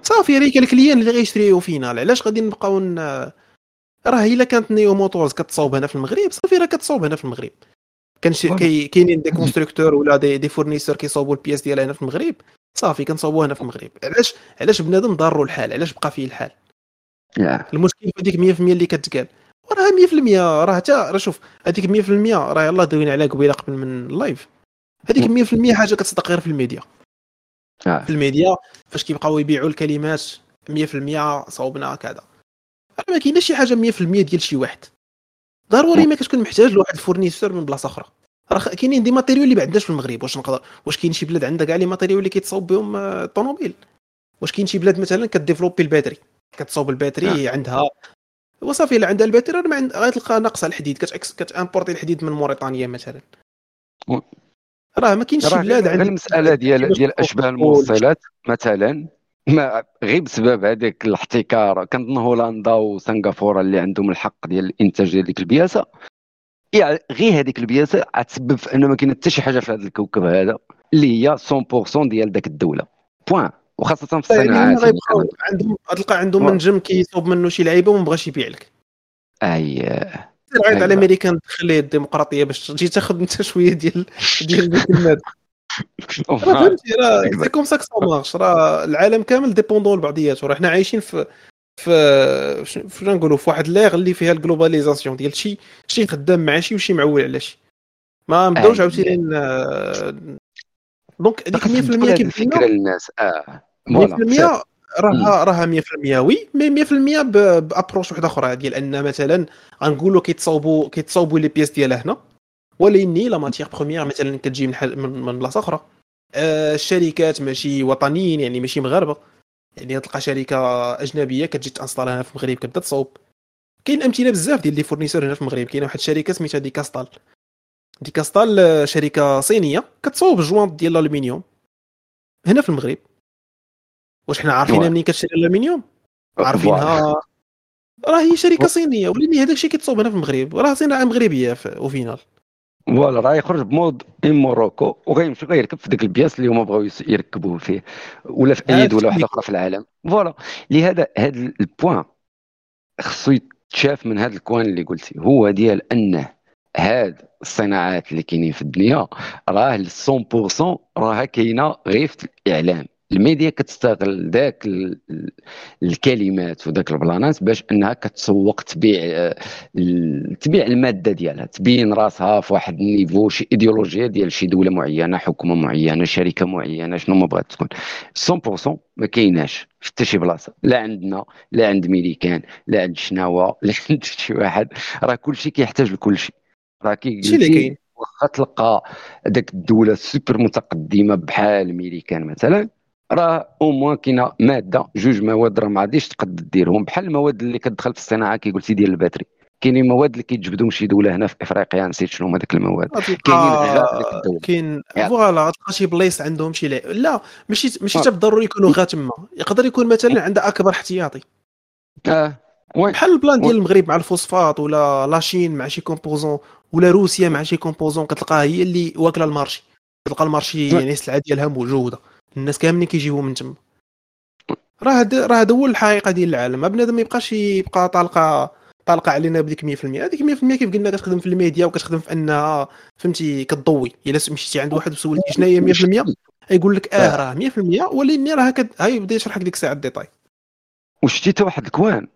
صافي راه كان الـ client اللي غيشريو فينا. علاش غادي نبقاو. راه إلا كانت Neo Motors كتصاوب هنا في المغرب صافي راه كتصاوب هنا في المغرب. كان شي... كاينين des constructeurs ولا des, des fournisseurs كيصاوبوا الـ pièces ديالها هنا في المغرب. صافي كنصاوبوها هنا في المغرب. علاش علاش بنادم ضرو الحال؟ علاش بقى فيه الحال؟ يا. المشكل في هذيك 100% اللي كتقال. وراه 100% راه حتى راه شوف هذيك 100% راه يلاه دوينا عليها قبيلة قبل من الـ live. هذيك 100% حاجة كتصدق غير في الميديا. آه. في الميديا فاش كيبقاو يبيعوا الكلمات 100% صوبنا كذا راه ما كايناش شي حاجة 100% ديال شي واحد. ضروري ما كتكون محتاج لواحد الـ fournisseur من بلاصة أخرى. راه كاينين des matériaux اللي ما عندناش في المغرب. واش نقدر؟ واش كاين شي بلاد عندها كاع les matériaux اللي كيتصاوب بهم آه، الطوموبيل. واش كاين شي بلاد مثلا ك développer الـ batterie كتصاوب الـ batterie عندها وصافي الا عندها الـ batterie راه ما عند- غتلقى ناقصة الحديد كت ex- كت importer الحديد من موريتانيا مثلا. و- راه ما كاينش شي بلاد عندها المسألة ديال ديال أشباه. الموصلات مثلا ما غير بسبب هذاك الاحتكار كنظن هولندا وسنغافورة اللي عندهم الحق ديال الإنتاج ديال ديك البياسة. غير هذيك البياسه غتسبب في أنه ما كاين حتى شي حاجة في هذا الكوكب هذا اللي هي 100% ديال داك الدولة. بوان وخاصة في هما الصناعات. يعني عندهم غتلقى عندهم منجم كيصوب منه شي لعيبة وما بغاش يبيع لك. أي. سير عيط على. الأمريكان دخل ليه الديمقراطيه باش تجي تاخذ انت شوية ديال ديال الماده فهمتي راه سي كوم سا كو سا مارش راه العالم كامل ديبوندون لبعضياته. راه حنا عايشين في في فاش نقولوا في واحد ليغ اللي فيها الجلوباليزاسيون ديال شي شي خدام مع شي وشي معول على شي ما نبداوش آه. عاوتاني donc هذيك 100% كيف الفكرة للناس. آه. voilà. 100% راها راها 100% oui mais 100% ب approche واحدة أخرى ديال أن مثلا غنقولوا كيتصاوبوا كيتصاوبوا les pièces ديالها هنا ولكن la matière première مثلا كتجي من حل من, من بلاصة أخرى. آه الشركات ماشي وطنيين يعني ماشي مغاربة. يعني تلقى شركة أجنبية كتجي ت installe هنا في المغرب كتبدا تصاوب كاين أمثلة بزاف ديال les fournisseurs هنا في المغرب. كاينة واحد الشركة سميتها Dicastal. Dicastal شركة صينية كتصاوب الجوانط ديال الألومنيوم هنا في المغرب. واش حنا عارفين منين كتشري الالومنيوم عارفينها. راه هي شركة صينية ولكن هذاك الشيء كيتصاوب هنا في المغرب. راه صناعة مغربية في final voilà راه يخرج بمود إن موروكو وغيمشي غيركب في ديك الـ pièces اللي هما بغاو يركبوه فيه ولا في أي دولة واحدة أخرى في العالم. voilà لهذا هذا ال point خصو يتشاف من هذا ال coin اللي قلتي. هو ديال انه هاد الصناعات اللي كاينين في الدنيا راه 100% راها كاينة غير في الإعلام. الميديا كتستغل ذاك الكلمات وذاك البلانات باش انها كتسوق تبيع تبيع المادة ديالها تبين راسها في واحد ال niveau شي ايديولوجيا ديال شي دولة معينة حكومة معينة شركة معينة شنو ما بغات تكون. 100% ما كايناش في حتى شي بلاصة. لا عندنا لا عند ميريكان لا عند شناوة لا عند شي واحد. راه كلشي كيحتاج لكلشي. راه كي اللي كاين. واخا تلقى ذاك الدولة سوبر متقدمة بحال ميريكان مثلا راه au moins كاينة مادة جوج مواد راه ما غاديش تقد ديرهم. بحال المواد اللي كتدخل في الصناعة كي قلتي ديال ال batterie كاينين مواد اللي كيتجبدوا من شي دولة هنا في إفريقيا نسيت شنو هما ديك المواد. كاينين غير ديك الدولة كاين voilà تلقى شي بلايص عندهم شي لا ماشي ماشي حتى بالضروري يكونوا غير تما. يقدر يكون مثلا عندها أكبر احتياطي. آه. بحال ال plan ديال المغرب مع الفوسفات ولا la Chine مع شي composant ولا روسيا مع شي composant كتلقاها هي اللي واكلة ال marché. كتلقى ال marché يعني السلعة ديالها موجودة. الناس كاملين كيجيبوا من تما. راه هذا راه هذا هو الحقيقة ديال العالم. ما بنادم ما يبقاش يبقى طالقه طالقة علينا بديك 100% هذيك 100% كيف قلنا كتخدم في الميديا وكتخدم في أنها فهمتي كتضوي. إلا مشيتي عند واحد وسولتي شنو هي 100% يقول لك آه راه 100% ولكن راه كد... هاي بدا يشرح لك ديك الساعة ال détail وشتي حتى واحد ال coin.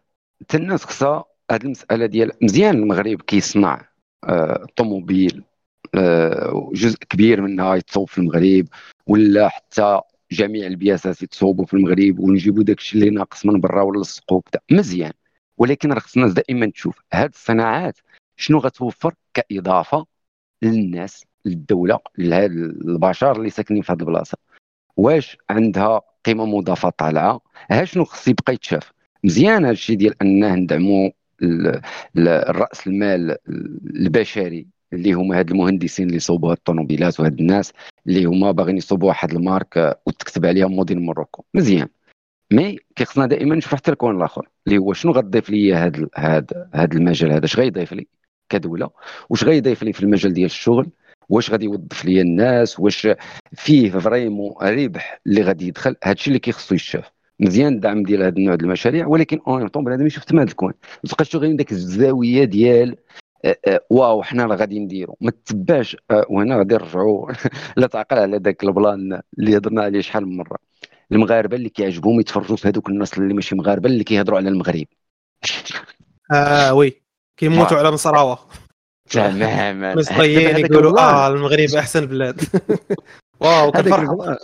حتى الناس خصها هذه المسألة ديال مزيان المغرب كيصنع آه الطوموبيل آه جزء كبير منها يتصوب في المغرب. ولا حتى جميع البياسات يتصوبوا في المغرب ونجيبوا داك الشيء اللي ناقص من برا ونلصقوا كذا مزيان. ولكن راه خصنا دائما تشوف هذه الصناعات شنو غتوفر كإضافة للناس للدولة لهاد البشر اللي ساكنين في هذه البلاصة. واش عندها قيمة مضافة طالعة؟ ها شنو خص يبقى يتشاف؟ مزيان هذا الشيء ديال أنه ندعموا الراس المال البشري. اللي هما هاد المهندسين اللي صوبوا هاد الطوموبيلات وهاد الناس اللي هما باغيين يصوبوا واحد ال marque وتكتب عليها made in Morocco مزيان. mais كيخصنا دائما نشوف حتى ال coin الآخر اللي هو شنو غتضيف لي هاد هاد هاد المجال هذا؟ اش غيضيف لي كدولة؟ واش غيضيف لي في المجال ديال الشغل؟ واش غادي يوظف لي الناس؟ واش فيه vraiment ربح اللي غادي يدخل؟ هادشي اللي كيخصو يشاف مزيان الدعم ديال هذا النوع ديال المشاريع ولكن اون طون بنادم يشوف تما هذا ال coin ما تبقاش غير داك الزاوية ديال wow حنا راه غادي نديرو. ما تتبعش آه، وهنا غادي نرجعوا لا تعقل على ذاك ال plan اللي هضرنا عليه شحال من مرة. المغاربة اللي كيعجبهم يتفرجوا في هذوك الناس اللي ماشي مغاربة اللي كيهضروا على المغرب. آه oui. كيموتوا على مصراوة. تماما مصريين يقولوا آه المغرب أحسن بلاد. wow كنفرح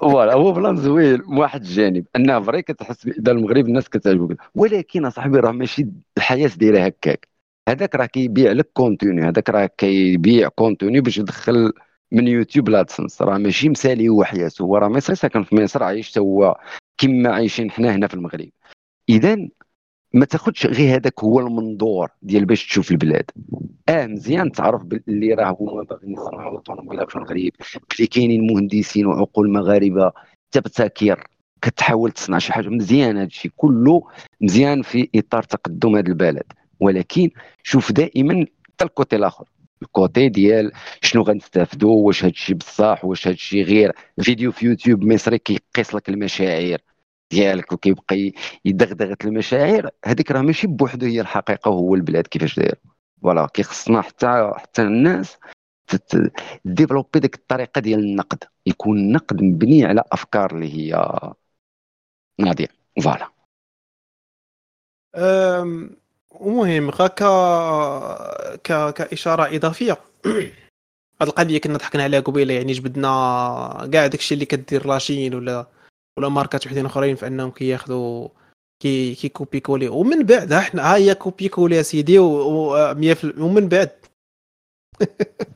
voilà هو plan زوين من واحد الجانب. انه vrai كتحس بان المغرب الناس كتعجبك ولكن أصاحبي راه ماشي الحياة دايره هكاك. هذاك راه كيبيع لك contenu هذاك راه كيبيع contenu باش يدخل من يوتيوب ل AdSense. راه ماشي مسالي هو حياته هو راه مصري ساكن في مصر عايش هو كما عايشين حنا هنا في المغرب. اذا ما تاخذش غير هذاك هو المنظور ديال باش تشوف البلاد. آه مزيان تعرف باللي راه هما باغيين يصنعوا الطوموبيلات في المغرب بلي كاينين مهندسين وعقول مغاربة تبتكر كتحاول تصنع شي حاجة. مزيان هذا الشيء كله مزيان في إطار تقدم هذا البلد. ولكن شوف دائما حتى الكوتي الآخر. الكوتي ديال شنو غنستافدوا واش هذا الشيء بصح؟ واش هذا الشيء غير؟ فيديو في يوتيوب مصري كيقيس لك المشاعر ديالك وكيبقى يدغدغ المشاعر. هذيك راه ماشي بوحدو هي الحقيقة وهو البلاد كيفاش داير. voilà كيخصنا حتى حتى الناس développer ديك الطريقة ديال النقد. يكون النقد مبني على أفكار اللي هي ناضية. voilà المهم غا ك... ك... كإشارة إضافية. هاد القضية كنا ضحكنا عليها قبيلة يعني جبدنا كاع داكشي اللي كدير la Chine ولا ولا ماركات وحدين أخرين في أنهم كياخذوا كي كي copier-coller. ومن بعد حنا ها هي copier-coller يا سيدي و... و... 100% ومن بعد.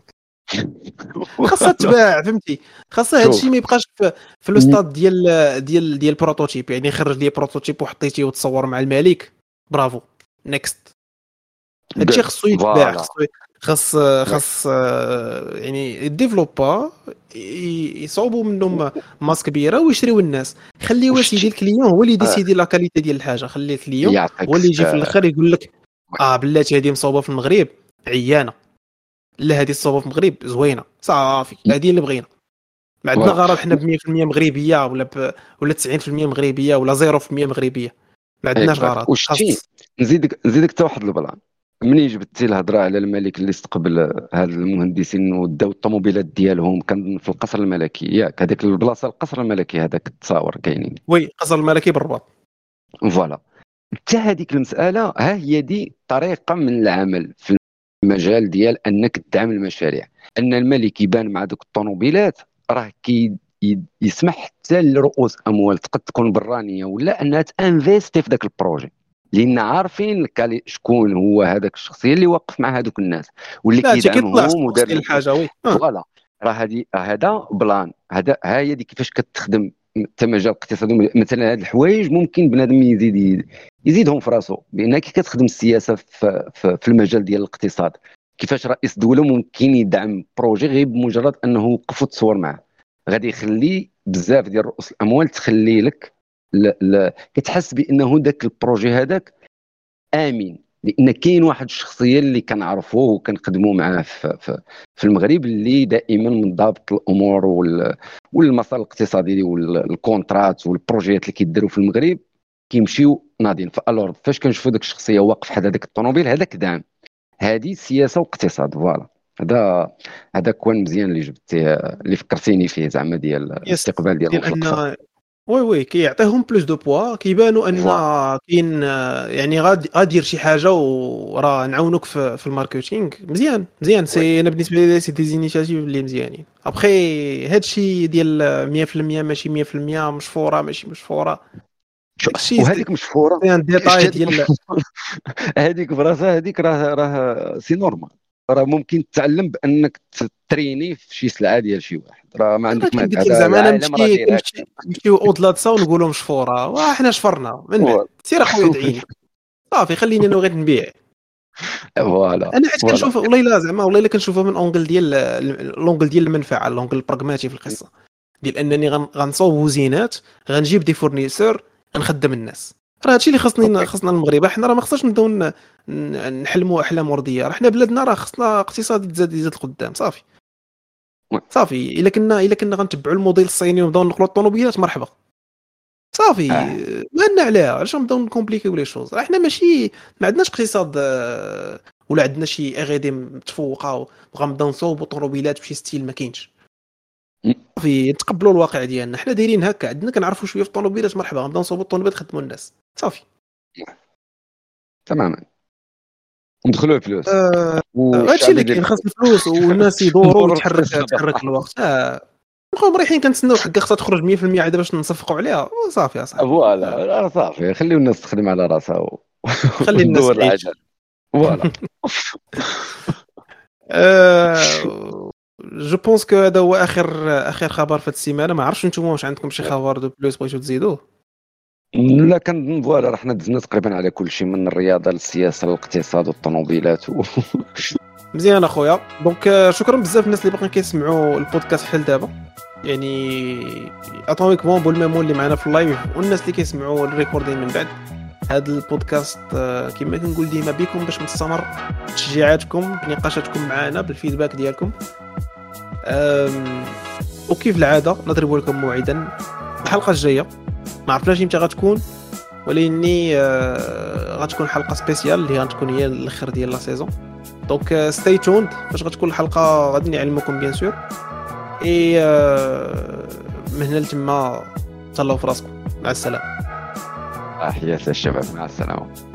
خاصها تباع فهمتي؟ خاصها. هادشي ما يبقاش في, في le stade ديال ديال ديال ال prototype. يعني خرج لي prototype وحطيتيه وتصور مع الملك. bravo. next هادشي خصو يتباع. خصو خاص خاص يعني ال développeur ي- يصوبوا منهم masse كبيره ويشريو الناس. خليو وشتي- سيدي ال client هو اللي آه. ي décider la qualité ديال الحاجة. خلي ال client هو اللي يجي في الآخر يقول لك آه بلاتي هذه مصوبة في المغرب عيانة. لا هذه مصوبة في المغرب زوينة. صافي هذه اللي بغينا. ما عندنا. غرض حنا ب 100% مغربية ولا ب... ولا 90% مغربية ولا 0% مغربية. ما عندناش إيه، غرض وشتي نزيدك نزيدك حتى واحد ال plan منين جبتي الهضره على الملك اللي استقبل هاد المهندسين وداو الطوموبيلات ديالهم؟ كان في القصر الملكي. ياك هذيك البلاصة القصر الملكي هذاك التصاور كاينين. oui قصر الملكي بالرباط. voilà. حتى هذيك المسألة ها هي دي طريقة من العمل في المجال ديال أنك تدعم المشاريع. أن الملك يبان مع دوك الطوموبيلات راه كي يسمح حتى لرؤوس أموال تقد تكون برانية ولا أنها ت investir في ذاك ال projet. لأن عارفين ال quali- شكون هو هذاك الشخصية اللي واقف مع هذوك الناس واللي كيدعمهم ودار الحاجة oui. آه. voilà راه هذه هذا plan هذا ها هي دي كيفاش كتخدم حتى مجال الاقتصاد. مثلا هاد الحوايج ممكن بنادم يزيد يزيدهم في راسو بأن كي كتخدم السياسة في, في, في المجال ديال الاقتصاد كيفاش رئيس دولة ممكن يدعم projet غير بمجرد أنه وقف وتصور معاه. غادي يخلي بزاف ديال رؤوس الأموال تخلي لك ل... ل... كتحس بأنه ذاك ال projet هذاك امن لأن كاين واحد الشخصية اللي كنعرفوه وكنخدموا معاه في, في, في المغرب اللي دائما من ضابط الأمور وال... والمسار الاقتصادي وال contrats والبروجيات اللي كيديروا في المغرب كيمشيو ناضين. ف alors فاش كنشوفوا ديك الشخصية واقف حدا داك الطوموبيل هذاك دعم هذه سياسة واقتصاد voilà. هذا هذا كوان مزيان اللي جبتيه اللي فكرتيني فيه زعما ديال الاستقبال ديال un oui oui كيعطيهم plus de poids كيبانوا أن. كاين يعني غادي غادير شي حاجة وراه نعاونوك في, في ال marketing. مزيان مزيان. c'est أنا بالنسبة لي c'est des initiatives اللي مزيانين. ابخي هادشي ديال 100% ماشي 100% مشفورة ماشي مشفورة. وهذيك مشفورة؟ détail ديال هذيك براسها هذيك راه راه c'est normal راه ممكن تتعلم بأنك تريني في شي سلعة ديال شي واحد. راه ما عندك ما لك زعما أنا نمشي. نمشي نمشيو au-delà de ça ونقولوا مشفورة. وحنا شفرنا. من بعد. سير أخويا ادعيني صافي خليني أنا غير نبيع. voilà. أنا حيت. كنشوف والله لا زعما والله إلا كنشوفها من un angle ديال l'angle ديال المنفعة l'angle البراغماتي في القصة. ديال أنني غن- غنصوب وزينات غنجيب des fournisseurs غنخدم الناس. راه هادشي اللي خاصني خاصنا المغرب حنا راه ما خصناش نبداو نحلموا أحلام وردية راه حنا بلادنا راه خصنا اقتصاد يتزاد يزيد القدام صافي. صافي إلا كنا إلا كنا غنتبعوا الموديل الصيني ونبداو نقلوا الطوموبيلات مرحبا صافي آه. ما عندنا عليها علاش نبداو نكومبليكيو les choses راه حنا ماشي ما عندناش اقتصاد آه، ولا عندنا شي اغيدي متفوقة وبغا نبداو نصوبوا طوموبيلات بشي style ما كاينش. صافي نتقبلوا الواقع ديالنا. حنا دايرين هكا عندنا كنعرفوا شوية في الطوموبيلات مرحبا نبداو نصوبوا الطوموبيلات نخدموا الناس. صافي. تماما. ندخلوا الفلوس آه، والشعب هادشي اللي كاين خاص الفلوس والناس يدوروا ويتحرك. تحرك الوقت. آه نبقاو مريحين كنتسناو حقا خصها تخرج 100% عاد باش نصفقوا عليها. صافي يا صاحبي. voilà صافي. خليو الناس تخدم على راسها. خلي الناس فوالا. je pense que هذا هو اخر آخر خبر في السيمانة. ما عرفتش نتوما واش عندكم شي خبر de plus بغيتو تزيدوه؟ لا كنظن voilà راه حنا دزنا تقريبا على كل شيء من الرياضة للسياسة للاقتصاد والطوموبيلات و... مزيان أخويا. donc آه، شكرا بزاف الناس اللي باقيين كيسمعوا البودكاست حتى دابا. يعني اتوميك بون الميمون اللي معنا في ال live والناس اللي كيسمعوا ال recording من بعد. هذا البودكاست آه، كما كنقول ديما بكم باش مستمر تشجيعاتكم بنقاشاتكم معنا بال feedback ديالكم. وكيف العادة نضرب لكم موعدا. الحلقة الجاية ما عرفناش إمتى غتكون ولكني آه، غتكون حلقة spéciale اللي غتكون هي الآخر ديال la saison donc stay tuned فاش غتكون الحلقة غادي نعلمكم bien sûr et من هنا لتما تهلاو في راسكم. مع السلامة. تحيات الشباب. مع السلامة.